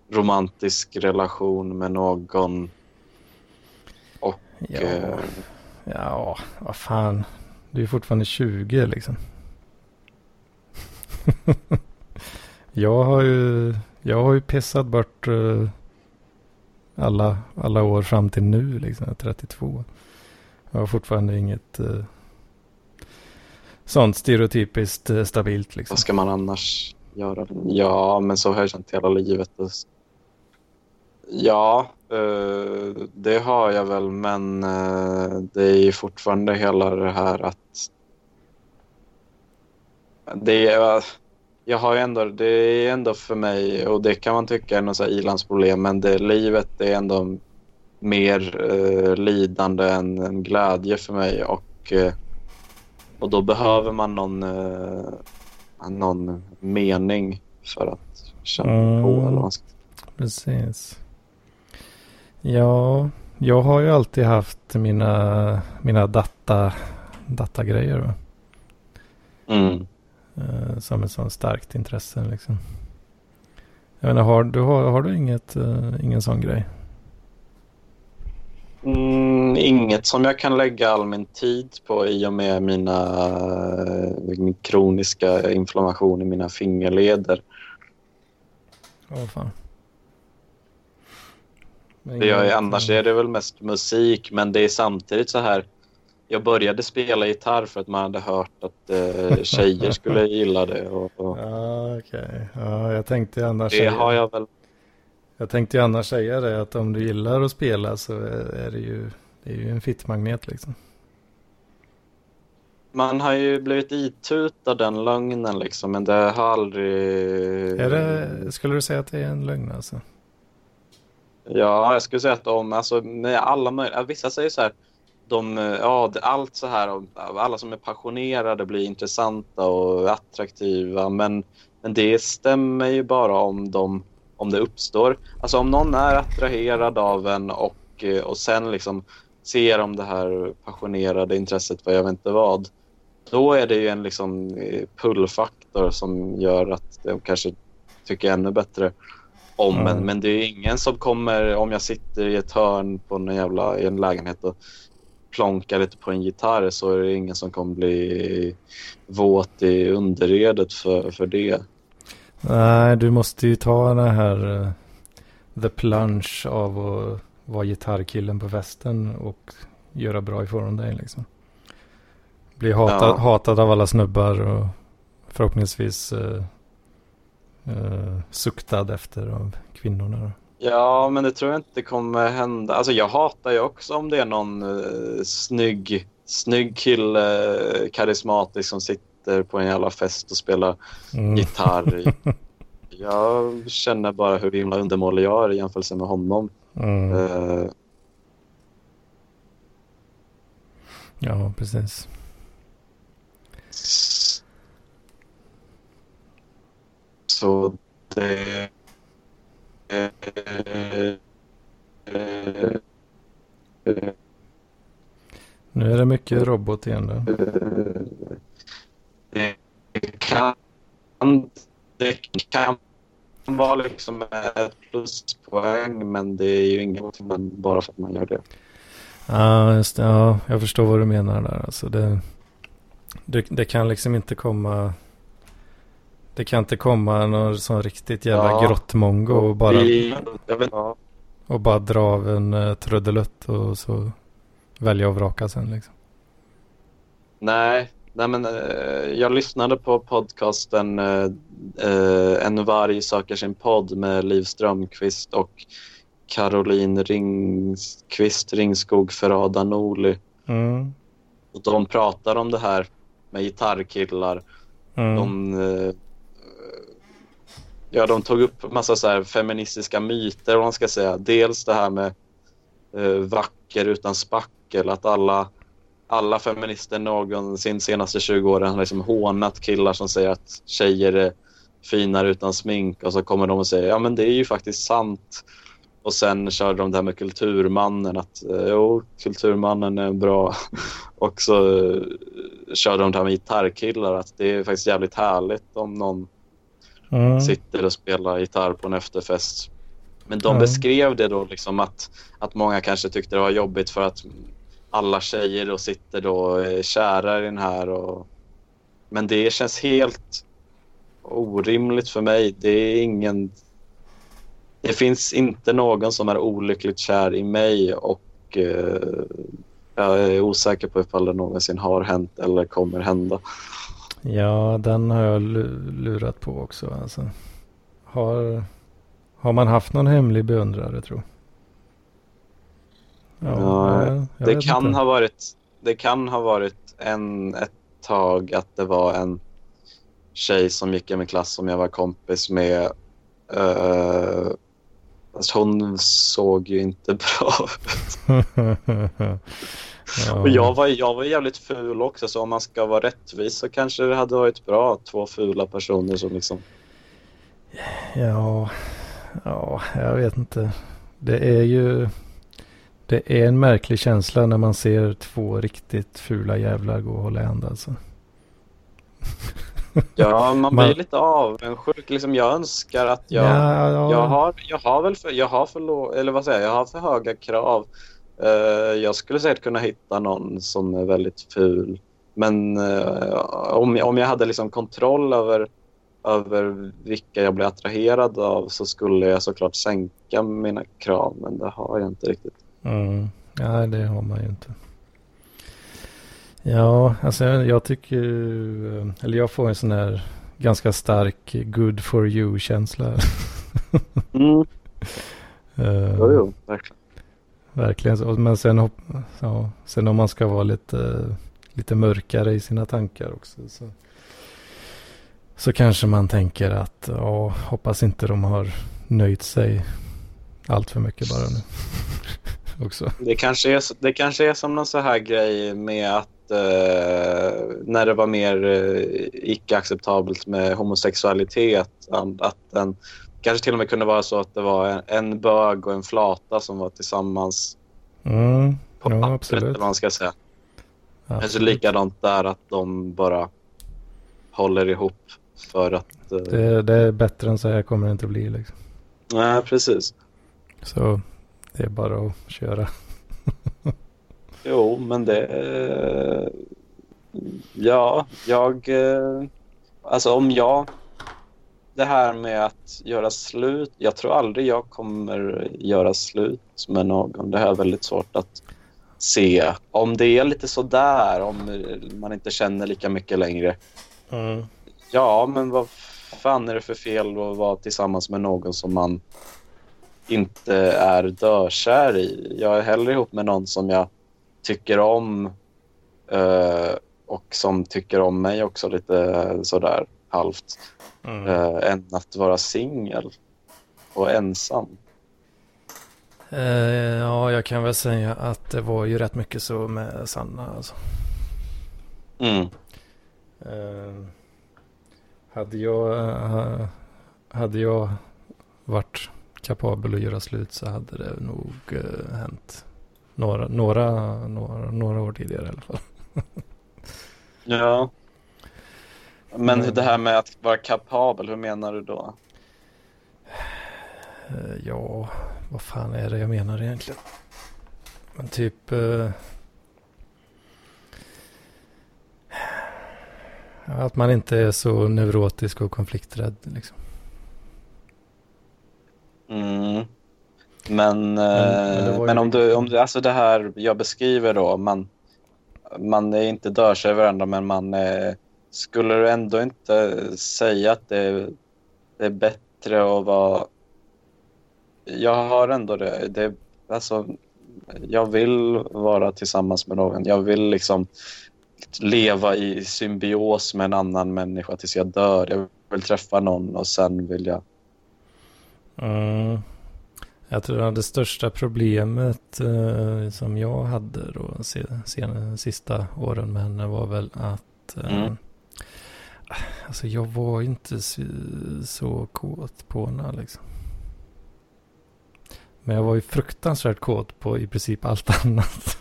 romantisk relation med någon. Och... Ja, eh, ja vad fan. Du är fortfarande 20 liksom. jag har ju, jag har ju pissat bort uh, alla, alla år fram till nu liksom. 32. Jag har fortfarande inget uh, sånt stereotypiskt uh, stabilt liksom. Vad ska man annars göra? Ja, men så har jag känt hela livet. Ja, det har jag väl, men det är ju fortfarande hela det här att... Det är, jag har ju ändå, det är ändå för mig, och det kan man tycka är något ilandsproblem, men det, livet är ändå mer eh, lidande än, än glädje för mig. Och, eh, och då behöver man någon, eh, någon mening för att känna på. Mm. Eller vad Precis. Ja, jag har ju alltid haft mina, mina data, datagrejer mm. Eh, sånt starkt intresse liksom. Jag menar, har du, har, har du inget, eh, ingen sån grej? Mm, inget som jag kan lägga all min tid på i och med mina, eh, min kroniska inflammation i mina fingerleder. Åh fan. Men Det jag, annars är det väl mest musik, men det är samtidigt så här. Jag började spela gitarr för att man hade hört att eh, tjejer skulle gilla det. Och, och Ja, okej. Ja, jag tänkte annars det säga, har jag väl. jag tänkte annars säga det att om du gillar att spela så är är det ju, det är ju en fittmagnet liksom. Man har ju blivit itutad den lögnen liksom, men det har aldrig... Är det, skulle du säga att det är en lögn alltså? Ja, jag skulle säga att de, alltså med alla möjliga, vissa säger så här, de, ja, det- allt så här, alla som är passionerade blir intressanta och attraktiva, men, men det stämmer ju bara om, de, om det uppstår. Alltså om någon är attraherad av en och, eh, och sen liksom ser om det här passionerade intresset för jag vet inte vad, då är det ju en liksom eh, pullfaktor som gör att de kanske tycker ännu bättre om Mm. en. Men det är ingen som kommer, om jag sitter i ett hörn på en jävla, i en lägenhet och plonkar lite på en gitarr så är det ingen som kommer bli våt i underredet för, för det. Nej, du måste ju ta den här eh, the plunge av att vara gitarrkillen på festen och göra bra ifrån dig liksom. Bli hatad, Ja. hatad av alla snubbar och förhoppningsvis uh, suktad efter av kvinnorna. Då. Ja, men det tror jag inte kommer hända. Alltså jag hatar ju också om det är någon uh, snygg, snygg kille, eh, karismatisk som sitter på en jävla fest och spelar Mm. gitarr. jag känner bara hur himla undermålig jag är i jämförelse med honom. Mm. Eh, Ja, precis. Så det... Nu är det mycket robot igen då. Det kan, det kan vara liksom ett pluspoäng men det är ju inget man- bara för att man gör det. Ja, just det. Ja, jag förstår vad du menar där. Alltså det, det, det kan liksom inte komma... Det kan inte komma någon sån riktigt jävla Ja. grottmongo och bara, Vi, ja. och bara dra av en uh, trudelutt och så välja och vraka sen liksom. Nej, Nej, men, eh, jag lyssnade på podcasten eh, eh, En varg söker sin podd med Liv Strömqvist och Caroline Ringqvist Ringskog Ferrada Norli. Mm. Och de pratar om det här med gitarrkillar. Mm. De, ja, de tog upp massa så här feministiska myter, vad man ska säga. Dels det här med eh, vacker utan spackel, att alla, alla feminister någonsin de senaste 20 åren har liksom hånat killar som säger att tjejer är finare utan smink och så kommer de och säger ja men det är ju faktiskt sant. Och sen körde de det här med kulturmannen att eh, jo, kulturmannen är bra. och så eh, körde de det här med gitarrkillar att det är faktiskt jävligt härligt om någon Mm. sitter och spelar gitarr på en efterfest. Men de Ja. beskrev det då liksom att, att många kanske tyckte det var jobbigt för att alla tjejer då sitter då är kära i den här. Och... Men det känns helt orimligt för mig. Det är ingen... Det finns inte någon som är olyckligt kär i mig och eh, jag är osäker på ifall det någonsin har hänt eller kommer hända. Ja, den har jag lu- lurat på också. Alltså. Har, har man haft någon hemlig beundrare tro? Ja, jag- jag det kan inte. ha varit det kan ha varit en, ett tag att det var en tjej som gick i min klass som jag var kompis med. Uh, alltså hon såg ju inte bra ut. ja. Och jag var, jag var jävligt ful också så om man ska vara rättvis så kanske det hade varit bra två fula personer som liksom Ja, ja, jag vet inte. Det är ju... Det är en märklig känsla när man ser två riktigt fula jävlar gå och hålla i hand alltså. Ja, man Man- blir lite avundsjuk. Liksom, jag önskar att jag ja, ja. Jag har, jag har väl för, jag har för, lå, eller vad säger jag, jag har för höga krav. Eh, jag skulle säkert kunna hitta någon som är väldigt ful. Men eh, om, jag- om jag hade liksom kontroll över, över vilka jag blir attraherad av så skulle jag såklart sänka mina krav. Men det har jag inte riktigt. Mm. Nej, det har man ju inte. Ja, alltså jag, jag tycker eh, eller jag får en sån här ganska stark good for you-känsla. Mm, Eh, jo, jo, verkligen. Verkligen så. Men sen, ja, sen om man ska vara lite, lite mörkare i sina tankar också. Så, så kanske man tänker att ja, hoppas inte de har nöjt sig allt för mycket bara nu. också. Det kanske, är, det kanske är som någon så här grej med att Uh, när det var mer uh, icke-acceptabelt med homosexualitet. Att, att den, kanske till och med kunde vara så att det var en, en bög och en flata som var tillsammans Mm, på ja, pappret. absolut. Eller vad man ska säga. Absolut. likadant där att de bara håller ihop för att... Eh, Det, det är bättre än så här kommer det inte bli. Liksom. Nej, precis. Så det är bara att köra. Jo, men det... Eh, ja, jag... Eh, alltså om jag... Det här med att göra slut. Jag tror aldrig jag kommer göra slut med någon. Det här är väldigt svårt att se. Om det är lite sådär, om man inte känner lika mycket längre. Mm. Ja, men vad fan är det för fel att vara tillsammans med någon som man inte är dökär i? Jag är hellre ihop med någon som jag tycker om eh, och som tycker om mig också lite sådär halvt Mm. eh, än att vara singel och ensam. Eh, ja, jag kan väl säga att det var ju rätt mycket så med Sanna. Alltså. Mm. Eh, hade, jag, eh, hade jag varit kapabel att göra slut så hade det nog eh, hänt några, några, några, några år tidigare i alla fall. Ja. Men Mm. det här med att vara kapabel, hur menar du då? Eh, ja, vad fan är det jag menar egentligen? Men typ... Eh, att man inte är så neurotisk och konflikträdd. Liksom. Mm. Men, men eh, ju men om, du, om du, alltså det här jag beskriver då, man, man är inte dörsar i varandra men man är, skulle du ändå inte säga att det är, det är bättre att vara... Jag har ändå det. det alltså, jag vill vara tillsammans med någon. Jag vill liksom leva i symbios med en annan människa tills jag dör. Jag vill träffa någon och sen vill jag... Mm. Jag tror att det största problemet eh, som jag hade då se, sen, sista åren med henne var väl att eh, Mm alltså jag var inte så, så kåt på henne liksom. Men jag var ju fruktansvärt kåt på i princip allt annat.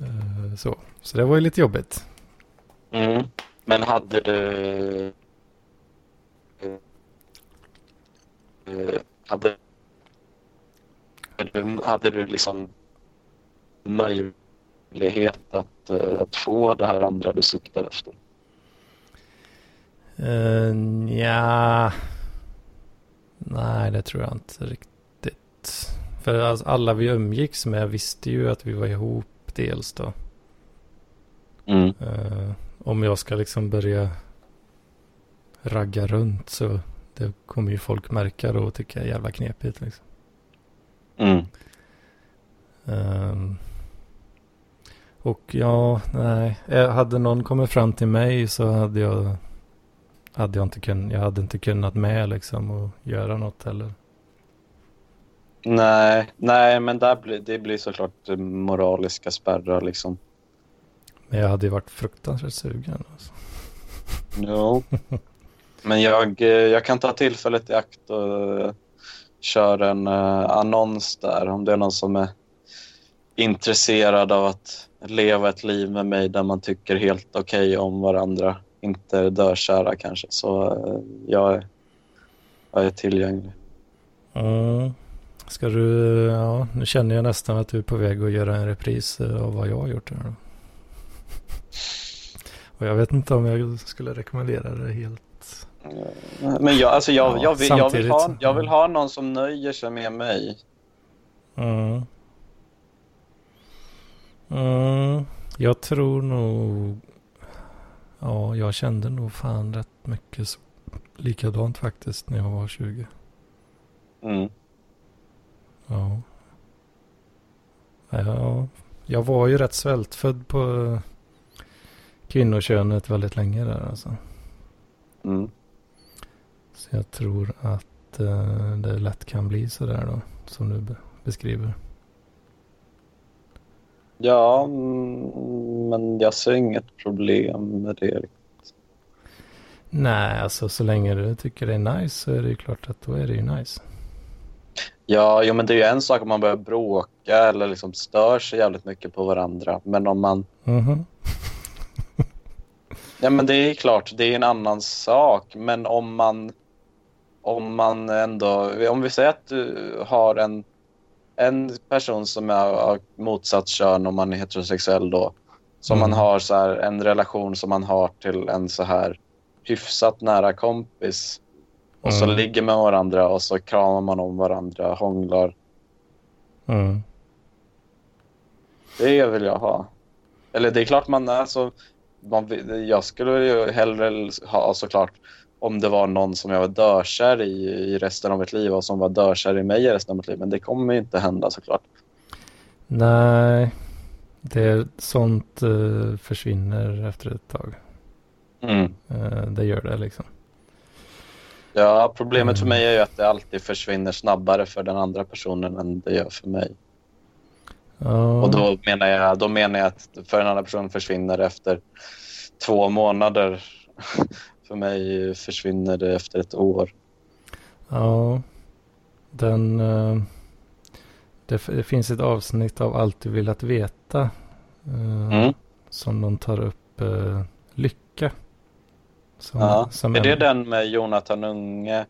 Eh, så. så det var ju lite jobbigt. Mm. Men hade du... Eh, hade, du- hade du liksom möjlighet att, eh, att få det här andra du suktar efter? Uh, ja. Nej, det tror jag inte riktigt. För alltså, alla vi umgicks med visste ju att vi var ihop dels då. Mm. Eh, om jag ska liksom börja ragga runt så det kommer ju folk märka då och tycka är jävla knepigt liksom. Mm. Ehm, och ja, nej. Eh, Hade någon kommit fram till mig så hade jag, hade jag, inte, kun, jag hade inte kunnat med liksom och göra något heller. Nej, nej, men där blir, det blir såklart moraliska spärrar liksom. Men jag hade ju varit fruktansvärt sugen. Alltså. Jo. Men jag, eh, jag kan ta tillfället i akt och eh, köra en annons där om det är någon som är intresserad av att leva ett liv med mig där man tycker helt okej om varandra. Inte är dörkära kanske. Så eh, jag, är, jag är tillgänglig. Mm. Ska du, ja, nu känner jag nästan att du är på väg att göra en repris eh, av vad jag har gjort här då. Och jag vet inte om jag skulle rekommendera det helt. Men jag, alltså jag, Ja, jag, vill, jag, vill ha, jag vill ha någon som nöjer sig med mig. Mm. Mm. Jag tror nog... Ja, jag kände nog fan rätt mycket så, likadant faktiskt när jag var 20. Mm. Ja. ja. Jag var ju rätt svältfödd på kvinnokönet väldigt länge där alltså. Mm. Så jag tror att eh, det lätt kan bli sådär då, som du be- beskriver. Ja, mm, men jag ser inget problem med det. Nej, alltså så länge du tycker det är nice så är det ju klart att då är det ju nice. Ja, jo, men det är ju en sak om man börjar bråka eller liksom stör sig jävligt mycket på varandra. Men om man... Mhm. Ja, men det är klart, det är en annan sak. Men om man... Om man ändå... Om vi säger att du har en, en person som är av motsatt kön om man är heterosexuell då. Som Mm. man har så här, en relation som man har till en så här hyfsat nära kompis. Och så Mm. ligger med varandra och så kramar man om varandra, hånglar. Mm. Det vill jag ha. Eller det är klart man, alltså, man vill- jag skulle ju hellre ha såklart om det var någon som jag var dörkär i, i resten av mitt liv och som var dörkär i mig i resten av mitt liv. Men det kommer ju inte hända såklart. Nej, det, sånt eh, försvinner efter ett tag. Mm. Eh, det gör det liksom. Ja, problemet för Mm. mig är ju att det alltid försvinner snabbare för den andra personen än det gör för mig. Ja, Och då menar, jag, då menar jag att för den andra personen försvinner efter två månader. för mig försvinner det efter ett år. ja den, eh, det, finns ett avsnitt av Allt du vill att veta. eh, Mm. Som de tar upp eh, lycka. Som, Ja. som Är det en- den med Jonathan Unge?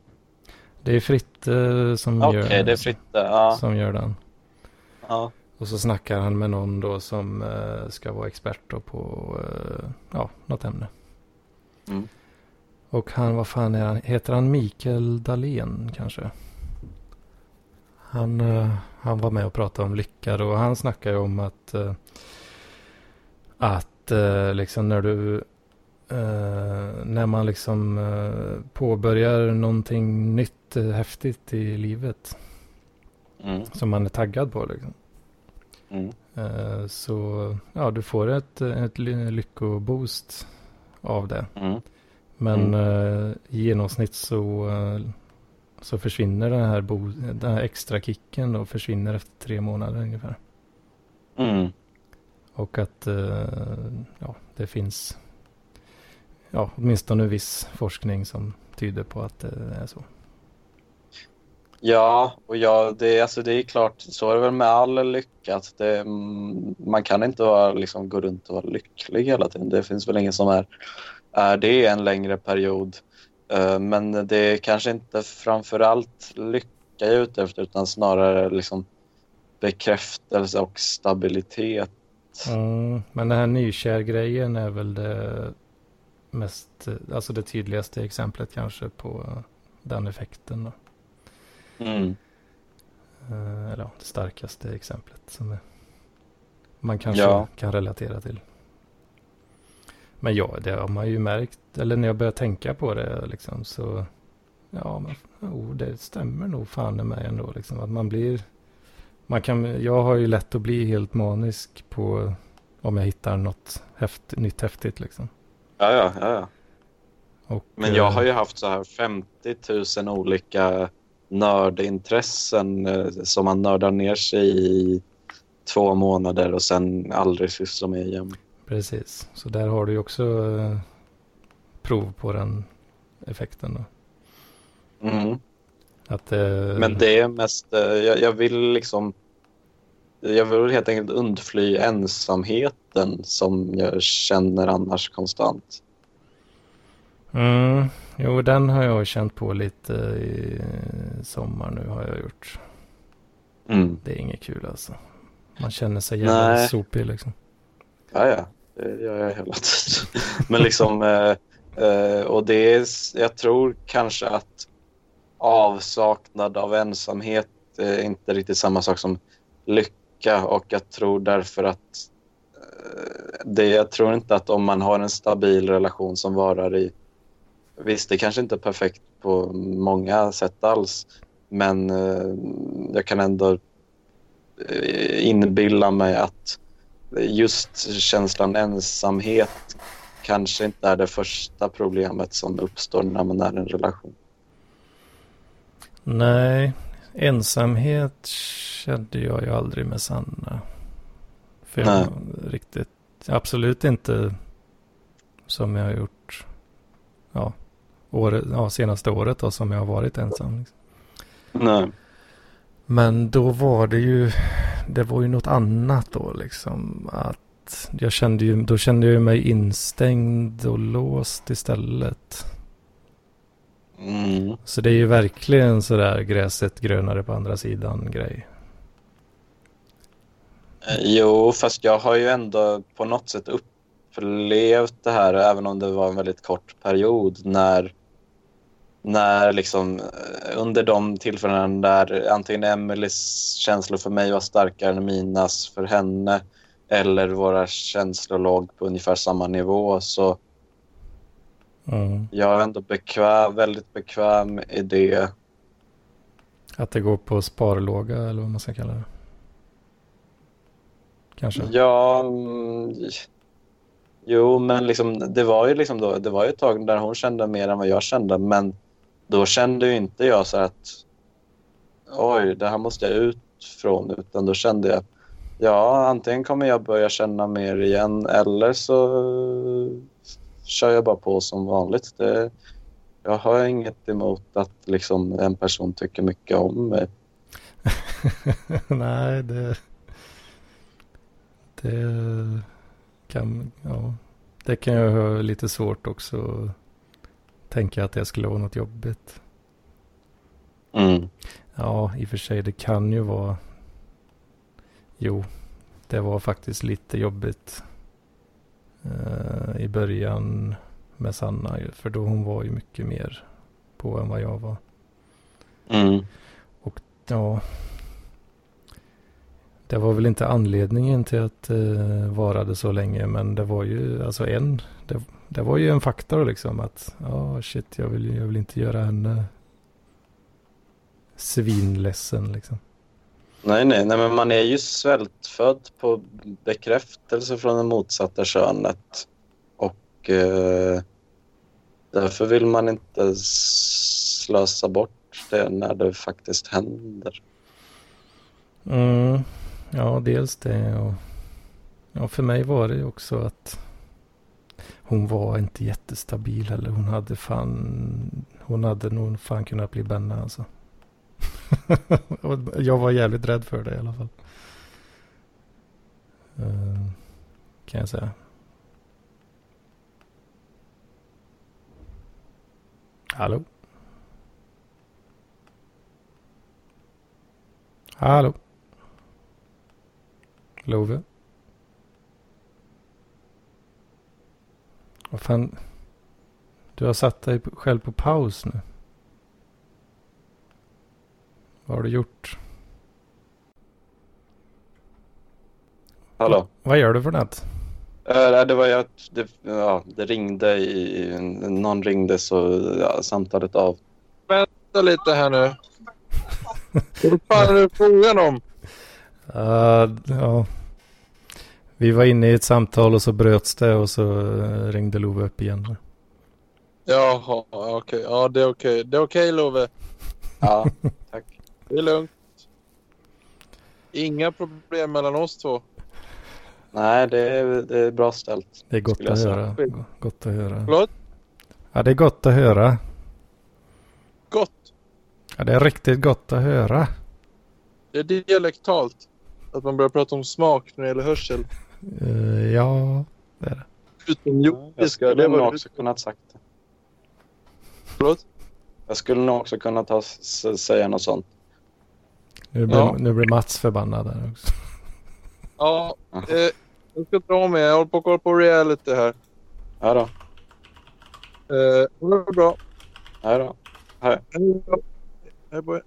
Det är Fritte som, Okej, gör, det är Fritte. Ja, som gör den. ja. Och så snackar han med någon då som ska vara expert på ja, något ämne. Mm. Och han, vad fan är han? Heter han Mikael Dahlén kanske? Han, eh, han var med och pratade om lycka och han snackade ju om att, eh, att eh, liksom när du när man liksom påbörjar någonting nytt, häftigt i livet Mm. som man är taggad på liksom. Mm. Så ja, du får ett, ett ly- lyckoboost av det. Mm. Men eh, i genomsnitt så, eh, så försvinner den här, bo, den här extra kicken och försvinner efter tre månader ungefär. Mm. Och att eh, ja, det finns ja, åtminstone viss forskning som tyder på att det är så. Ja, och ja, det, alltså det är klart, så är det väl med all lycka. Att det, mm, man kan inte vara, liksom, gå runt och vara lycklig hela tiden. Det finns väl ingen som är, är det en längre period. Eh, Men det är kanske inte framför allt lycka jag är ute efter utan snarare liksom bekräftelse och stabilitet. Mm, men den här nykär-grejen är väl det mest, eh, alltså det tydligaste exemplet kanske på eh, den effekten då. Mm. Eh, Eller ja, det starkaste exemplet som man kanske Ja. kan relatera till. Men ja, det har man ju märkt, eller när jag börjar tänka på det liksom så, ja, men, oh, det stämmer nog fan i mig ändå liksom att man blir, man kan, jag har ju lätt att bli helt manisk på om jag hittar något häft, nytt häftigt liksom. Ja, ja, ja, ja. Och, Men jag eh, har ju haft så här 50 000 olika nördintressen eh, som man nördar ner sig i två månader och sen aldrig sysslar med igen. Precis, så där har du ju också eh, prov på den effekten då. Mm. Att, eh, Men det är mest, eh, jag, jag vill liksom, jag vill helt enkelt undfly ensamheten som jag känner annars konstant. Mm, jo, den har jag känt på lite i sommar nu har jag gjort. Mm. Det är inget kul alltså. Man känner sig jävla Nej. sopig liksom. Ja, ja, Eh, det gör jag hela tiden. Men liksom, eh, eh, och det är, jag tror kanske att avsaknad av ensamhet är inte riktigt samma sak som lycka och jag tror därför att eh, det, jag tror inte att om man har en stabil relation som varar i, visst det kanske inte är perfekt på många sätt alls, men eh, jag kan ändå inbilla mig att just känslan ensamhet kanske inte är det första problemet som uppstår när man är i en relation. Nej, ensamhet kände jag ju aldrig med Sanna. För Nej. jag riktigt, absolut inte som jag har gjort, ja, året, ja senaste året då som jag har varit ensam. Liksom. Nej. Men då var det ju, det var ju något annat då liksom. Att jag kände ju, då kände jag mig instängd och låst istället. Mm. Så det är ju verkligen sådär gräset grönare på andra sidan grej. Eh, Jo, fast jag har ju ändå på något sätt upplevt det här, även om det var en väldigt kort period, när, när liksom eh, under de tillfällen där antingen Emelies känslor för mig var starkare än minas för henne, eller våra känslor låg på ungefär samma nivå, så Mm. jag är ändå bekväm, väldigt bekväm i det. Att det går på sparlåga eller vad man ska kalla det. Kanske. Ja, mm, jo, men liksom, det var ju liksom då, det var ju ett tag där hon kände mer än vad jag kände, men då kände ju inte jag så att oj, det här måste jag ut från, utan då kände jag ja, antingen kommer jag börja känna mer igen eller så kör jag bara på som vanligt. Det, jag har inget emot att liksom en person tycker mycket om mig. Nej, det... Det kan, ja, det kan jag ha lite svårt också. Tänka att det skulle vara något jobbigt. Mm. Ja, i och för sig, det kan ju vara... Jo, det var faktiskt lite jobbigt eh, i början med Sanna. För då hon var ju mycket mer på än vad jag var. Mm. Ja, det var väl inte anledningen till att det varade så länge. Men det var ju alltså en. Det, det var ju en faktor liksom att ja shit jag vill, jag vill inte göra henne svinledsen liksom. Nej, nej, nej, men man är ju svältfödd på bekräftelse från det motsatta könet. Och eh, därför vill man inte slösa bort det när det faktiskt händer. Mm, ja, dels det och ja, för mig var det ju också att hon var inte jättestabil heller. Hon hade fan, hon hade nog fan kunnat bli Benna alltså. Jag var jävligt rädd för det i alla fall. Uh, kan jag säga. Hallå? Hallå? Love? Vad fan? Du har satt dig själv på paus nu. Vad har du gjort? Hallå? Vad gör du för något? Uh, det var ju att det, ja, det ringde i... Någon ringde så ja, samtalet av. Vänta lite här nu. Vad fan är det frågan om? Uh, ja. Vi var inne i ett samtal och så bröts det och så uh, ringde Love upp igen. Jaha, okej. Okay. Ja, det är okej. Okay. Det är okej, okay, Love. Ja, tack. Det är lugnt. Inga problem mellan oss två. Nej, det är, det är bra ställt. Det är gott att höra. Gott att höra. Förlåt? Ja, det är gott att höra. Gott? Ja, det är riktigt gott att höra. Det är dialektalt. Att man börjar prata om smak när det gäller hörsel. Uh, ja, det är det. Utom ja, jag skulle nog också kunnat sagt det. Förlåt? Jag skulle nog också kunna ta, säga något sånt. Nu blir, ja. nu blir Mats förbannad här också. Ja, eh, jag ska dra med. Jag håller på att kolla på reality här. Ja då. Eh, det är bra. Hej då. Hej. Hej på er.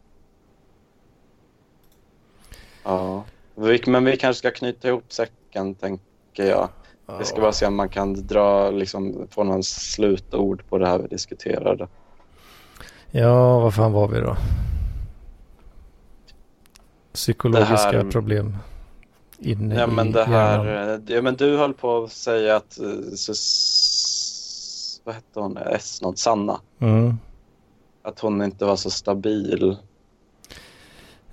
Ja, men vi kanske ska knyta ihop säcken tänker jag. Vi ska bara se om man kan dra, liksom, få någon slutord på det här vi diskuterade. Ja, vad fan var vi då? Psykologiska här... problem inne ja, men i det här, hjärnan. Ja, men du höll på att säga att, eh, så, vad hette hon, S något, Sanna. Mm. Att hon inte var så stabil.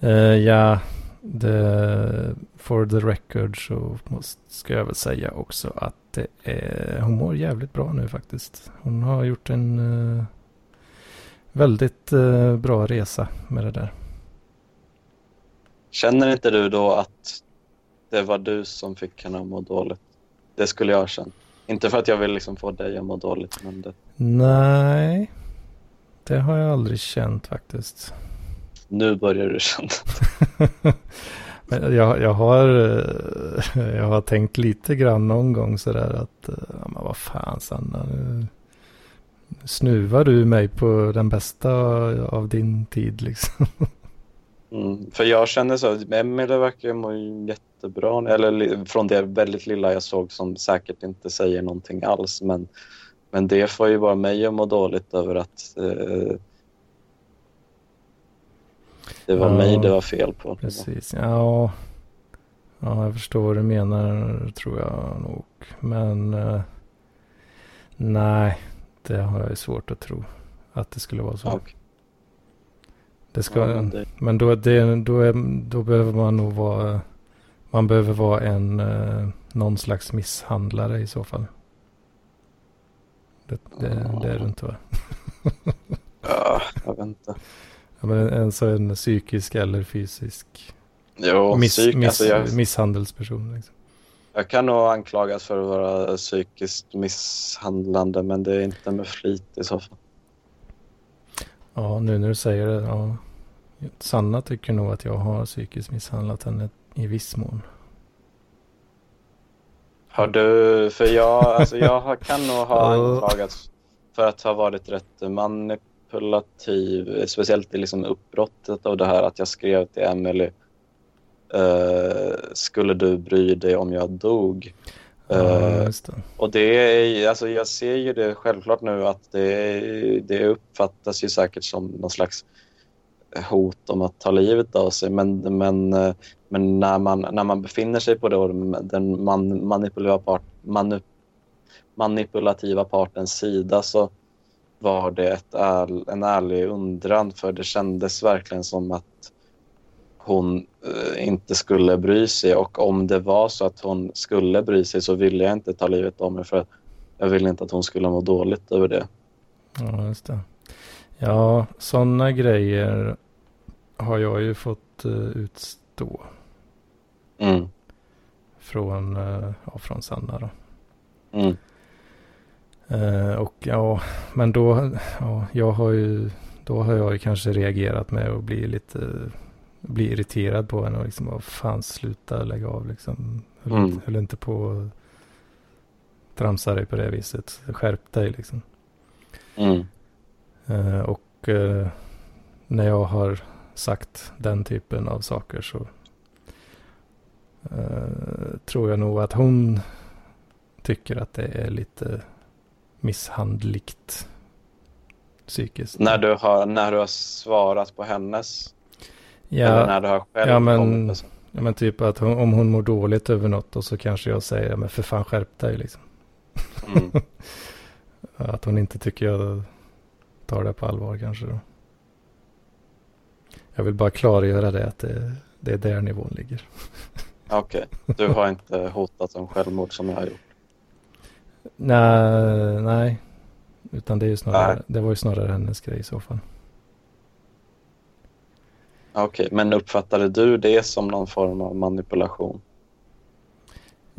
Uh, ja, det, for the record så måste, ska jag väl säga också att det är, hon mår jävligt bra nu faktiskt. Hon har gjort en uh, väldigt uh, bra resa med det där. Känner inte du då att det var du som fick henne att må dåligt? Det skulle jag känna. Inte för att jag vill liksom få dig att må dåligt, men det... Nej, det har jag aldrig känt faktiskt. Nu börjar du känna. Men jag, jag, har, eh, jag har tänkt lite grann någon gång sådär att, eh, ja, men vad fan Sanna, nu snuvar du mig på den bästa av din tid liksom. Mm, för jag känner så, Emelie verkar må jättebra, eller från det väldigt lilla jag såg som säkert inte säger någonting alls, men, men det får ju bara mig att må dåligt över att eh, det var ja, mig det var fel på. Precis, ja. Ja, jag förstår vad du menar tror jag nog. Men eh, nej, det har jag svårt att tro att det skulle vara så. Okay. Det ska, ja, men, det... men då, det, då, är, då behöver man nog vara, man behöver vara en, eh, någon slags misshandlare i så fall. Det, det, det är du inte va? ja, jag vet inte. Ja, men alltså en psykisk eller fysisk jo, miss, psyk, miss, alltså jag, misshandelsperson. Liksom. Jag kan nog anklagas för att vara psykiskt misshandlande men det är inte med flit i så fall. Ja, nu när du säger det. Ja. Sanna tycker nog att jag har psykiskt misshandlat henne i viss mån. Har du, för jag, alltså jag kan nog ha anklagats för att ha varit rätt manipulativ, speciellt i liksom uppbrottet av det här att jag skrev till Emily eh, skulle du bry dig om jag dog? Ja, Eh, det. och det är, alltså jag ser ju det självklart nu att det, det uppfattas ju säkert som någon slags hot om att ta livet av sig. Men, men, eh, men när, man, när man befinner sig på då, den man, manipulativa, part, manu, manipulativa partens sida så var det ett äl, en ärlig undran för det kändes verkligen som att hon eh, inte skulle bry sig och om det var så att hon skulle bry sig så ville jag inte ta livet av mig för jag ville inte att hon skulle må dåligt över det. Ja, just det. Ja, sådana grejer har jag ju fått uh, utstå Mm. från, uh, ja, från Sanna då. Mm. Eh, och ja, men då, ja, jag har ju, då har jag ju kanske reagerat med att bli lite, bli irriterad på henne och liksom, vad fan sluta lägga av liksom. Höll, Mm. inte, höll inte på att tramsa dig på det viset. Skärp dig liksom. Mm. Eh, och eh, när jag har sagt den typen av saker så tror jag nog att hon tycker att det är lite misshandligt psykiskt. När, du har, när du har svarat på hennes eller ja, när du har själv ja, men- ja, men typ att hon, om hon mår dåligt över något och så kanske jag säger, men för fan skärp dig liksom. mm. Att hon inte tycker jag tar det på allvar kanske då. Jag vill bara klargöra det att det, det är där nivån ligger. Okej, du har inte hotat om självmord som jag har gjort. Nej, nej. Utan det, är snarare, Nej. det var ju snarare hennes grej i så fall. Okej, men uppfattade du det som någon form av manipulation?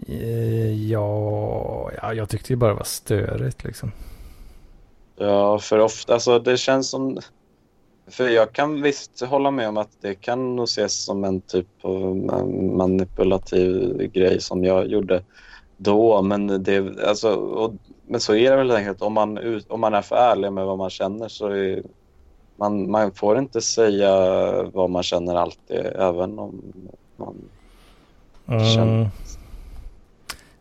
Eh, Ja, ja, jag tyckte ju bara det var störigt liksom. Ja, för ofta, alltså det känns som... För jag kan visst hålla med om att det kan nog ses som en typ av ma- manipulativ grej som jag gjorde då, men det, alltså, och, men så är det väl enkelt. Om man, om man är för ärlig med vad man känner så är, man, man får inte säga vad man känner alltid, även om man... Känn- Mm.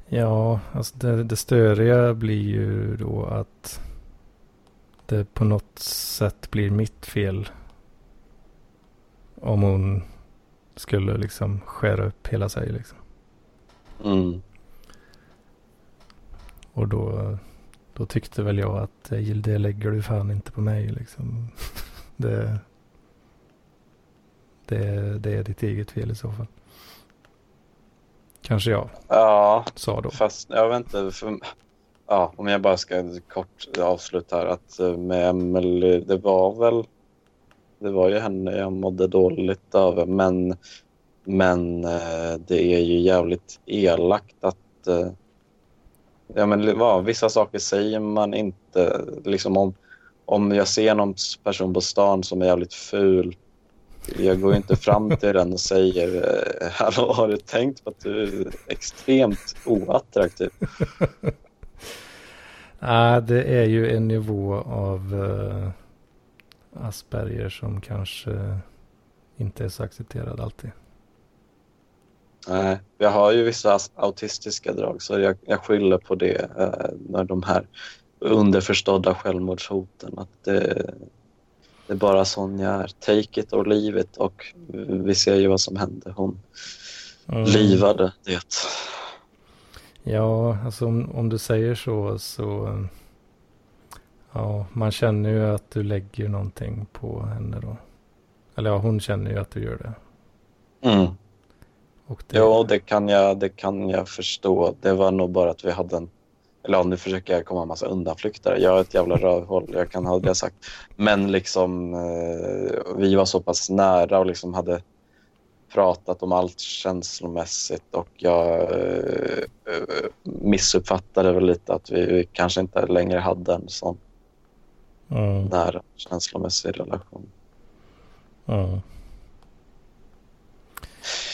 Ja, alltså det, det störiga blir ju då att det på något sätt blir mitt fel. Om hon skulle liksom skära upp hela sig liksom. Mm, Och då, då tyckte väl jag att eh, det lägger du fan inte på mig liksom. Det, det, det är ditt eget fel i så fall. Kanske jag ja, sa då. Fast jag vet inte, för, ja, om jag bara ska kort avsluta här att eh, med Emily, det var väl, det var ju henne jag mådde dåligt över men, men eh, det är ju jävligt elakt att, ja men va, vissa saker säger man inte, liksom om, om jag ser någon person på stan som är jävligt ful jag går inte fram till den och säger eh, Hallå, har du tänkt på att du är extremt oattraktiv? Nej, det är ju en nivå av uh, Asperger som kanske inte är så accepterad alltid. Nej, jag har ju vissa autistiska drag så jag, jag skyller på det eh, när de här underförstådda självmordshoten. Att det, det är bara sån jag är. Take it or leave it och vi ser ju vad som hände. Hon Mm. livade det. Ja, alltså om, om du säger så så ja, man känner ju att du lägger någonting på henne då. Eller ja, hon känner ju att du gör det. Mm. Och det, Jo, det kan, jag, det kan jag förstå. Det var nog bara att vi hade en... Eller ja, nu försöker jag komma en massa undanflykter. Jag är ett jävla rövhål, jag kan ha det sagt. Men liksom, eh, vi var så pass nära och liksom hade pratat om allt känslomässigt och jag eh, missuppfattade väl lite att vi, vi kanske inte längre hade en sån Mm, nära känslomässig relation. mm.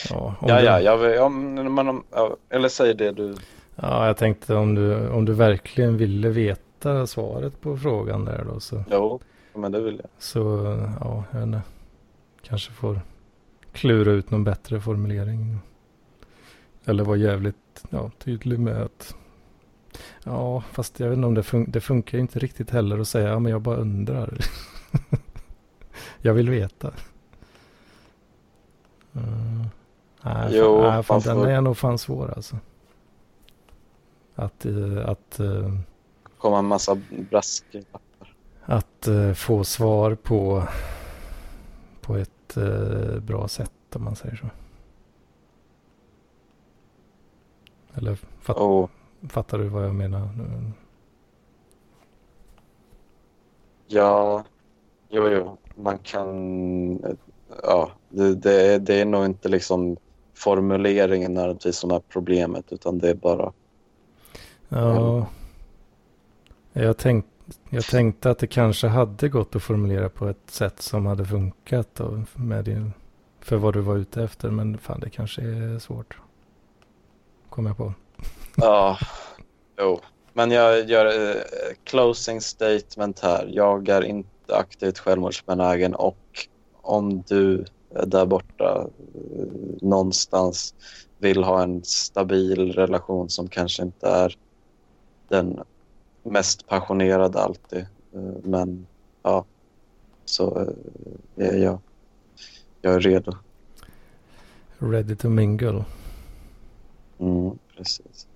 Ja, Ja, du, ja, jag, ja, men ja, eller säg det du... ja, jag tänkte om du, om du verkligen ville veta svaret på frågan där då så, Jo, men det vill jag. så ja, jag vet inte. Kanske får klura ut någon bättre formulering. Eller vara jävligt ja, tydlig med att Ja, fast jag vet inte om det, fun det funkar inte riktigt heller att säga ja, men jag bara undrar. jag vill veta. Uh, nej, Jo, fan, nej, fan, den får- är nog fan svår alltså. Att, eh, att, eh, komma en massa brasklappar. att eh, få svar på, på ett bra sätt om man säger så. Eller fatt, Och fattar du vad jag menar? nu? ja, jo, jo, man kan... Ja, det, det, är, det är nog inte liksom formuleringen nödvändigtvis som är problemet utan det är bara... Ja, jag, tänk, jag tänkte att det kanske hade gått att formulera på ett sätt som hade funkat då, med din, för vad du var ute efter. Men fan, det kanske är svårt. Kommer jag på. Ja, jo. Men jag gör eh, closing statement här. Jag är inte aktivt självmordsbenägen och om du där borta eh, någonstans vill ha en stabil relation som kanske inte är den mest passionerade alltid. Eh, men ja, så eh, är jag, jag är redo. Ready to mingle. Mm, precis.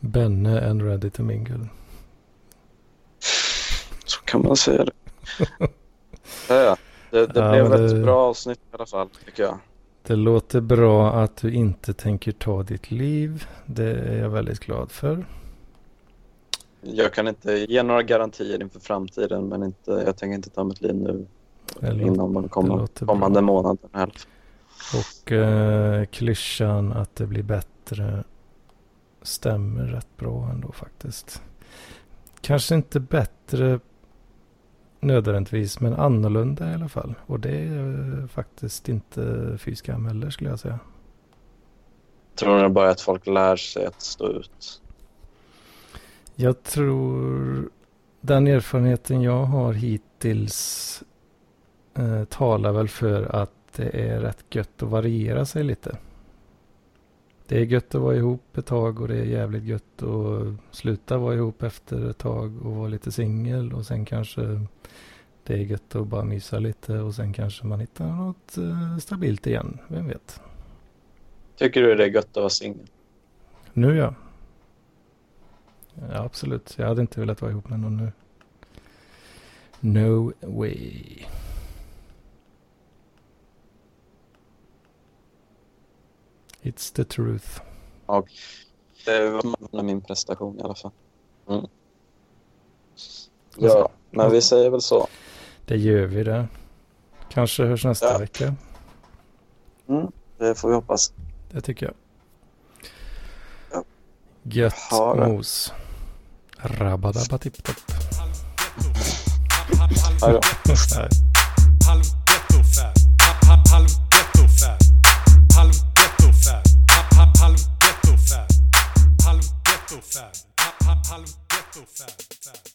Benne and ready to mingle. Så kan man säga det. ja, ja. Det, det Ja, blev ett det- bra avsnitt i alla fall, tycker jag. Det låter bra att du inte tänker ta ditt liv. Det är jag väldigt glad för. Jag kan inte ge några garantier inför framtiden, men inte, jag tänker inte ta mitt liv nu låter, inom det kommande, kommande månaden. heller. Och eh, klyschan att det blir bättre stämmer rätt bra ändå faktiskt. Kanske inte bättre nödvändigtvis, men annorlunda i alla fall. Och det är eh, faktiskt inte fy skam heller skulle jag säga. Tror ni bara att folk lär sig att stå ut? Jag tror den erfarenheten jag har hittills eh, talar väl för att det är rätt gött att variera sig lite. Det är gött att vara ihop ett tag och det är jävligt gött att sluta vara ihop efter ett tag och vara lite singel och sen kanske det är gött att bara mysa lite och sen kanske man hittar något eh, stabilt igen. Vem vet? Tycker du det är gött att vara singel? Nu ja. Ja, absolut. Jag hade inte velat vara ihop med någon nu. No way. It's the truth. Det var min prestation i alla fall. Mm. Ja, men vi säger väl så. Det gör vi det. Kanske hörs nästa Ja. vecka. Det får vi hoppas. Det tycker jag. Ja. Gött Ha mos. Rabadabatipptopp. Hej då. Ghettofab, halv ghettofab, halv ghettofab.